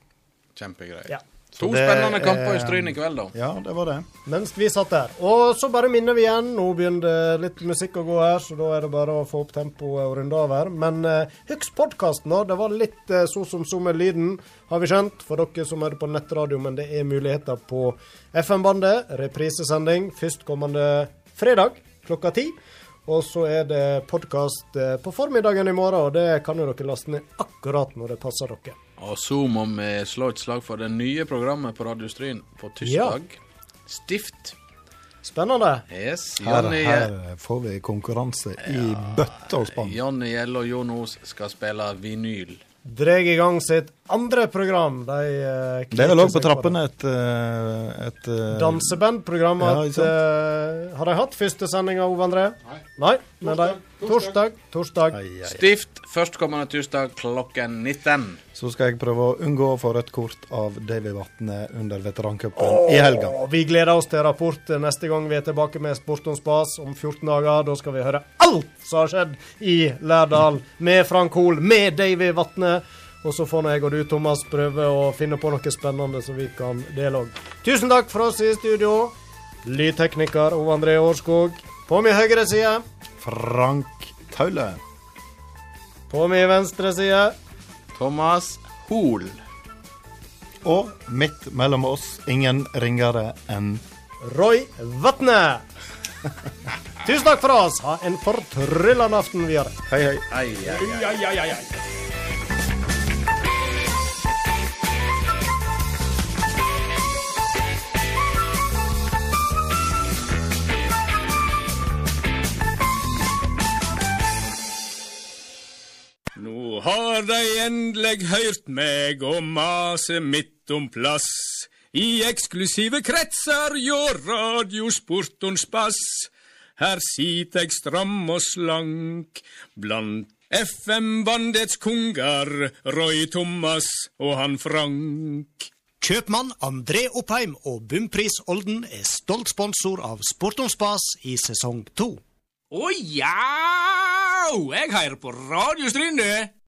Kjempegreier. Ja. To det spennende kamper i Stryn i kveld, da. Ja, det var det. Mens vi satt der. Og så bare minner vi igjen. Nå begynner det litt musikk å gå her, så da er det bare å få opp tempoet og runde av her. Men uh, husk podkasten, da. Det var litt uh, så som så med lyden, har vi skjønt. For dere som hører på nettradio, men det er muligheter på FM-bandet. Reprisesending førstkommende fredag klokka ti. Og så er det podkast på formiddagen i morgen, og det kan jo dere laste ned akkurat når det passer dere. Og så må vi slå et slag for det nye programmet på Radio Stryn på tirsdag. Stift. Spennende. Yes. Her, her får vi konkurranse i bøtte og spann. Jonny Gjell og Jon Os skal spille vinyl. Dreg i gang sitt andre program. De uh, Det er vel òg på trappene et, eh, et eh, Dansebandprogram. Ja, at, eh, har de hatt første sending av Ove André? Nei. Nei torsdag. torsdag. Torsdag. Ai, ai. Stift førstkommende tirsdag klokken 19. Så skal jeg prøve å unngå å få rødt kort av Davy Vatne under veterancupen i helga. Vi gleder oss til rapport neste gang vi er tilbake med Sport om spas om 14 dager. Da skal vi høre alt som har skjedd i Lærdal med Frank Hoel, med Davy Vatne. Og så får nå jeg og du, Thomas, prøve å finne på noe spennende som vi kan dele òg. Tusen takk for oss i studio. Lydtekniker Ove André Årskog. På min høyre side. Frank Taule. På min venstre side. Thomas Hoel. Og midt mellom oss ingen ringere enn Roy Vatne. Tusen takk for oss. Ha en fortryllende aften videre. Hei, hei. Ai, ai, ai. Nå har de endelig hørt meg og mase midt om plass. I eksklusive kretser hjå radiosportons bass. Her sit eg stram og slank blant FM-bandets konger, Roy Thomas og han Frank. Kjøpmann André Oppheim og Bumpris Olden er stolt sponsor av Sport om spas i sesong to. Og já, jeg har brød i strinde.